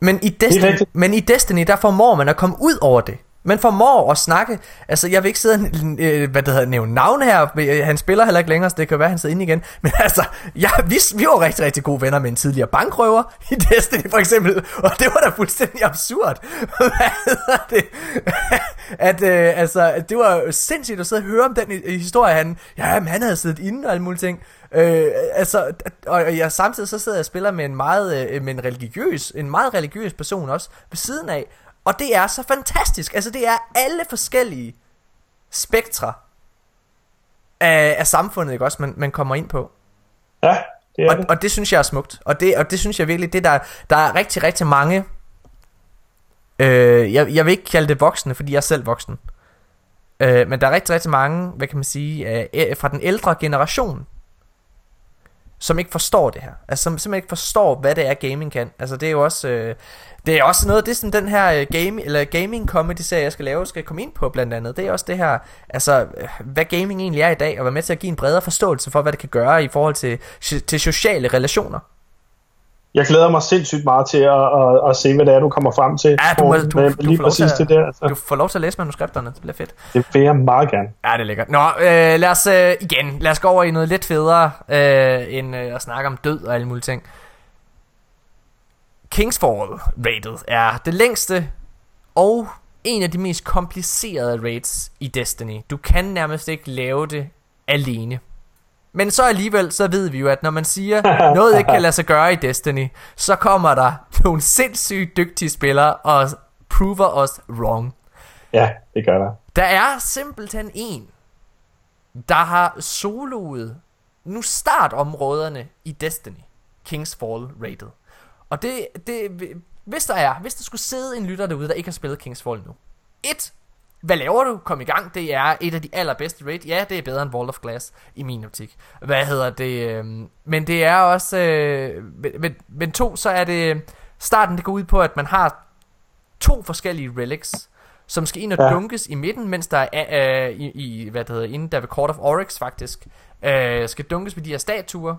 Men i, Destiny, men i Destiny, der formår man at komme ud over det men formår at snakke. Altså, jeg vil ikke sidde øh, hvad det hedder, nævne navn her. Øh, han spiller heller ikke længere, så det kan være, han sidder inde igen. Men altså, ja, vi, vi var rigtig, rigtig gode venner med en tidligere bankrøver i Destiny for eksempel. Og det var da fuldstændig absurd. hvad hedder det? At, øh, altså, det var sindssygt at sidde og høre om den historie. Han, ja, men han havde siddet inde og alle mulige ting. Øh, altså, og jeg samtidig så sidder jeg og spiller med en meget, øh, med en religiøs, en meget religiøs person også ved siden af, og det er så fantastisk. Altså det er alle forskellige spektre af, af samfundet, ikke også, man, man kommer ind på. Ja, det er og, det. og det synes jeg er smukt. Og det, og det synes jeg virkelig, det der, der er rigtig, rigtig mange... Øh, jeg, jeg vil ikke kalde det voksne, fordi jeg er selv voksen. Øh, men der er rigtig, rigtig mange, hvad kan man sige, øh, fra den ældre generation, som ikke forstår det her. Altså som simpelthen ikke forstår, hvad det er gaming kan. Altså det er jo også øh, det er også noget det er sådan den her øh, game eller gaming comedy serie jeg skal lave skal komme ind på blandt andet. Det er også det her altså øh, hvad gaming egentlig er i dag og være med til at give en bredere forståelse for hvad det kan gøre i forhold til til sociale relationer jeg glæder mig sindssygt meget til at, at, at se, hvad det er, du kommer frem til. Ja, du, må, du, med, du, lige præcis til, det der. Altså. Du får lov til at læse manuskripterne, det bliver fedt. Det vil jeg meget gerne. Ja, det er lækkert. Nå, øh, lad os øh, igen, lad os gå over i noget lidt federe, øh, end øh, at snakke om død og alle mulige ting. Kingsfall rated er det længste og en af de mest komplicerede raids i Destiny. Du kan nærmest ikke lave det alene. Men så alligevel, så ved vi jo, at når man siger, noget ikke kan lade sig gøre i Destiny, så kommer der nogle sindssygt dygtige spillere og prover os wrong. Ja, det gør der. Der er simpelthen en, der har soloet nu startområderne i Destiny. Kingsfall rated. Og det, det, hvis der er, hvis der skulle sidde en lytter derude, der ikke har spillet Kingsfall nu. Et, hvad laver du? Kom i gang. Det er et af de allerbedste raid. Ja, det er bedre end Vault of Glass i min optik. Hvad hedder det? Øh, men det er også... Øh, men, men to, så er det... Starten, det går ud på, at man har to forskellige relics, som skal ind og ja. dunkes i midten, mens der er øh, i, i, hvad det hedder, inden der ved Court of Oryx faktisk, øh, skal dunkes ved de her statuer,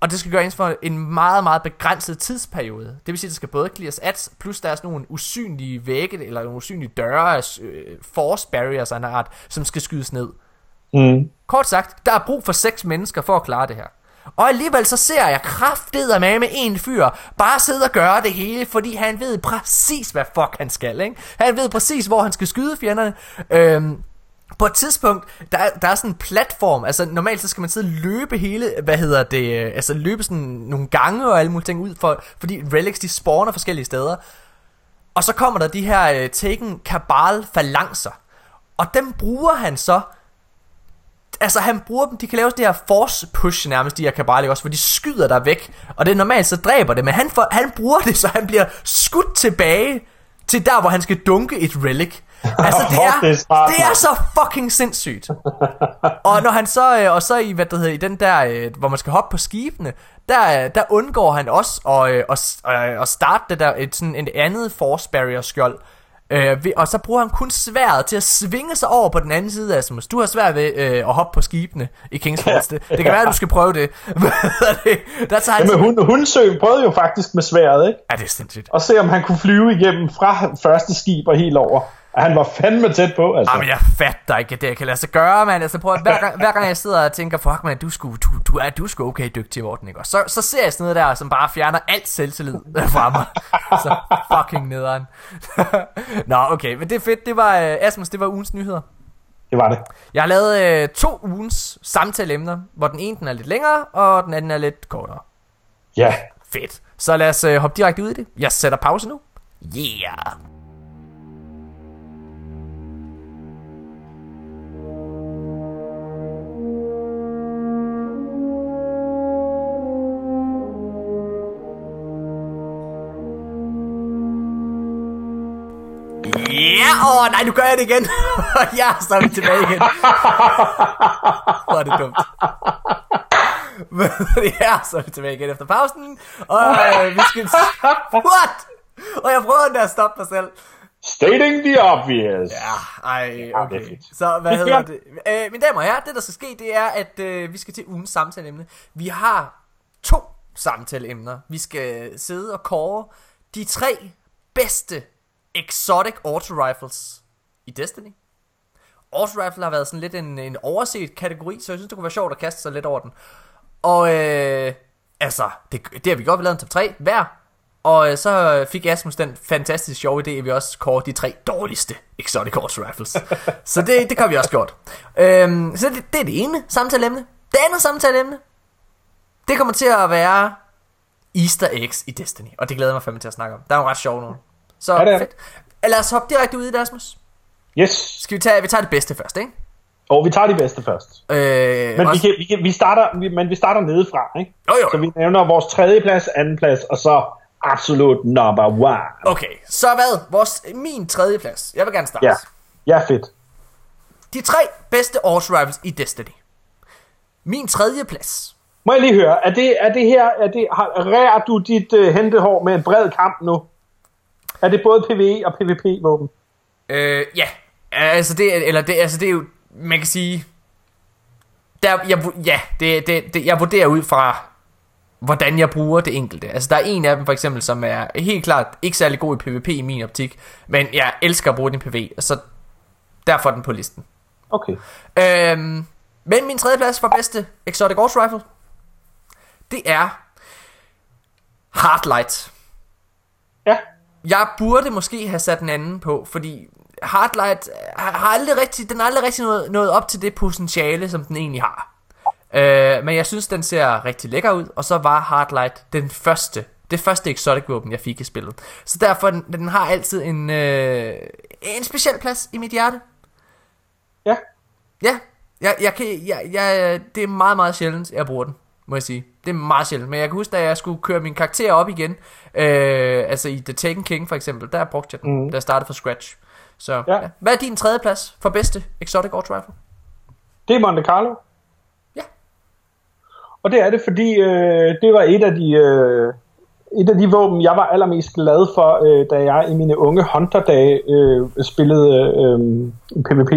og det skal gøres for en meget, meget begrænset tidsperiode. Det vil sige, at der skal både clears ads, plus der er sådan nogle usynlige vægge, eller nogle usynlige døre, øh, force barriers af en art, som skal skydes ned. Mm. Kort sagt, der er brug for seks mennesker for at klare det her. Og alligevel så ser jeg kraftedet med med en fyr bare sidde og gøre det hele, fordi han ved præcis, hvad fuck han skal, ikke? Han ved præcis, hvor han skal skyde fjenderne. Øhm, på et tidspunkt, der, er, der er sådan en platform, altså normalt så skal man sidde og løbe hele, hvad hedder det, øh, altså løbe sådan nogle gange og alle mulige ting ud, for, fordi relics de spawner forskellige steder. Og så kommer der de her uh, Taken Kabal falancer, og dem bruger han så altså han bruger dem, de kan lave det her force push nærmest, de her Kabal, også, hvor de skyder dig væk, og det er normalt, så dræber det, men han, for, han bruger det, så han bliver skudt tilbage til der, hvor han skal dunke et relic. Altså det er, det er så fucking sindssygt. og når han så, øh, og så i, hvad det hedder, i den der, øh, hvor man skal hoppe på skibene, der, øh, der undgår han også at, at, at starte det der, et, sådan et andet force barrier skjold, Øh, og så bruger han kun sværet til at svinge sig over på den anden side, Asmus. Du har svært ved øh, at hoppe på skibene i King's Falls. Det, det kan være, at du skal prøve det. der tager han Jamen, hun, Hundsø prøvede jo faktisk med sværet, ikke? Ja, det er sindssygt. Og se, om han kunne flyve igennem fra første skib og helt over. Han var fandme tæt på, altså. Jamen, jeg fatter ikke, at det kan lade sig gøre, mand. Altså, prøv at, hver, gang, hver gang jeg sidder og tænker, fuck, man, du, skulle, du, du, er, du sgu okay dygtig i orden, ikke? Og så, så ser jeg sådan noget der, som bare fjerner alt selvtillid fra mig. så fucking nederen. Nå, okay, men det er fedt. Det var, uh, Asmus, det var ugens nyheder. Det var det. Jeg har lavet uh, to ugens samtaleemner, hvor den ene den er lidt længere, og den anden er lidt kortere. Ja. Fedt. Så lad os uh, hoppe direkte ud i det. Jeg sætter pause nu. Yeah! Ja, åh oh, nej, nu gør jeg det igen. ja, så er vi tilbage igen. Hvor er det dumt. ja, så er vi tilbage igen efter pausen. Og øh, vi skal... What? Og jeg prøver den der at stoppe mig selv. Stating the obvious. Ja, ej, okay. Så hvad hedder det? Øh, mine damer og herrer, det der skal ske, det er, at øh, vi skal til ugens samtaleemne. Vi har to samtaleemner. Vi skal sidde og kåre de tre bedste Exotic Auto Rifles i Destiny. Auto Rifle har været sådan lidt en, en overset kategori, så jeg synes, det kunne være sjovt at kaste sig lidt over den. Og øh, altså, det, det har vi godt lavet en top 3 hver. Og øh, så fik Asmus den fantastisk sjove idé, at vi også kårer de tre dårligste Exotic Auto Rifles. så det, det kan vi også godt. Øhm, så det, det er det ene samtaleemne. Det andet samtaleemne, det kommer til at være Easter eggs i Destiny. Og det glæder jeg mig fandme til at snakke om. Der er nogle ret sjove nogle. Så ja, det er. fedt. Lad os hoppe direkte ud i det, Asmus. Yes. Skal vi tage, vi tager det bedste først, ikke? Og vi tager de bedste først. Øh, men, også... vi, kan, vi, kan, vi, starter, vi, men vi starter nedefra, ikke? Jo, jo. Så vi nævner vores tredje plads, anden plads, og så absolut number one. Okay, så hvad? Vores, min tredje plads. Jeg vil gerne starte. Ja, ja fedt. De tre bedste Horse Rivals i Destiny. Min tredje plads. Må jeg lige høre, er det, er det her, er det, har, du dit uh, hentehår med en bred kamp nu? Er det både PvE og PvP-våben? Øh, ja. Altså det, eller det, altså det er jo, man kan sige, der, jeg, ja, det, det, det, jeg vurderer ud fra, hvordan jeg bruger det enkelte. Altså der er en af dem for eksempel, som er helt klart ikke særlig god i PvP i min optik, men jeg elsker at bruge den i PvE, så derfor er den på listen. Okay. Øhm, men min tredje plads for bedste Exotic Horse Rifle, det er Hardlight. Ja jeg burde måske have sat en anden på, fordi Hardlight har aldrig rigtig, den har aldrig rigtig nået, nået op til det potentiale, som den egentlig har. Øh, men jeg synes, den ser rigtig lækker ud, og så var Hardlight den første, det første exotic våben, jeg fik i spillet. Så derfor, den, den har altid en, øh, en speciel plads i mit hjerte. Ja. Ja, jeg, jeg kan, jeg, jeg, det er meget, meget sjældent, jeg bruger den. Må jeg sige. Det er meget sjældent. Men jeg kan huske, da jeg skulle køre min karakter op igen, øh, altså i The Taken King for eksempel, der brugte jeg den, mm. da jeg startede fra scratch. Så ja. Ja. hvad er din tredje plads for bedste Exotic Auto Rifle? Det er Monte Carlo. Ja. Og det er det, fordi øh, det var et af de... Øh, et af de våben, jeg var allermest glad for, øh, da jeg i mine unge Hunter-dage øh, spillede øh, PvP.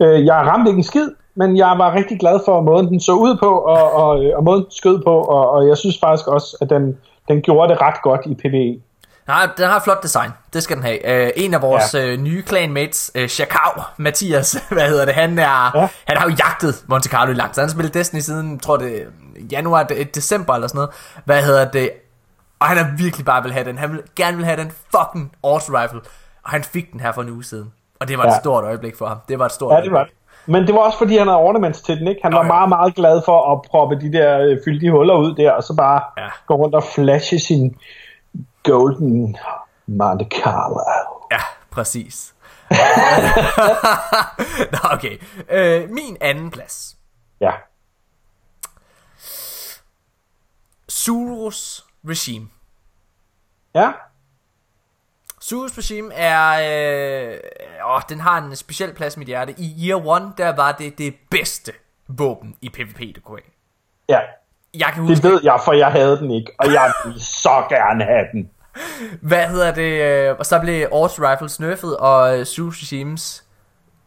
Øh, jeg ramte ikke en skid, men jeg var rigtig glad for måden, den så ud på, og, og, og måden den skød på, og, og jeg synes faktisk også, at den, den gjorde det ret godt i PvE. Nej, den har et flot design. Det skal den have. Uh, en af vores ja. uh, nye clanmates, uh, Chakao, Mathias, hvad hedder det, han, er, ja. han har jo jagtet Monte Carlo i lang tid. Han har spillet Destiny siden, tror det januar, det, december eller sådan noget. Hvad hedder det? Og han har virkelig bare vil have den. Han vil gerne vil have den fucking auto rifle. Og han fik den her for en uge siden. Og det var ja. et stort øjeblik for ham. Det var et stort ja, det var det. Men det var også fordi, han havde ornaments til den, ikke? Han var oh, ja. meget, meget glad for at proppe de der, øh, fylde de huller ud der, og så bare ja. gå rundt og flashe sin golden Monte Carlo. Ja, præcis. Nå, okay. Øh, min anden plads. Ja. Surus Regime. Ja. Surus Regime er... Øh, åh, den har en speciel plads i mit hjerte. I Year One, der var det det bedste våben i PvP, du kunne have. Ja. Jeg kan huske, det ved jeg, for jeg havde den ikke, og jeg ville så gerne have den. Hvad hedder det? Øh, og så blev Auto Rifles nerfed, og uh, Surus Regimes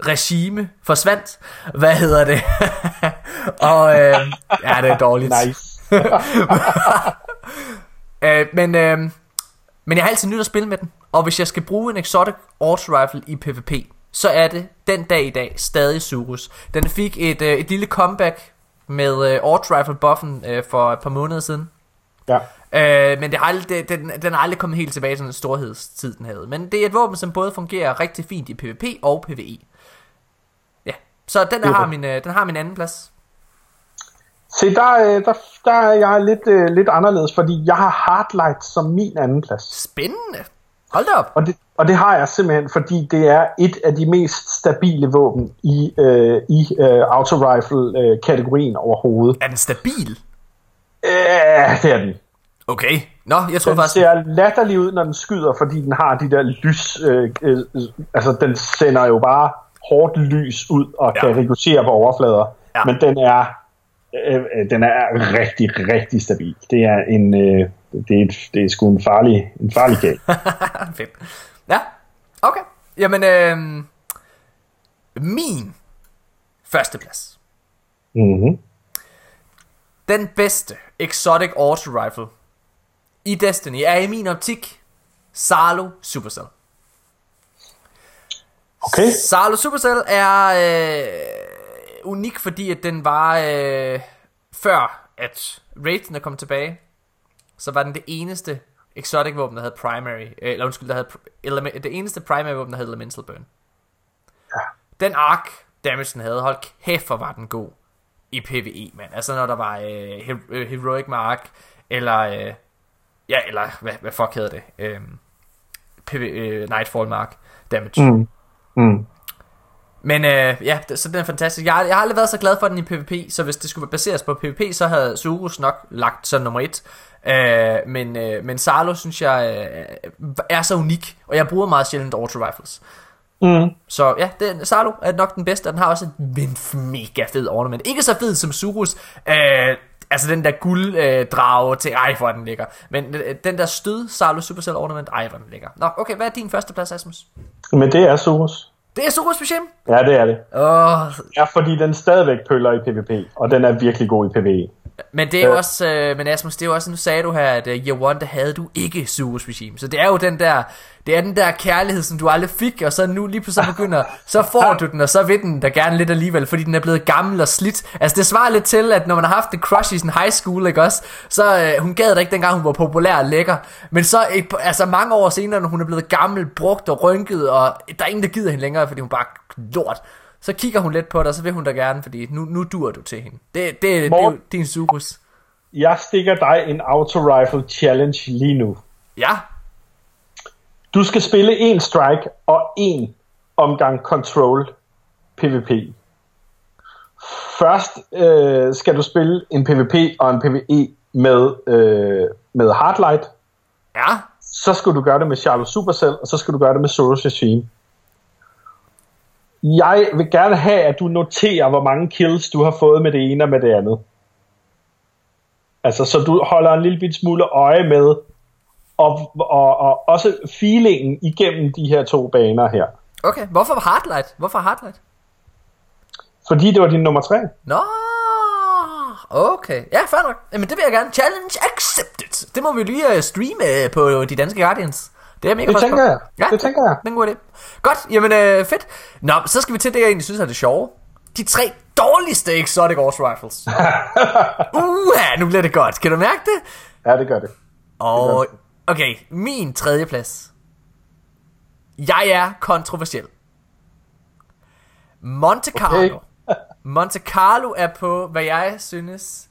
regime forsvandt. Hvad hedder det? og øh, ja, det er dårligt. Nice. øh, men, øh, men jeg har altid nyt at spille med den. Og hvis jeg skal bruge en exotic auto rifle i PvP, så er det den dag i dag stadig Surus. Den fik et, øh, et lille comeback med øh, auto rifle buffen øh, for et par måneder siden. Ja. Øh, men det har aldrig, den, den er aldrig kommet helt tilbage til den storhedstid, den havde. Men det er et våben, som både fungerer rigtig fint i PvP og PvE. Ja, så den, der har, min, øh, den har min anden plads. Se, der, øh, der, der er jeg lidt, øh, lidt anderledes, fordi jeg har Hardlight som min anden plads. Spændende. Hold da op. Og det, og det har jeg simpelthen, fordi det er et af de mest stabile våben i, øh, i øh, auto-rifle-kategorien øh, overhovedet. Er den stabil? Ja, det er den. Okay. Nå, jeg tror den faktisk... Den ser latterlig ud, når den skyder, fordi den har de der lys... Øh, øh, altså, den sender jo bare hårdt lys ud og ja. kan reducere på overflader. Ja. Men den er Øh, øh, den er rigtig, rigtig stabil. Det er en, øh, det er, det er sgu en farlig, en farlig kæld. Fedt. Ja, okay. Jamen, øh, min førsteplads. Mm-hmm. Den bedste exotic auto rifle i Destiny er i min optik Salo Supercell. Okay. Salo Supercell er øh, unik, fordi at den var øh, før at Raiden kom tilbage, så var den det eneste exotic våben, der havde primary, øh, eller undskyld, der havde element, det eneste primary våben, der havde elemental burn. Ja. Den arc damage, den havde, hold kæft, hvor var den god i PvE, mand. Altså når der var øh, øh Heroic Mark, eller, øh, ja, eller hvad, hvad fuck hedder det? Øh, PV, øh, Nightfall Mark damage. Mm. Mm. Men øh, ja, så den er fantastisk. Jeg har, jeg har aldrig været så glad for den i PvP, så hvis det skulle baseres på PvP, så havde Surus nok lagt som nummer et. Øh, men, øh, men Salo synes jeg øh, er så unik, og jeg bruger meget sjældent auto rifles. Mm. Så ja, den, Salo er nok den bedste, og den har også en mega fed ornament. Ikke så fed som Surus, øh, altså den der gulddrage øh, til, ej hvor den ligger. Men øh, den der stød Salo Supercell ornament, ej hvor den ligger. Nå, okay, hvad er din første plads, Asmus? Men det er Surus. Det er Surus Speciem? Ja, det er det. Oh. Ja, fordi den stadigvæk pøller i PvP, og den er virkelig god i PvE. Men det er jo øh. også, øh, men Asmus, det er jo også, nu sagde du her, at uh, Year One, der havde du ikke Surus Regime. Så det er jo den der, det er den der kærlighed, som du aldrig fik, og så nu lige pludselig begynder, så får du den, og så vil den der gerne lidt alligevel, fordi den er blevet gammel og slidt. Altså det svarer lidt til, at når man har haft en crush i sin high school, ikke også, så øh, hun gad da ikke dengang, hun var populær og lækker. Men så, et, altså mange år senere, når hun er blevet gammel, brugt og rynket, og der er ingen, der gider hende længere, fordi hun bare lort så kigger hun lidt på dig, og så vil hun da gerne, fordi nu, nu dur du til hende. Det, det, det er din Surus. Jeg stikker dig en auto-rifle challenge lige nu. Ja. Du skal spille en strike og en omgang control PvP. først øh, skal du spille en PvP og en PvE med, øh, med Hardlight. Ja. Så skal du gøre det med Charlotte Supercell, og så skal du gøre det med Soros Regime. Jeg vil gerne have, at du noterer, hvor mange kills du har fået med det ene og med det andet. Altså, så du holder en lille bit smule øje med, og, og, og også feelingen igennem de her to baner her. Okay, hvorfor Hardlight? Hvorfor Hardlight? Fordi det var din nummer tre. Nå, okay. Ja, fair nok. Jamen, det vil jeg gerne. Challenge accepted. Det må vi lige uh, streame uh, på de danske Guardians. Det er mega Det tænker jeg. Ja, Det tænker jeg. Det er en god idé. Godt, jamen øh, fedt. Nå, så skal vi til det, jeg egentlig synes er det sjove. De tre dårligste Exotic Horse Rifles. Uha, nu bliver det godt. Kan du mærke det? Ja, det gør det. Og okay, min tredje plads. Jeg er kontroversiel. Monte Carlo. Monte Carlo er på, hvad jeg synes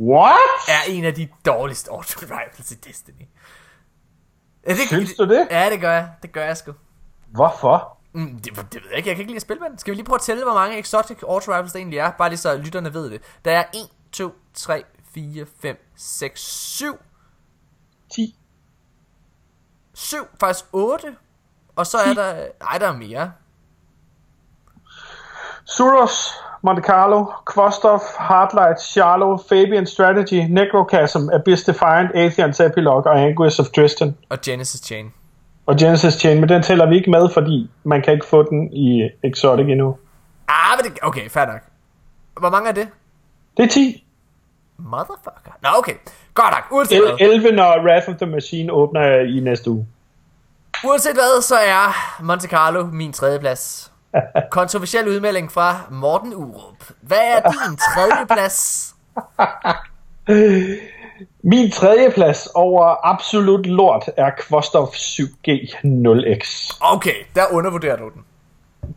What? er en af de dårligste auto rifles i Destiny. Ja, det, Synes du det? Ja, det gør jeg. Det gør jeg sgu. Hvorfor? Mm, det, det ved jeg ikke. Jeg kan ikke lide at spille med den. Skal vi lige prøve at tælle, hvor mange exotic auto rifles der egentlig er? Bare lige så lytterne ved det. Der er 1, 2, 3, 4, 5, 6, 7. 10. 7, faktisk 8. Og så er der... Ej, der er mere. Suros, Monte Carlo, Kvostov, Hardlight, Charlo, Fabian Strategy, Necrochasm, Abyss Defiant, Atheon's Epilogue og Anguish of Tristan. Og Genesis Chain. Og Genesis Chain, men den tæller vi ikke med, fordi man kan ikke få den i Exotic endnu. Ah, men det... Okay, fair nok. Hvor mange er det? Det er 10. Motherfucker. Nå, okay. Godt nok. Uanset hvad. 11, når Wrath of the Machine åbner i næste uge. Uanset hvad, så er Monte Carlo min tredje plads. Kontroversiel udmelding fra Morten Urup. Hvad er din tredje plads? Min tredje plads over absolut lort er Kvostov 7G 0X. Okay, der undervurderer du den.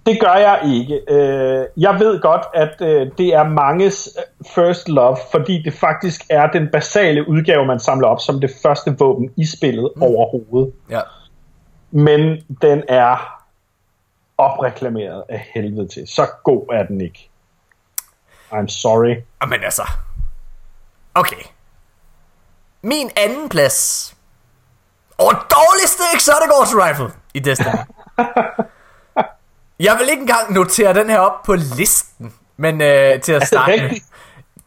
Det gør jeg ikke. Øh, Jeg ved godt, at øh, det er manges øh, first love, fordi det faktisk er den basale udgave, man samler op som det første våben i spillet mm. overhovedet. Ja. Men den er opreklameret af helvede til. Så god er den ikke. I'm sorry. Men altså... Okay. Min anden plads. Og dårligste Exotic Auto Rifle i Destiny. Jeg vil ikke engang notere den her op på listen. Men øh, til at starte med.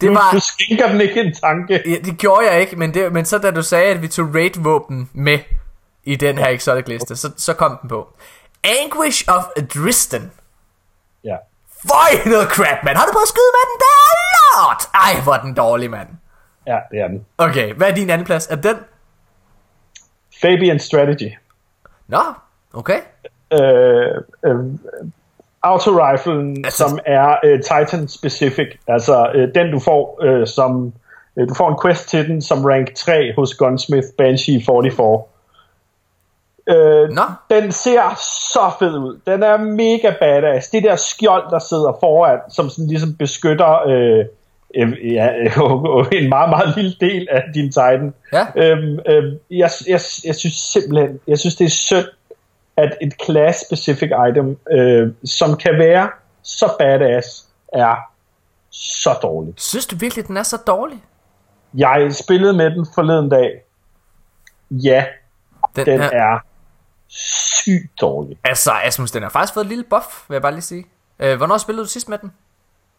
Det var... du skænker den ikke en tanke. Ja, det gjorde jeg ikke, men, det, men så da du sagde, at vi tog raid-våben med i den her exotic liste, så, så kom den på. Anguish of Dristan. Ja. Føj noget crap, mand. Har du prøvet at skyde med den? Det er lort. Ej, hvor er den dårlig, mand. ja, det er den. Okay, hvad er din anden plads? Er den? Fabian Strategy. Nå, okay. øh, øh, autoriflen, Altså- som er øh, Titan specific, altså øh, den du får øh, som øh, du får en quest til den som rank 3 hos Gunsmith Banshee 44. Øh, Nå. den ser så fed ud. Den er mega badass. Det der skjold, der sidder foran, som sådan ligesom beskytter øh, øh, ja, en meget, meget lille del af din Titan. Ja. Øhm, øhm, jeg, jeg, jeg synes simpelthen, jeg synes det er synd, at et class-specific item, øh, som kan være så badass, er så dårligt. Synes du virkelig, den er så dårlig? Jeg spillede med den forleden dag. Ja, Den, den er, er sygt dårlig. Altså, Asmus, den har faktisk fået et lille buff, vil jeg bare lige sige. Øh, hvornår spillede du sidst med den?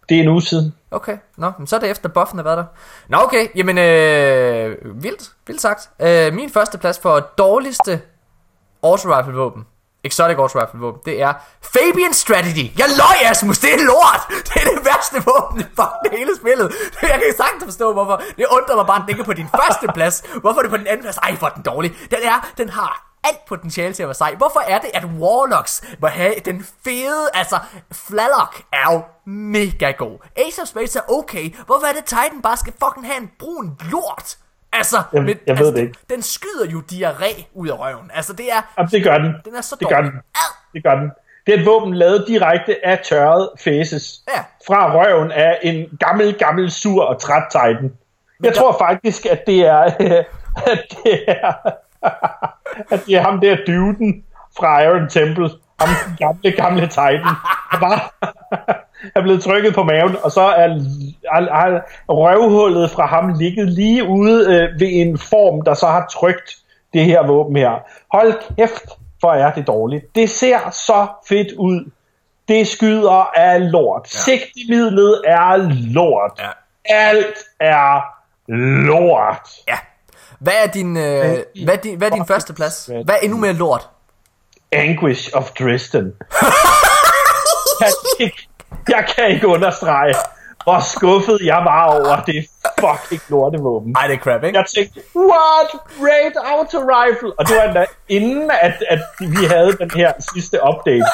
Det er en uge siden. Okay, nå, men så er det efter buffen har været der. Nå okay, jamen øh, vildt, vildt sagt. Øh, min første plads for dårligste auto rifle våben, exotic auto rifle våben, det er Fabian Strategy. Jeg løg, Asmus, det er lort. Det er det værste våben i fucking hele spillet. Jeg kan sagtens forstå, hvorfor. Det undrer mig bare, at den ikke er på din første plads. Hvorfor er det på den anden plads? Ej, hvor den dårlig. Den er, den har alt potentiale til at være sej. Hvorfor er det, at Warlocks må have den fede, altså, Flalock er jo mega god. Ace of Space er okay. Hvorfor er det, Titan bare skal fucking have en brun lort? Altså, Jeg- men, jeg ved altså, det ikke. Den, den skyder jo diarré ud af røven. Altså, det er... Jamen, det gør den. Den er så det gør den. Det gør den. Det er et våben lavet direkte af tørret faces. Ja. Fra røven af en gammel, gammel, sur og træt Titan. Jeg der- tror faktisk, at det er, at det er, at det er ham der duden fra Iron Temple. Ham gamle, gamle Titan. Der var, er blevet trykket på maven, og så er, er, er røvhullet fra ham ligget lige ude øh, ved en form, der så har trykt det her våben her. Hold kæft, hvor er det dårligt. Det ser så fedt ud. Det skyder af lort. Ja. Sigtemidlet er lort. Ja. Alt er lort. Ja. Hvad er din, øh, hvad er din, hvad er din første plads? Hvad er endnu mere lort? Anguish of Dresden. jeg, kan ikke, jeg kan ikke understrege, hvor skuffet jeg var over det fucking lortevåben. Ej, det er crap, ikke? Jeg tænkte, what? Raid Auto Rifle! Og det var endda inden, at, at vi havde den her sidste update.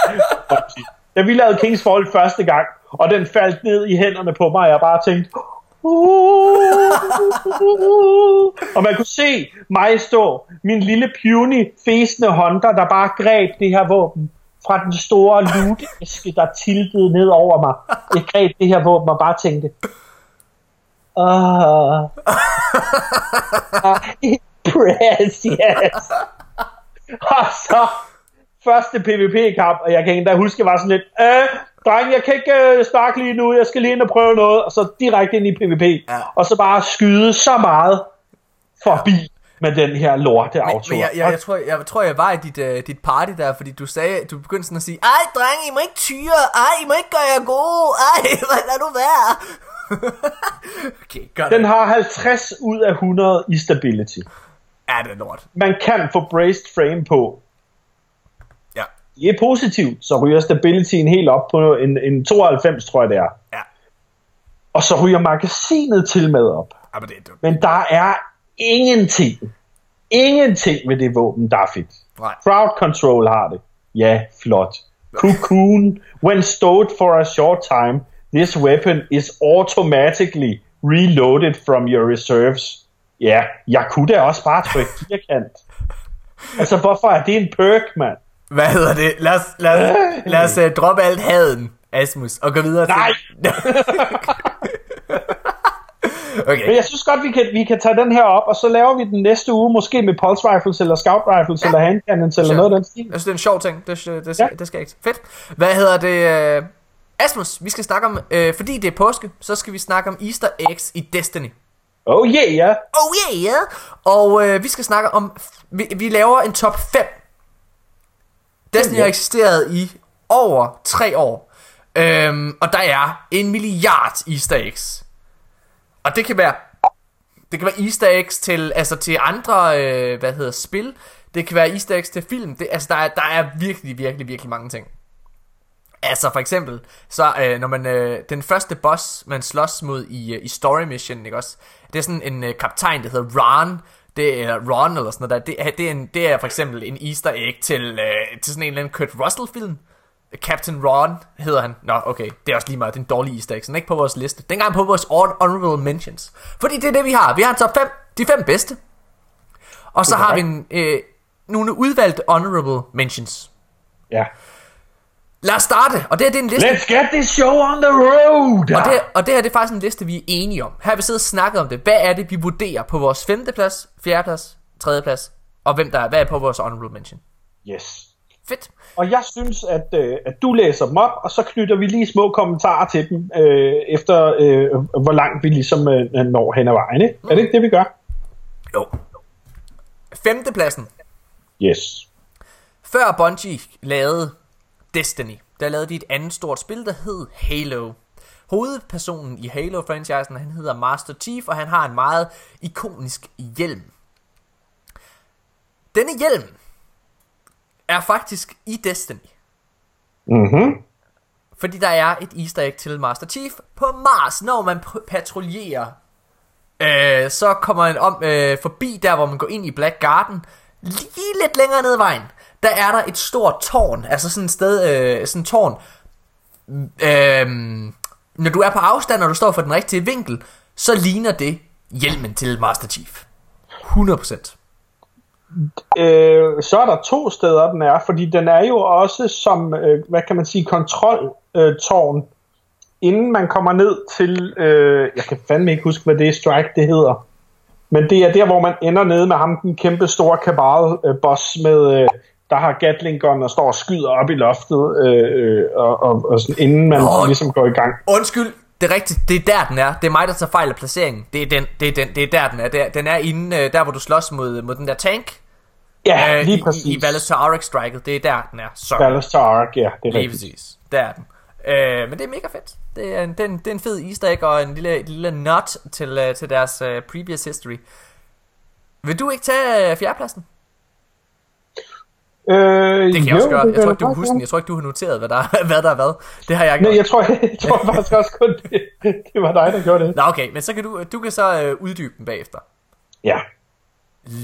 Da vi lavede Kings Fall første gang, og den faldt ned i hænderne på mig, og jeg bare tænkte, og man kunne se mig stå, min lille puny, fæsende Honda, der bare greb det her våben fra den store lutæske, der tiltede ned over mig. Jeg greb det her våben og bare tænkte, Ah, ah precious. og så første PvP-kamp, og jeg kan endda huske, jeg var sådan lidt, øh, dreng, jeg kan ikke øh, snakke lige nu, jeg skal lige ind og prøve noget, og så direkte ind i PvP, ja. og så bare skyde så meget forbi med den her lorte auto. Men, men jeg, jeg, jeg, tror, jeg, jeg tror, jeg var i dit, uh, dit party der, fordi du sagde, du begyndte sådan at sige, ej dreng, I må ikke tyre, ej, I må ikke gøre jer gode, ej, lad nu være. okay, Den har 50 ud af 100 i stability. Ja, det er lort. Man kan få braced frame på. Det er positivt, så ryger stabilityen helt op på en, en 92, tror jeg det er. Ja. Og så ryger magasinet til med op. Ja, men, det er dumt. men der er ingenting, ingenting ved det våben, der er fedt. Nej. Crowd control har det. Ja, flot. Cocoon, when stowed for a short time, This weapon is automatically reloaded from your reserves. Ja, jeg kunne da også bare trykke firkant. Altså, hvorfor er det en perk, mand? Hvad hedder det? Lad os, lad os, lad os uh, droppe alt haden, Asmus, og gå videre Nej! til... okay. Men jeg synes godt, vi kan, vi kan tage den her op, og så laver vi den næste uge, måske med pulse rifles, eller scout rifles, ja. eller handcannons, eller sure. noget af den stil. Jeg synes, det er en sjov ting. Det, det, det, ja. det skal ikke. Fedt. Hvad hedder det? Uh... Asmus, vi skal snakke om, øh, fordi det er påske, så skal vi snakke om easter eggs i Destiny. Oh yeah. Oh yeah, yeah. Og øh, vi skal snakke om, vi, vi laver en top 5. Destiny har eksisteret i over 3 år. Øhm, og der er en milliard easter eggs. Og det kan være, det kan være easter eggs til, altså til andre, øh, hvad hedder, spil. Det kan være easter eggs til film. Det, altså der er, der er virkelig, virkelig, virkelig mange ting. Altså for eksempel, så øh, når man øh, den første boss man slås mod i øh, i story mission, ikke også? Det er sådan en øh, kaptajn der hedder Ron. Det er Ron eller sådan noget der. Det, det, er en, det er for eksempel en easter egg til øh, til sådan en eller anden Kurt Russell film. Captain Ron hedder han. Nå, okay, det er også lige meget, det er en dårlig easter egg, så ikke på vores liste. Dengang på vores honorable mentions. Fordi det er det, vi har. Vi har en top 5, de fem bedste. Og så har vi en, øh, nogle udvalgte honorable mentions. Ja. Lad os starte, og det her det er en liste. Let's get this show on the road. Og det, og det her det er faktisk en liste vi er enige om. Her har vi siddet og snakket om det. Hvad er det vi vurderer på vores femte plads, fjerde plads, tredje plads Og hvem der er, hvad er på vores honorable mention? Yes. Fedt. Og jeg synes at, øh, at du læser dem op Og så knytter vi lige små kommentarer til dem øh, Efter øh, hvor langt vi ligesom øh, når hen ad vejen ikke? Mm. Er det ikke det vi gør? Jo. Femtepladsen. Yes. Før Bungie lavede Destiny, der lavede de et andet stort spil, der hed Halo. Hovedpersonen i Halo-franchisen, han hedder Master Chief, og han har en meget ikonisk hjelm. Denne hjelm er faktisk i Destiny. Mhm. Fordi der er et easter egg til Master Chief på Mars, når man patruljerer. Øh, så kommer man om øh, forbi der, hvor man går ind i Black Garden, lige lidt længere ned ad vejen der er der et stort tårn, altså sådan et sted, øh, sådan et tårn. Øh, når du er på afstand, og du står for den rigtige vinkel, så ligner det hjelmen til Master Chief. 100%. Øh, så er der to steder, den er, fordi den er jo også som, øh, hvad kan man sige, kontroltårn, øh, inden man kommer ned til, øh, jeg kan fandme ikke huske, hvad det er, Strike det hedder. Men det er der, hvor man ender nede med ham, den kæmpe store kabal-boss øh, med, øh, der har Gatling Gun og står og skyder op i loftet, øh, øh, og, og, og sådan, inden man Åh. ligesom går i gang. Undskyld, det er rigtigt, det er der den er. Det er mig, der tager fejl af placeringen. Det er, den, det er, den, det er der den er. Det er, den er inde, øh, der hvor du slås mod, mod den der tank. Ja, øh, lige i, præcis. I, i Valles Ark Striket. Det er der den er. Sorry. Ballastar Ark, ja, det er Lige rigtigt. præcis. Der er den. Øh, men det er mega fedt. Det er en, det er en, det er en fed easter egg og en lille, lille nut til, uh, til deres uh, previous history. Vil du ikke tage uh, fjerdepladsen? Øh, Det kan jeg også gøre. Jeg tror ikke, du kan kan huske den. Jeg tror ikke, du har noteret, hvad der, hvad der er hvad. Det har jeg ikke Nej, jeg tror, jeg, tror faktisk også kun, det, det var dig, der gjorde det. Nå, okay. Men så kan du, du kan så uh, uddybe den bagefter. Ja,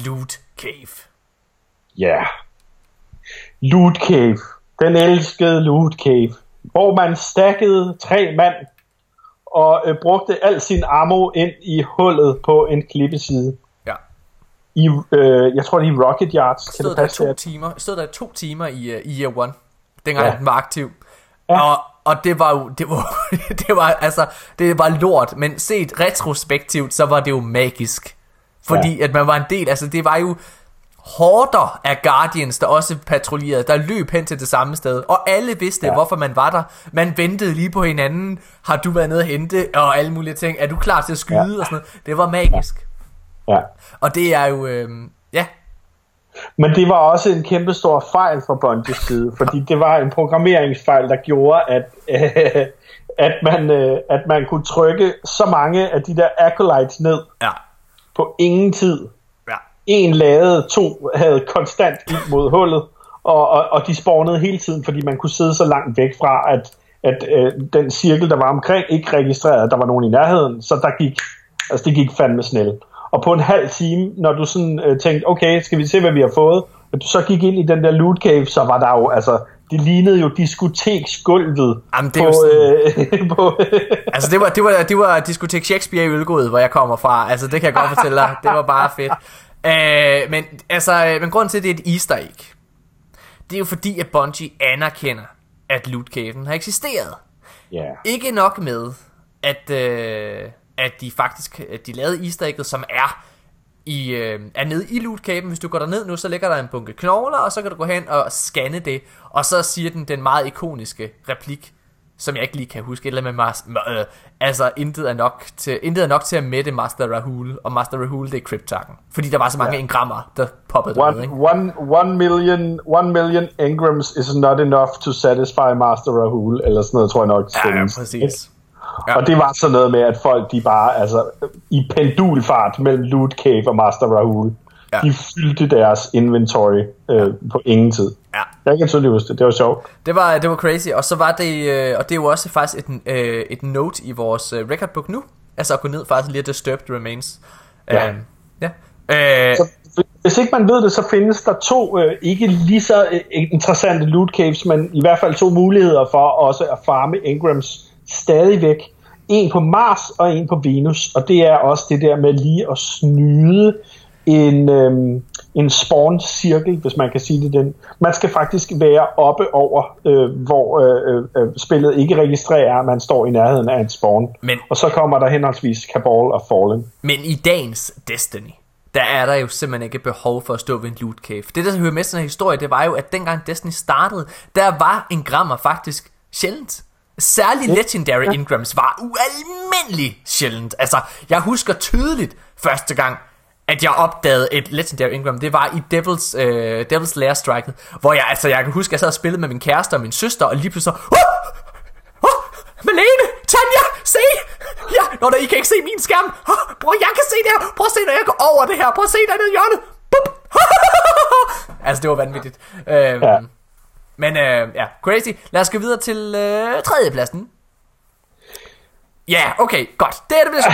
Loot Cave. ja. Loot Cave. Den elskede Loot Cave. Hvor man stakkede tre mand og øh, brugte al sin ammo ind i hullet på en klippeside. I, øh, jeg tror, det er i Rocket Yards. Kan Stod det der, passe? to det? timer, stod der to timer i, uh, i Year One. Dengang Ja. den var aktiv. Ja. Og, og det var jo, det var, det var, altså, det var lort, men set retrospektivt, så var det jo magisk. Fordi ja. at man var en del, altså det var jo horder af Guardians, der også patruljerede, der løb hen til det samme sted, og alle vidste. Ja. hvorfor man var der. Man ventede lige på hinanden, har du været nede at hente, og alle mulige ting, er du klar til at skyde, ja. og sådan noget. Det var magisk. Ja. Og det er jo, øh, ja, Men det var også en kæmpe stor fejl fra Bungies side, fordi det var en programmeringsfejl, der gjorde, at, øh, at, man, øh, at man kunne trykke så mange af de der acolytes ned ja, på ingen tid. ja. En lavede, to havde konstant ild mod hullet, og, og, og de spawnede hele tiden, fordi man kunne sidde så langt væk fra, at, at øh, den cirkel, der var omkring, ikke registrerede, at der var nogen i nærheden, så der gik, altså det gik fandme snel. Og på en halv time, når du sådan øh, tænkte, okay, skal vi se, hvad vi har fået, og du så gik ind i den der loot cave, så var der jo, altså, det lignede jo diskoteksgulvet Jamen, det er på, jo øh, på Altså det var, det var, det var diskotek Shakespeare i Ølgod, hvor jeg kommer fra. Altså det kan jeg godt fortælle dig. Det var bare fedt. Øh, men altså, øh, men grunden til, at det er et easter egg, det er jo fordi, at Bungie anerkender, at Loot Cave'en har eksisteret. Ja. Ikke nok med, at, øh, at de faktisk at de lavede easter egget, som er i, øh, er nede i loot caven. Hvis du går derned nu, så ligger der en bunke knogler, og så kan du gå hen og scanne det, og så siger den den meget ikoniske replik, som jeg ikke lige kan huske, et eller andet med Mas- øh, altså intet er, nok til, intet er nok til at mætte Master Rahul, og Master Rahul det er Cryptarken, fordi der var så mange ja. engrammer, der poppede One, ikke? one, one, million, one million engrams is not enough to satisfy Master Rahul, eller sådan noget, tror jeg nok. Ja, ja, præcis. Ja. Og det var sådan noget med, at folk de bare, altså, i pendulfart mellem Loot Cave og Master Rahul, Ja. de fyldte deres inventory øh, på ingen tid. Ja. Jeg kan tydeligt huske det, det var sjovt. Det var, det var crazy, og så var det, øh, og det er jo også faktisk et, øh, et note i vores øh, recordbook nu, altså at gå ned faktisk lige at Disturbed Remains. Ja. Øh, ja. Øh, Så, hvis ikke man ved det, så findes der to øh, ikke lige så øh, interessante loot caves, men i hvert fald to muligheder for også at farme engrams stadigvæk. En på Mars og en på Venus, og det er også det der med lige at snyde en, øhm, en spawn-cirkel, hvis man kan sige det den. Man skal faktisk være oppe over, øh, hvor øh, øh, spillet ikke registrerer, at man står i nærheden af en spawn. Men- Og så kommer der henholdsvis Cabal og Fallen. men i dagens Destiny, der er der jo simpelthen ikke behov for at stå ved en loot cave. Det, der hører med den her historie, det var jo, at dengang Destiny startede, der var engrammer faktisk sjældent. Særligt legendary engrams var ualmindelig sjældent. Altså, jeg husker tydeligt første gang, at jeg opdagede et legendary engram. Det var i Devil's, øh, Devil's Lair Striket, hvor jeg, altså, jeg kan huske, at jeg sad og spillede med min kæreste og min søster, og lige pludselig så... Oh! Oh! Malene! Tanja! Se! Ja, når der, I kan ikke se min skærm. Oh, bror, jeg kan se det her. Prøv at se, når jeg går over det her. Prøv at se dernede i hjørnet. Bup. altså, det var vanvittigt. Øhm, Ja. Men øh, ja, crazy. Lad os gå videre til øh, tredjepladsen. Ja, okay, godt. Det er det vist.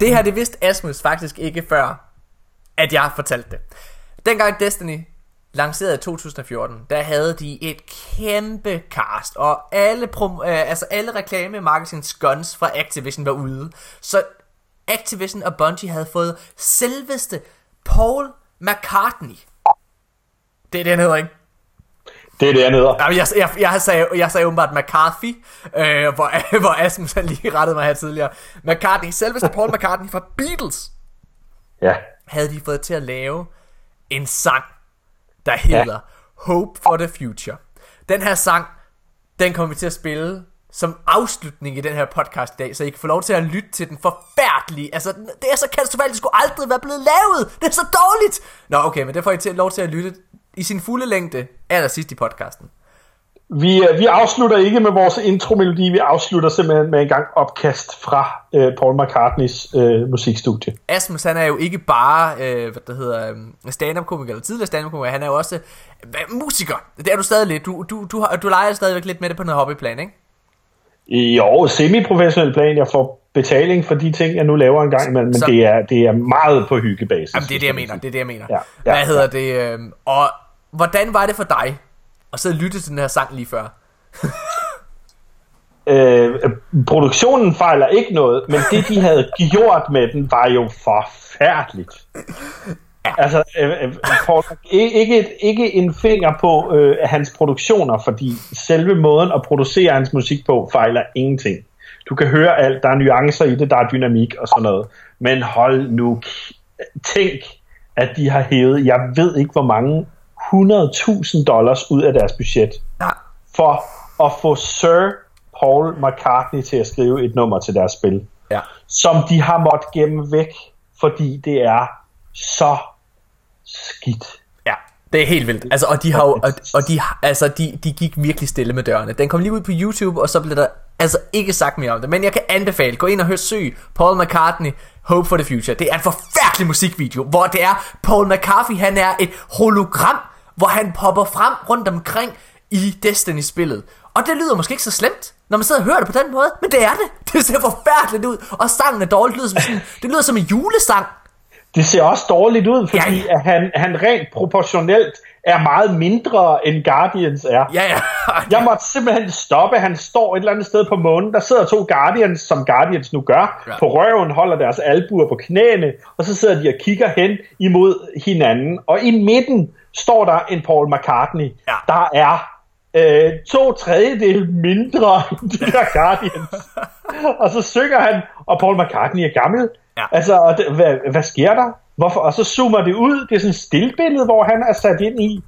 Det her, det vidste Asmus faktisk ikke før, at jeg fortalte det. Dengang Destiny lancerede i 2014, der havde de et kæmpe cast, og alle, prom- øh, altså alle reklame marketing guns fra Activision var ude. Så Activision og Bungie havde fået selveste Paul McCartney. Det er det, han hedder, ikke? Det er det, jeg hedder. Jamen, jeg, jeg, jeg, sagde, jeg sagde åbenbart McCarthy, øh, hvor, hvor Asmus han lige rettede mig her tidligere. McCartney, selveste Paul McCartney fra Beatles, Ja. havde de fået til at lave en sang der hedder ja. Hope for the Future. Den her sang, den kommer vi til at spille som afslutning i den her podcast i dag, så I kan få lov til at lytte til den forfærdelige. Altså, det er så katastrofalt, det skulle aldrig være blevet lavet. Det er så dårligt. Nå, okay, men det får I til, lov til at lytte i sin fulde længde allersidst i podcasten. Vi, øh, vi afslutter ikke med vores intromelodi, vi afslutter simpelthen med en gang opkast fra øh, Paul McCartneys øh, musikstudie. Asmus, han er jo ikke bare, øh, hvad det hedder, øh, stand-up-komiker, eller tidligere stand-up-komiker, han er jo også øh, musiker. Det er du stadig lidt. Du, du, du, du leger stadigvæk lidt med det på noget hobbyplan, ikke? Jo, semi-professionel plan. Jeg får betaling for de ting, jeg nu laver en gang imellem, men så, det, er, det er meget på hyggebasis. Jamen, det er det, jeg mener. Det er det, jeg mener. Ja, ja, hvad hedder ja. det? Øh, og hvordan var det for dig og så lytte til den her sang lige før. øh, produktionen fejler ikke noget, men det de havde gjort med den var jo forfærdeligt. Ja. Altså, øh, øh Paul, ikke, et, ikke en finger på øh, hans produktioner, fordi selve måden at producere hans musik på fejler ingenting. Du kan høre alt, der er nuancer i det, der er dynamik og sådan noget. Men hold nu, tænk, at de har hævet, jeg ved ikke hvor mange 100.000 dollars ud af deres budget ja. for at få Sir Paul McCartney til at skrive et nummer til deres spil, ja. som de har måttet gemme væk, fordi det er så skidt. Ja, det er helt vildt. Altså, og de har jo, og, og de, altså, de, de gik virkelig stille med dørene. Den kom lige ud på YouTube, og så blev der altså ikke sagt mere om det. Men jeg kan anbefale, gå ind og hør søg Paul McCartney, Hope for the Future. Det er en forfærdelig musikvideo, hvor det er Paul McCartney, han er et hologram hvor han popper frem rundt omkring i Destiny-spillet. Og det lyder måske ikke så slemt, når man sidder og hører det på den måde, men det er det. Det ser forfærdeligt ud, og sangen er dårligt. Det lyder som, sådan, det lyder som en julesang. Det ser også dårligt ud, fordi ja, ja. At han, han rent proportionelt er meget mindre end Guardians er. Ja, ja. jeg måtte simpelthen stoppe. Han står et eller andet sted på månen. Der sidder to Guardians, som Guardians nu gør, ja. på røven, holder deres albuer på knæene, og så sidder de og kigger hen imod hinanden. Og i midten står der en Paul McCartney, ja. der er øh, to tredjedel mindre end de der Guardians. og så synger han, og Paul McCartney er gammel. Ja. Altså, det, hvad, hvad sker der? Hvorfor? Og så zoomer det ud. Det er sådan et stillbillede, hvor han er sat ind i.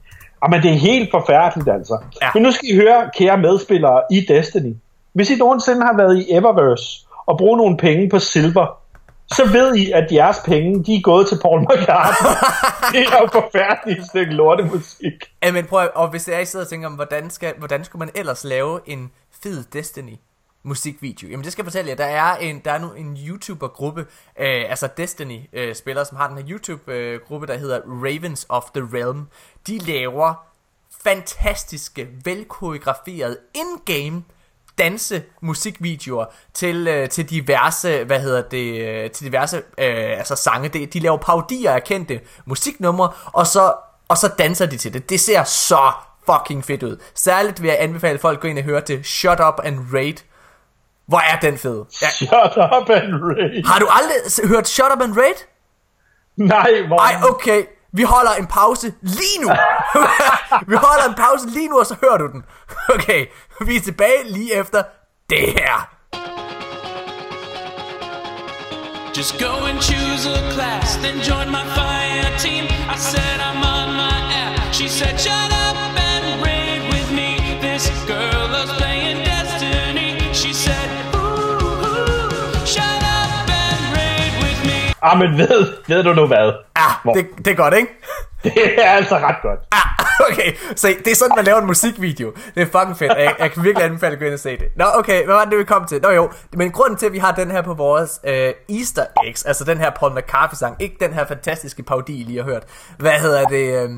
Men det er helt forfærdeligt, altså. Ja. Men nu skal I høre, kære medspillere i Destiny. Hvis I nogensinde har været i Eververse og brugt nogle penge på Silver, så ved I, at jeres penge, de er gået til Paul McCartney. det er jo forfærdeligt stykke lortemusik. Ja, men prøv, og hvis jeg sidder og tænker, hvordan, skal, hvordan skulle man ellers lave en fed Destiny musikvideo? Jamen det skal jeg fortælle jer, der er en, der er nu en YouTuber-gruppe, øh, altså Destiny-spillere, øh, som har den her YouTube-gruppe, der hedder Ravens of the Realm. De laver fantastiske, velkoreograferede in-game danse musikvideoer til, øh, til diverse, hvad hedder det, øh, til diverse øh, altså sange. De, de laver parodier af kendte musiknumre, og så, og så danser de til det. Det ser så fucking fedt ud. Særligt vil jeg anbefale folk at gå ind og høre til Shut Up and Raid. Hvor er den fed? Ja. Shut Up and Raid. Har du aldrig hørt Shut Up and Raid? Nej, hvor... Ej, okay. Vi holder en pause lige nu. vi holder en pause lige nu, og så hører du den. Okay, vi er tilbage lige efter det her. Just go and choose a class, then join my fire team. I said I'm on my app. She said shut up Ah, men ved, ved du nu hvad? Ah, det, det er godt, ikke? Det er altså ret godt. Ah, okay, så det er sådan, man laver en musikvideo. Det er fucking fedt. Jeg, jeg kan virkelig anbefale at gå ind og se det. Nå, okay, hvad var det, vi kom til? Nå jo, men grunden til, at vi har den her på vores øh, Easter eggs, altså den her Paul McCartney-sang, ikke den her fantastiske parodi, I lige har hørt. Hvad hedder det? Øh,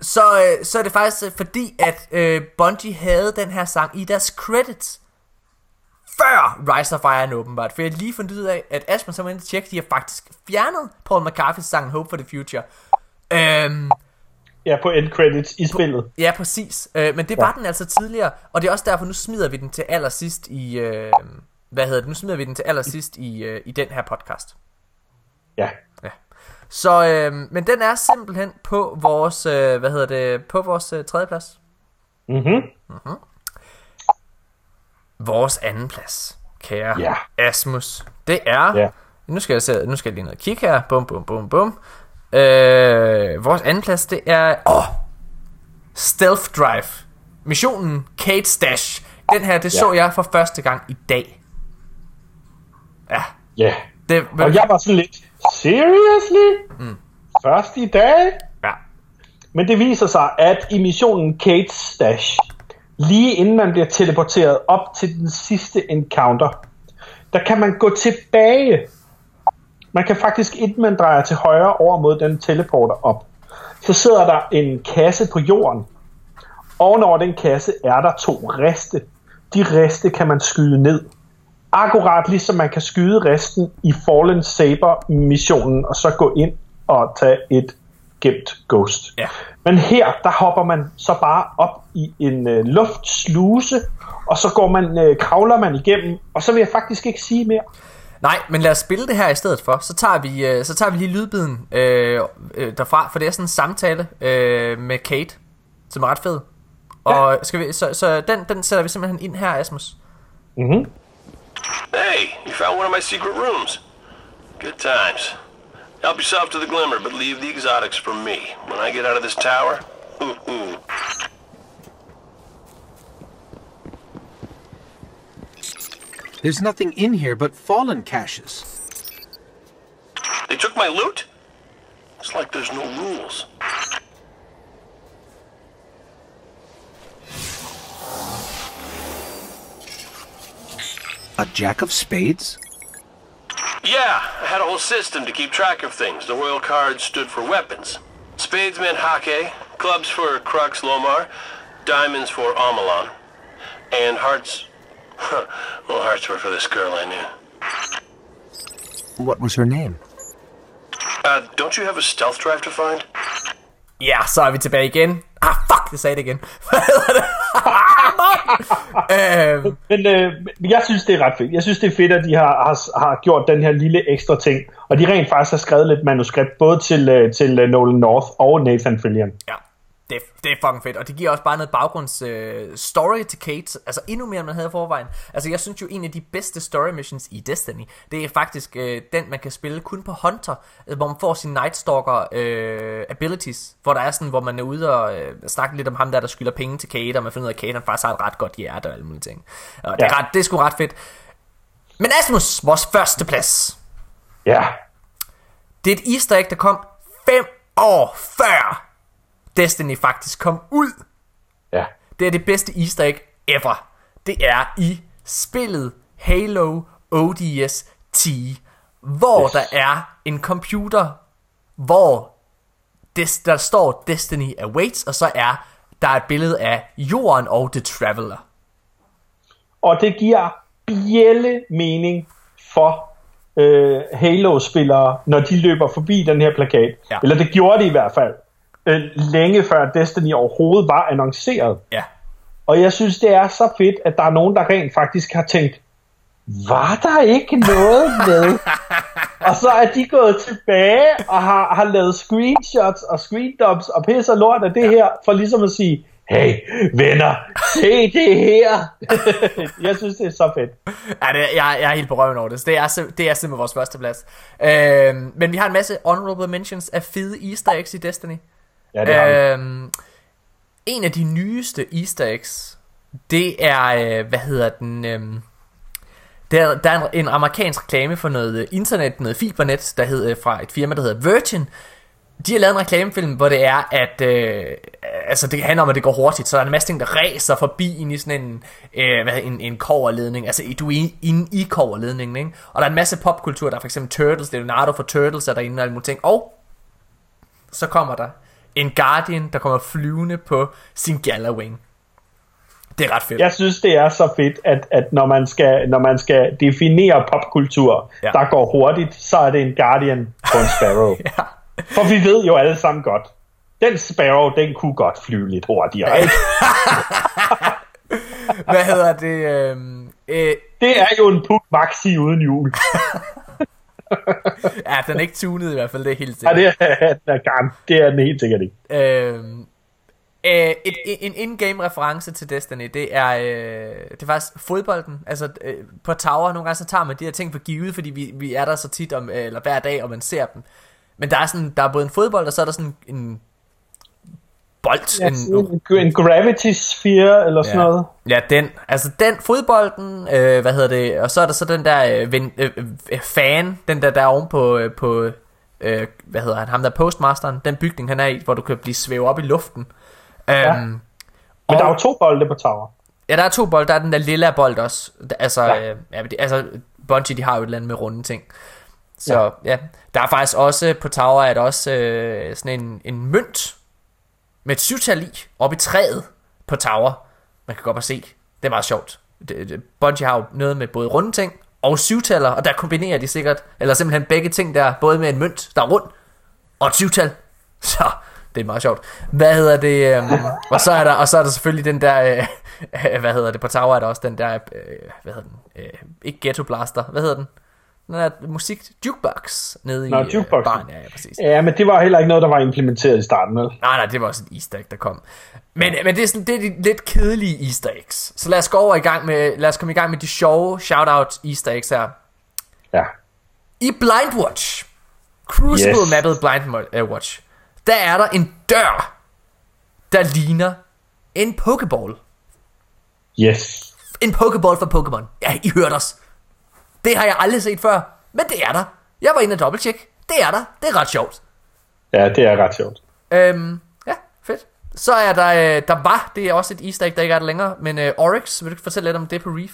så, øh, så er det faktisk øh, fordi, at øh, Bungie havde den her sang i deres credits før Rise of Iron åbenbart. For jeg lige fundet ud af, at Aspen som ind tjekke, de har faktisk fjernet Paul McCartney's sang Hope for the Future. Øhm, ja, på end credits i spillet. På, ja, præcis. Øh, men det var ja. den altså tidligere, og det er også derfor, nu smider vi den til allersidst i... Øh, hvad hedder det? Nu smider vi den til allersidst i, øh, i den her podcast. Ja. Ja. Så, øh, men den er simpelthen på vores, øh, hvad hedder det, på vores øh, tredje plads. Mhm. Mhm. Vores anden plads, kære ja. Asmus, det er... Ja. Nu skal jeg se, nu skal jeg lige ned og kigge her. Bum, bum, bum, bum. Øh, vores anden plads, det er... Åh, Stealth Drive. Missionen Kate Stash. Den her, det ja. så jeg for første gang i dag. Ja. Ja. Det, men... Og jeg var sådan lidt, seriously? Mm. Først i dag? Ja. Men det viser sig, at i missionen Kate Stash, lige inden man bliver teleporteret op til den sidste encounter, der kan man gå tilbage. Man kan faktisk, inden man drejer til højre over mod den teleporter op, så sidder der en kasse på jorden. Ovenover den kasse er der to riste. De riste kan man skyde ned. Akkurat ligesom man kan skyde resten i Fallen Saber missionen, og så gå ind og tage et gemt ghost. Ja. Men her, der hopper man så bare op i en øh, luftsluse, og så går man, øh, kravler man igennem, og så vil jeg faktisk ikke sige mere. Nej, men lad os spille det her i stedet for. Så tager vi, øh, så tager vi lige lydbiden øh, øh, derfra, for det er sådan en samtale øh, med Kate, som er ret fed. Og ja. skal vi, så, så den, den sætter vi simpelthen ind her, Asmus. Mhm. Hey, you found one of my secret rooms. Good times. Help yourself to the glimmer, but leave the exotics for me. When I get out of this tower, There's nothing in here but fallen caches. They took my loot? It's like there's no rules. A jack of spades? Yeah, I had a whole system to keep track of things. The royal cards stood for weapons. Spades meant hake, clubs for Crux Lomar, diamonds for Amalon, and hearts well, hearts were for this girl I knew. What was her name? Uh, don't you have a stealth drive to find? Yeah, så vi tilbage igen. Ah, fuck, det sagde det igen. Øhm. Men øh, jeg synes, det er ret fedt. Jeg synes, det er fedt, at de har, har, har gjort den her lille ekstra ting. Og de rent faktisk har skrevet lidt manuskript, både til, øh, til øh, Nolan North og Nathan Fillion. Ja det, det er fucking fedt, og det giver også bare noget baggrunds øh, story til Kate, altså endnu mere, end man havde i forvejen. Altså jeg synes jo, en af de bedste story missions i Destiny, det er faktisk øh, den, man kan spille kun på Hunter, øh, hvor man får sin Night Stalker øh, abilities, hvor der er sådan, hvor man er ude og øh, snakke lidt om ham der, der skylder penge til Kate, og man finder ud af, at Kate han faktisk har et ret godt hjerte og alle mulige ting. Og ja. det, er ret, det er sgu ret fedt. Men Asmus, vores første plads. Ja. Det er et easter egg, der kom fem år før Destiny faktisk kom ud. Ja. Det er det bedste easter egg ever. Det er i spillet Halo ODS T, hvor yes. der er en computer, hvor des, der står Destiny awaits, og så er der et billede af jorden og The Traveler. Og det giver bjælle mening for øh, Halo-spillere, når de løber forbi den her plakat. Ja. Eller det gjorde de i hvert fald øh, længe før Destiny overhovedet var annonceret. Ja. Og jeg synes, det er så fedt, at der er nogen, der rent faktisk har tænkt, var der ikke noget med? og så er de gået tilbage og har, har lavet screenshots og screendumps og pisser lort af det her, for ligesom at sige, hey venner, se det her. jeg synes, det er så fedt. Ja, det, jeg, jeg er helt på røven over det. Det er, det er simpelthen vores første plads. Øh, men vi har en masse honorable mentions af fede easter eggs i Destiny. Ja, det har øhm, En af de nyeste easter eggs, det er, øh, hvad hedder den... Øh, der, der er en, amerikansk reklame for noget øh, internet, noget fibernet, der hedder øh, fra et firma, der hedder Virgin. De har lavet en reklamefilm, hvor det er, at øh, altså det handler om, at det går hurtigt, så der er en masse ting, der ræser forbi ind i sådan en, øh, hvad, en, en koverledning, altså du er inde i koverledningen, ikke? Og der er en masse popkultur, der er for eksempel Turtles, Leonardo for Turtles er derinde og alle mulige ting, og så kommer der en Guardian, der kommer flyvende på sin Gallowing. Det er ret fedt. Jeg synes, det er så fedt, at, at når, man skal, når man skal definere popkultur, ja. der går hurtigt, så er det en Guardian på en Sparrow. ja. For vi ved jo alle sammen godt, den Sparrow, den kunne godt flyve lidt hurtigere, ikke? Hvad hedder det? Øhm, øh, det er jo en Puk Maxi uden jul. ja, den er ikke tunet i hvert fald, det er helt sikkert. Ja, det er, den er Det er den helt sikkert ikke. Øhm, øh, et, en in-game reference til Destiny, det er, øh, det er faktisk fodbolden. Altså øh, på Tower, nogle gange så tager man de her ting for givet, fordi vi, vi er der så tit, om, eller hver dag, og man ser dem. Men der er, sådan, der er både en fodbold, og så er der sådan en bold. Ja, en, en, en gravity sphere eller sådan ja. noget. Ja, den. Altså den fodbolden, øh, hvad hedder det, og så er der så den der øh, ven, øh, øh, fan, den der der er oven på, øh, på øh, hvad hedder han, ham der er postmasteren, den bygning han er i, hvor du kan blive svæve op i luften. Ja. Øhm, Men der er jo to bolde på tower. Ja, der er to bold. Der er den der lille bold også. Altså, Ja. øh, ja, det, altså Bungie, de har jo et eller andet med runde ting. Så ja, ja. der er faktisk også på Tower, er der også øh, sådan en, en mønt med et syvtal i, oppe i træet på Tower. Man kan godt bare se. Det er meget sjovt. Bungie har jo noget med både runde ting og syvtaller, og der kombinerer de sikkert, eller simpelthen begge ting der, både med en mønt, der er rund, og et syvtal. Så det er meget sjovt. Hvad hedder det? øhm, og, så er der, og så er der selvfølgelig den der, øh, hvad hedder det, på Tower er der også den der, øh, hvad hedder den, øh, ikke Ghetto Blaster, hvad hedder den? Den der musik, jukebox, nede Nå, i øh, jukeboxen. baren, ja, ja, præcis. Ja, men det var heller ikke noget, der var implementeret i starten, vel? Nej, nej, det var også en easter egg, der kom. Men, men det, er sådan, det er de lidt kedelige easter eggs. Så lad os gå over i gang med, lad os komme i gang med de sjove shout-out easter eggs her. Ja. I Blindwatch, Crucible Yes. mappet Blindwatch, der er der en dør, der ligner en Pokeball. Yes. En Pokeball for Pokémon. Ja, I hørte os. Det har jeg aldrig set før, men det er der. Jeg var inde og dobbelttjek. Det er der. Det er ret sjovt. Ja, det er ret sjovt. Øhm, ja, fedt. Så er der, øh, der var, det er også et easter egg, der ikke er der længere, men øh, Oryx, vil du fortælle lidt om det på Reef?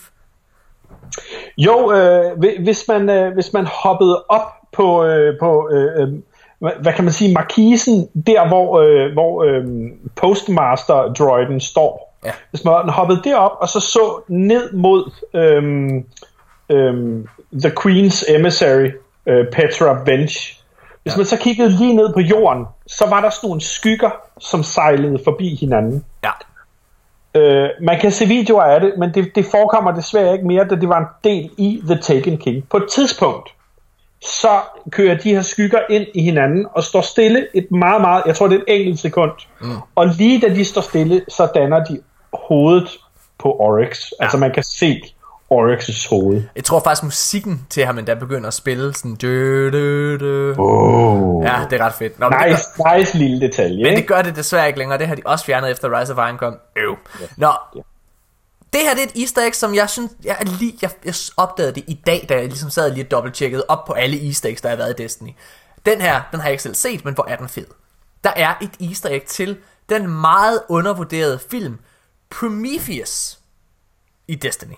Jo, øh, hvi- hvis, man, øh, hvis man hoppede op på, øh, på øh, øh, hvad hvad kan man sige, markisen, der hvor, øh, hvor øh, Postmaster-droiden står. Ja. Hvis man hoppede derop, og så så ned mod øh, øh, The Queen's Emissary, øh, Petra Bench. Hvis ja. man så kiggede lige ned på jorden, så var der sådan nogle skygger, som sejlede forbi hinanden. Ja. Øh, man kan se videoer af det, men det, det forekommer desværre ikke mere, da det var en del i The Taken King. På et tidspunkt, så kører de her skygger ind i hinanden og står stille et meget, meget, jeg tror det er et enkelt sekund. Mm. Og lige da de står stille, så danner de hovedet på Oryx. Ja. Altså man kan se Oryx' hoved. Jeg tror faktisk musikken til ham endda begynder at spille sådan dø, dø, dø. Oh. Ja, det er ret fedt. Nå, Nice, gør, nice lille detalje. men det gør det desværre ikke længere. Det har de også fjernet efter Rise of Iron kom. Øv. Nå, det her det er et easter egg, som jeg synes, jeg, lige, jeg, jeg opdagede det i dag, da jeg ligesom sad lige og dobbelttjekkede op på alle easter eggs, der har været i Destiny. Den her, den har jeg ikke selv set, men hvor er den fed. Der er et easter egg til den meget undervurderede film Prometheus i Destiny.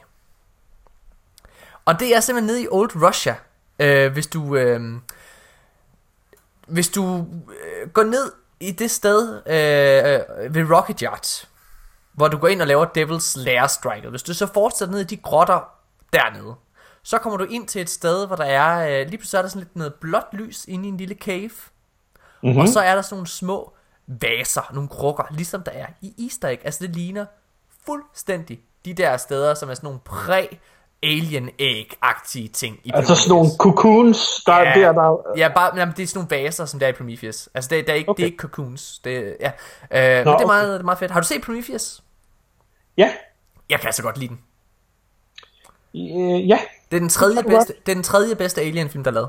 Og det er simpelthen nede i Old Russia. Øh, hvis du... Øh, hvis du øh, går ned i det sted øh, ved Rocket Yacht, hvor du går ind og laver Devil's Lair Strike, hvis du så fortsætter ned i de grotter dernede, så kommer du ind til et sted, hvor der er, øh, lige pludselig er der sådan lidt noget blåt lys inde i en lille cave, mm-hmm. og så er der sådan nogle små vaser, nogle krukker, ligesom der er i Easter Egg. Altså det ligner fuldstændig de der steder, som er sådan nogle præ alien egg-agtige ting i Altså sådan nogle cocoons, der er der, der... Ja, bare, jamen, det er sådan nogle vaser, som der er i Prometheus. Altså, det, det, er, ikke, okay. det er ikke cocoons. Det, ja. øh, Nå, men det er, okay. meget, det er meget fedt. Har du set Prometheus? Ja, Jeg kan altså godt lide den. øh, ja, Det er den tredje, bedste, det er den tredje bedste Alien-film, der er lavet.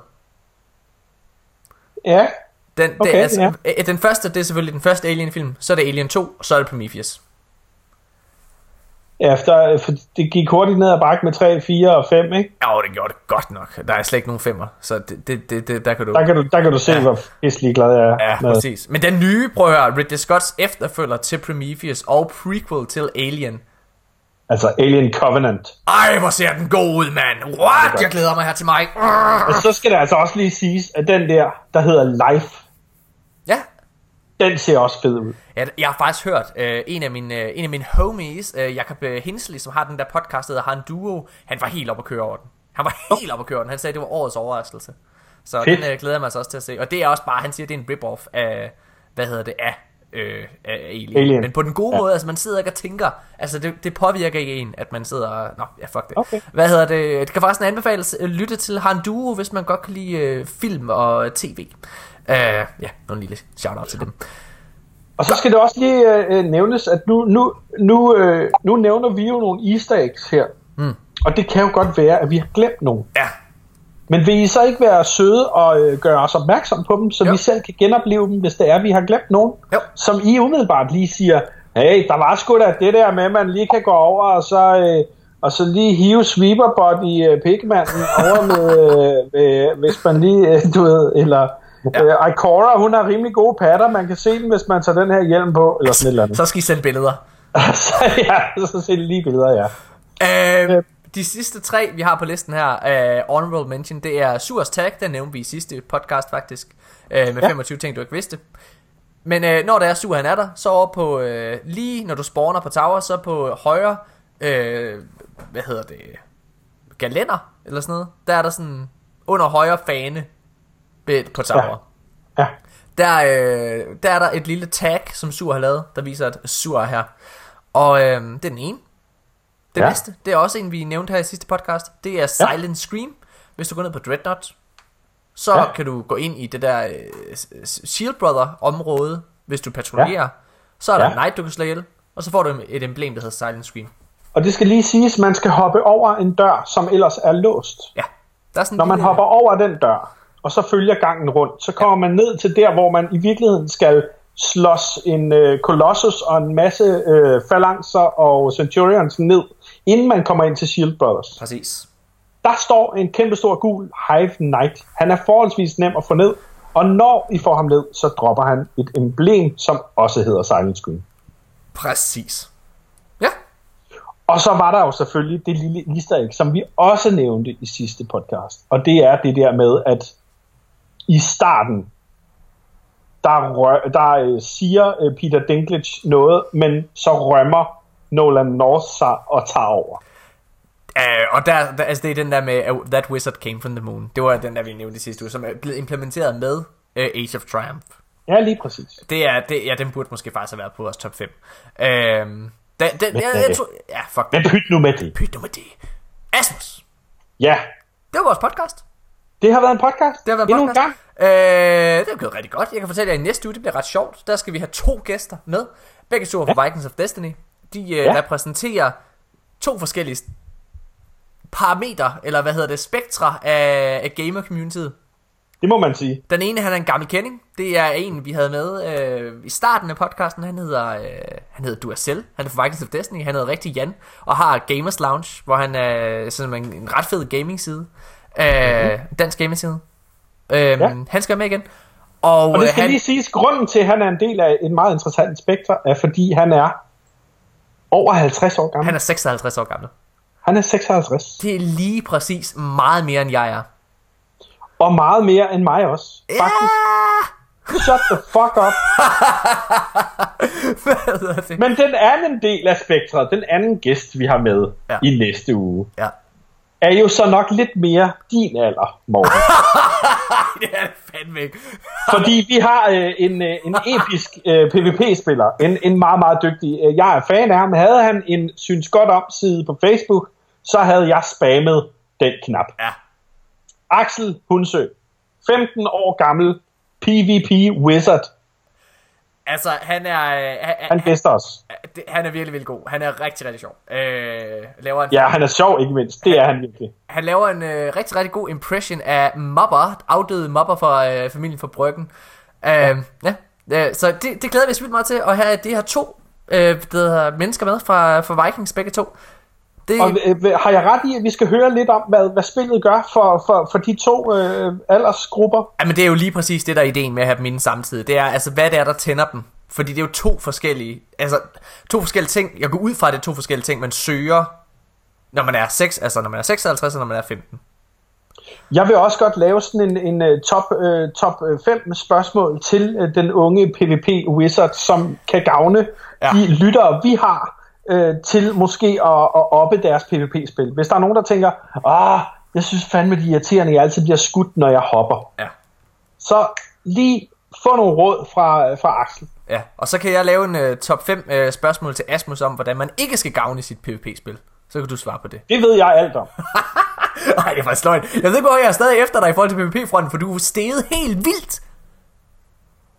ja. Den, det Okay, er altså, ja. øh, den første, det er selvfølgelig den første Alien-film. Så er det Alien 2, og så er det Prometheus. Ja, efter, for det gik hurtigt ned ad bakke med 3, 4 og 5, ikke? Ja, det gjorde det godt nok. Der er slet ikke nogen femmer, så det, det, det, det der kan du... Der kan du, der kan du se, ja. hvor pisselig glad jeg er. Ja, med. præcis. Men den nye, prøv at høre, Ridley Scotts efterfølger til Prometheus og prequel til Alien. Altså Alien Covenant. Ej, hvor ser den god ud, mand. What? Jeg glæder mig her til mig. Og så skal det altså også lige siges, at den der, der hedder Life, den ser også fed ud. Jeg, jeg har faktisk hørt øh, en, af mine, øh, en af mine homies, øh, Jacob øh, Hensley, som har den der podcast, der hedder Han Duo, han var helt op at køre over den. Han var helt op at køre den. Han sagde, det var årets overraskelse. Så Fedt. den øh, glæder mig altså også til at se. Og det er også bare, han siger, det er en rip-off af, hvad hedder det, af, øh, af Alien. Alien. Men på den gode Ja. ja. måde, altså man sidder ikke og tænker, altså det, det påvirker ikke en, at man sidder og, nå, ja fuck det. Okay. Hvad hedder det, det kan faktisk anbefales at lytte til Han Duo, hvis man godt kan lide øh, film og tv. Uh, ja, nogle lille shout-out til dem. Og så skal det også lige øh, nævnes, at nu, nu, nu, øh, nu nævner vi jo nogle easter eggs her. Mm. Og det kan jo godt være, at vi har glemt nogle. Ja, Men vil I så ikke være søde og øh, gøre os opmærksom på dem, så Jo. vi selv kan genopleve dem, hvis det er, vi har glemt nogen? Jo. Som I umiddelbart lige siger, hey, der var sgu da det der med, at man lige kan gå over og så, øh, og så lige hive sweeperbot i øh, pigmanden over med, øh, med, hvis man lige, øh, du ved, eller... Ja. Øh, Ikora, hun har rimelig gode patter, man kan se dem, hvis man tager den her hjelm på, eller sådan et eller andet. Så skal I sende billeder. så ja, så ser det lige billeder, ja. Øh, de sidste tre, vi har på listen her, uh, honorable mention, det er Surs Tag, den nævnte vi i sidste podcast faktisk, uh, med Ja. 25 ting, du ikke vidste. Men uh, når der er Sur, han er der, så over på, uh, lige når du spawner på tower, så på højre, uh, hvad hedder det, galænder, eller sådan noget, der er der sådan, under højre fane ved- på tower. Ja. Der, øh, der er der et lille tag, som Sur har lavet, der viser, at Sur er her. Og øh, det er den ene. Det Ja. næste, det er også en, vi nævnte her i sidste podcast. Det er Silent Scream. Hvis du går ned på Dreadnought, så Ja. kan du gå ind i det der øh, Shield Brother område, hvis du patruljerer. Så er der Ja. en knight, du kan slå ihjel. Og så får du et emblem, der hedder Silent Scream. Og det skal lige siges, man skal hoppe over en dør, som ellers er låst. Ja. Der er sådan Når man lille- hopper over den dør, og så følger gangen rundt, så kommer man ned til der, hvor man i virkeligheden skal slås en øh, Colossus og en masse øh, phalanxer og Centurions ned, inden man kommer ind til Shield Brothers. Præcis. Der står en kæmpe stor gul Hive Knight. Han er forholdsvis nem at få ned, og når I får ham ned, så dropper han et emblem, som også hedder Silent Screen. Præcis. Ja. Og så var der jo selvfølgelig det lille easter egg, som vi også nævnte i sidste podcast. Og det er det der med, at i starten, der, rø- der øh, siger øh, Peter Dinklage noget, men så rømmer Nolan North sig og tager over. Uh, og der, der, altså det er den der med uh, That Wizard Came from the Moon. Det var den der, vi nævnte sidste uge, som er blevet implementeret med uh, Age of Triumph. Ja, lige præcis. Det er, det, ja, den burde måske faktisk have været på vores top 5. Uh, den, den, jeg, jeg, tror, ja, fuck. Men pyt nu med det. Pyt nu med det. Asmus, Ja, det var vores podcast. Det har været en podcast. Det har været en Endnu podcast. en gang. Øh, det er gået rigtig godt. Jeg kan fortælle jer, at i næste uge, det bliver ret sjovt. Der skal vi have to gæster med. Begge to fra Vikings of Destiny. De øh, Ja. repræsenterer to forskellige parametre, eller hvad hedder det, spektre af, af gamer-communityet. Det må man sige. Den ene, han er en gammel kending. Det er en, vi havde med øh, i starten af podcasten. Han hedder, øh, han hedder Duracell. Han er fra Vikings of Destiny. Han hedder rigtig Jan. Og har Gamers Lounge, hvor han er sådan en, en ret fed gaming-side. Øh, Mhm. Dansk gaming-side. Øh, Ja. Han skal med igen. Og, Og det øh, skal han, lige siges, grunden til, at han er en del af en meget interessant spektre, er fordi han er over 50 år gammel. han er 56 år gammel. Han er 56. Det er lige præcis meget mere, end jeg er. Og meget mere end mig også. Faktisk. Shut the fuck up. Men den anden del af spektret, den anden gæst, vi har med ja. i næste uge, Ja. Er jo så nok lidt mere din alder, Morten. Det er fandme ikke. Fordi vi har øh, en, øh, en episk øh, PvP-spiller, en, en meget, meget dygtig. Øh, jeg er fan af ham. Havde han en synes godt om side på Facebook, så havde jeg spammet den knap. Ja. Axel Hunsø, 15 år gammel, PvP Wizard. Altså, han er, øh, han, Han gæster os. det- han er virkelig, virkelig god. Han er rigtig, rigtig sjov. Øh, laver en, Ja, han er sjov ikke mindst. Det er han virkelig. han laver en øh, rigtig, rigtig god impression af Mobber, afdøde Mobber fra øh, familien fra Bryggen. Øh, ja. ja. så det, det glæder vi os vildt meget til at have de her to øh, der hedder mennesker med fra, fra Vikings, begge to. Det, Og øh, har jeg ret i, at vi skal høre lidt om, hvad, hvad spillet gør for, for, for de to øh, aldersgrupper? Jamen det er jo lige præcis det, der er ideen med at have dem inde samtidig. Det er altså, hvad det er, der tænder dem. Fordi det er jo to forskellige, altså to forskellige ting. Jeg går ud fra, at det er to forskellige ting, man søger, når man er 6, altså når man er 56 og når man er 15. Jeg vil også godt lave sådan en, en uh, top, uh, top 5 spørgsmål til uh, den unge PvP Wizard, som kan gavne ja. de lyttere, vi har, uh, til måske at, at oppe deres PvP-spil. Hvis der er nogen, der tænker, ah, jeg synes fandme, de er irriterende, jeg altid bliver skudt, når jeg hopper. Ja. Så lige få nogle råd fra, fra Axel. Ja, og så kan jeg lave en uh, top 5 uh, spørgsmål til Asmus om, hvordan man ikke skal gavne sit PvP-spil. Så kan du svare på det. Det ved jeg alt om. Nej, det er faktisk løgn. Jeg ved ikke, hvor jeg er stadig efter dig i forhold til PvP-fronten, for du er steget helt vildt.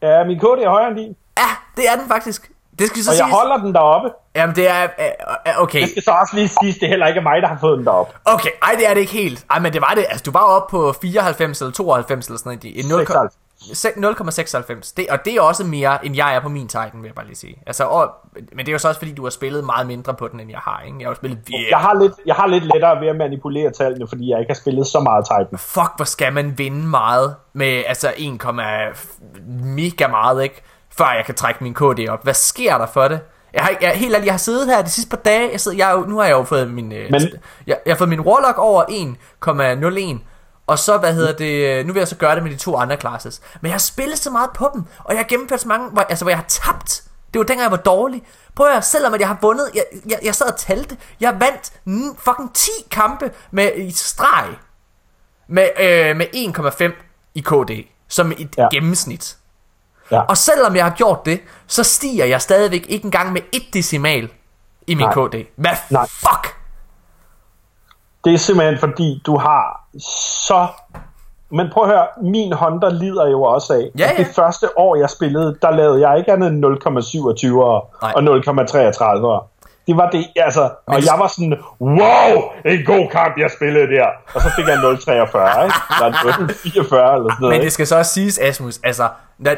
Ja, min kode er højere end din. Ja, det er den faktisk. Det skal så Og jeg siges... holder den deroppe. Jamen, det er... Okay. Det skal så også lige siges, det er heller ikke mig, der har fået den deroppe. Okay, ej, det er det ikke helt. Ej, men det var det. Altså, du var oppe på 94 eller 92 eller sådan noget. En 0, 0,96. Det, og det er også mere, end jeg er på min Titan, vil jeg bare lige sige. Altså, og, men det er jo så også, fordi du har spillet meget mindre på den, end jeg har, ikke? Jeg har jo spillet virkelig... Jeg har, lidt, jeg har lidt lettere ved at manipulere tallene, fordi jeg ikke har spillet så meget Titan. Fuck, hvor skal man vinde meget med, altså 1, mega meget, ikke? Før jeg kan trække min KD op. Hvad sker der for det? Jeg har, jeg, helt ærligt, jeg har siddet her de sidste par dage, jeg sidder, jeg, jo- nu har jeg jo fået min, øh, Men- jeg, jeg har fået min Warlock over 1,01, og så, hvad hedder det, øh, nu vil jeg så gøre det med de to andre classes. Men jeg har spillet så meget på dem, og jeg har gennemført så mange, hvor, altså hvor jeg har tabt. Det var dengang jeg var dårlig. Prøv at høre, selvom at jeg har vundet, jeg, jeg, jeg sad og talte, jeg vandt mm, fucking 10 kampe med i streg med, øh, med 1,5 i KD, som et. Ja. gennemsnit. Ja. Og selvom jeg har gjort det, så stiger jeg stadigvæk ikke engang med et decimal i min Nej. KD. Hvad Nej. fuck? Det er simpelthen fordi, du har så... Men prøv at høre, min Honda lider jo også af. Ja, ja. Det første år, jeg spillede, der lavede jeg ikke andet end 0,27 Nej. og 0,33. Det var det, altså, og jeg var sådan, wow, en god kamp, jeg spillede der. Og så fik jeg 0,43, ikke? Eller 0,44 eller sådan noget. Men det skal så også siges, Asmus, altså,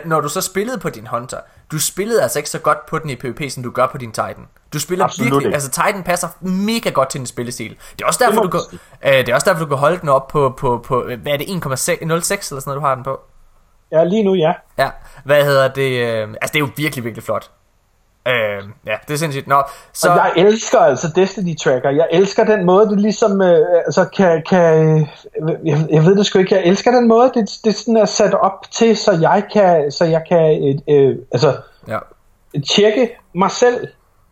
når, du så spillede på din Hunter, du spillede altså ikke så godt på den i PvP, som du gør på din Titan. Du spiller Absolut virkelig, ikke. altså Titan passer mega godt til din spillestil. Det er også derfor, må du kan, øh, det er også derfor, du kan holde den op på, på, på hvad er det, 1,06 eller sådan noget, du har den på? Ja, lige nu, ja. Ja, hvad hedder det, øh, altså det er jo virkelig, virkelig flot. Øh, ja, det er sindssygt. Nå, så, Og jeg elsker altså Destiny Tracker. Jeg elsker den måde, det ligesom øh, altså kan, kan jeg, jeg ved det sgu ikke, jeg elsker den måde, det, det sådan er sat op til, så jeg kan, så jeg kan øh, øh, altså, ja. tjekke mig selv.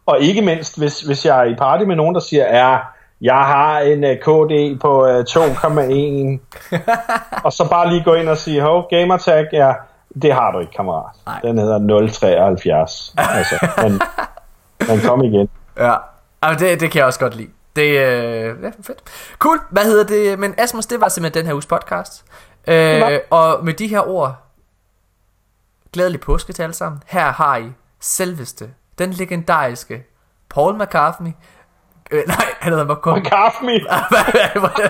Og ikke mindst, hvis, hvis jeg er i party med nogen, der siger, ja, jeg har en uh, KD på uh, 2,1. og så bare lige gå ind og sige, hov, gamertag, ja, det har du ikke, kammerat. Nej. Den hedder 073. altså, men, men kom igen. Ja, altså det, det kan jeg også godt lide. Det øh, ja, fedt. Cool, hvad hedder det? Men Asmus, det var simpelthen den her uges podcast. Øh, og med de her ord, glædelig påske til alle sammen. Her har I selveste, den legendariske Paul McCartney. Øh, nej, han hedder McCartney. Me. hvad, hvad, hvad,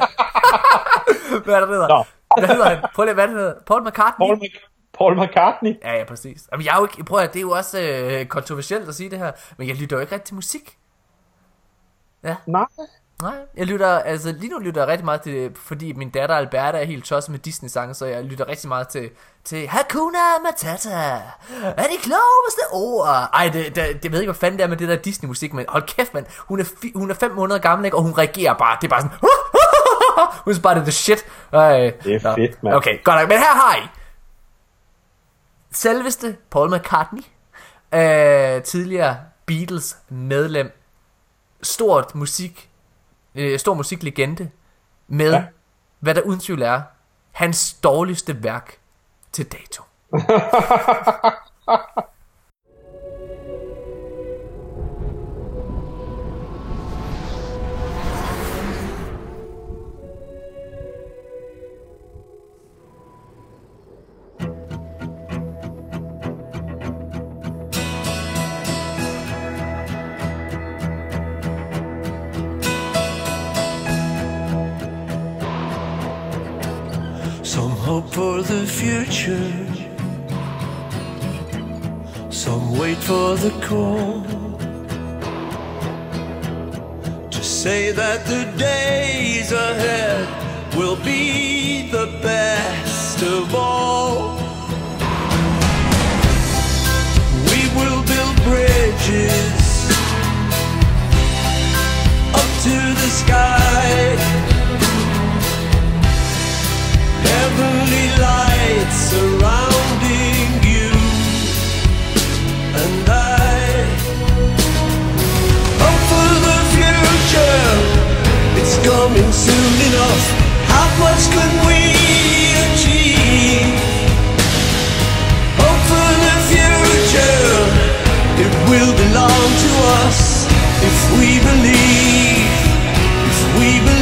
hvad det hedder? Nå. Hvad hedder han? Prøv lige, hvad det hedder? Paul McCartney? Paul, Mc- Paul McCartney. Ja, ja, præcis. Jamen, jeg er jo ikke, prøv at, det er jo også øh, kontroversielt at sige det her, men jeg lytter jo ikke rigtig til musik. Nej. Nej, jeg lytter, altså lige nu lytter jeg rigtig meget til, fordi min datter Alberta er helt tosset med Disney-sange, så jeg lytter rigtig meget til, til Hakuna Matata, er de klogeste ord. Ej, det, det, det ved ikke, hvad fanden det er med det der Disney-musik, men hold kæft, mand, hun er, fi, hun er fem måneder gammel, ikke? og hun reagerer bare, det er bare sådan, hun er bare, det er the shit. Ej, Det er nå. fedt, mand. Okay, godt nok, men her har I selveste Paul McCartney, øh, tidligere Beatles medlem, stort musik, øh, stor musiklegende, med, ja. Hvad der uden tvivl er, hans dårligste værk til dato. for the future. Some wait for the call. To say that the days ahead will be the best of all. We will build bridges up to the sky. Heavenly surrounding you and I. Hope for the future, it's coming soon enough. How much can we achieve? Hope for the future, it will belong to us if we believe, if we believe.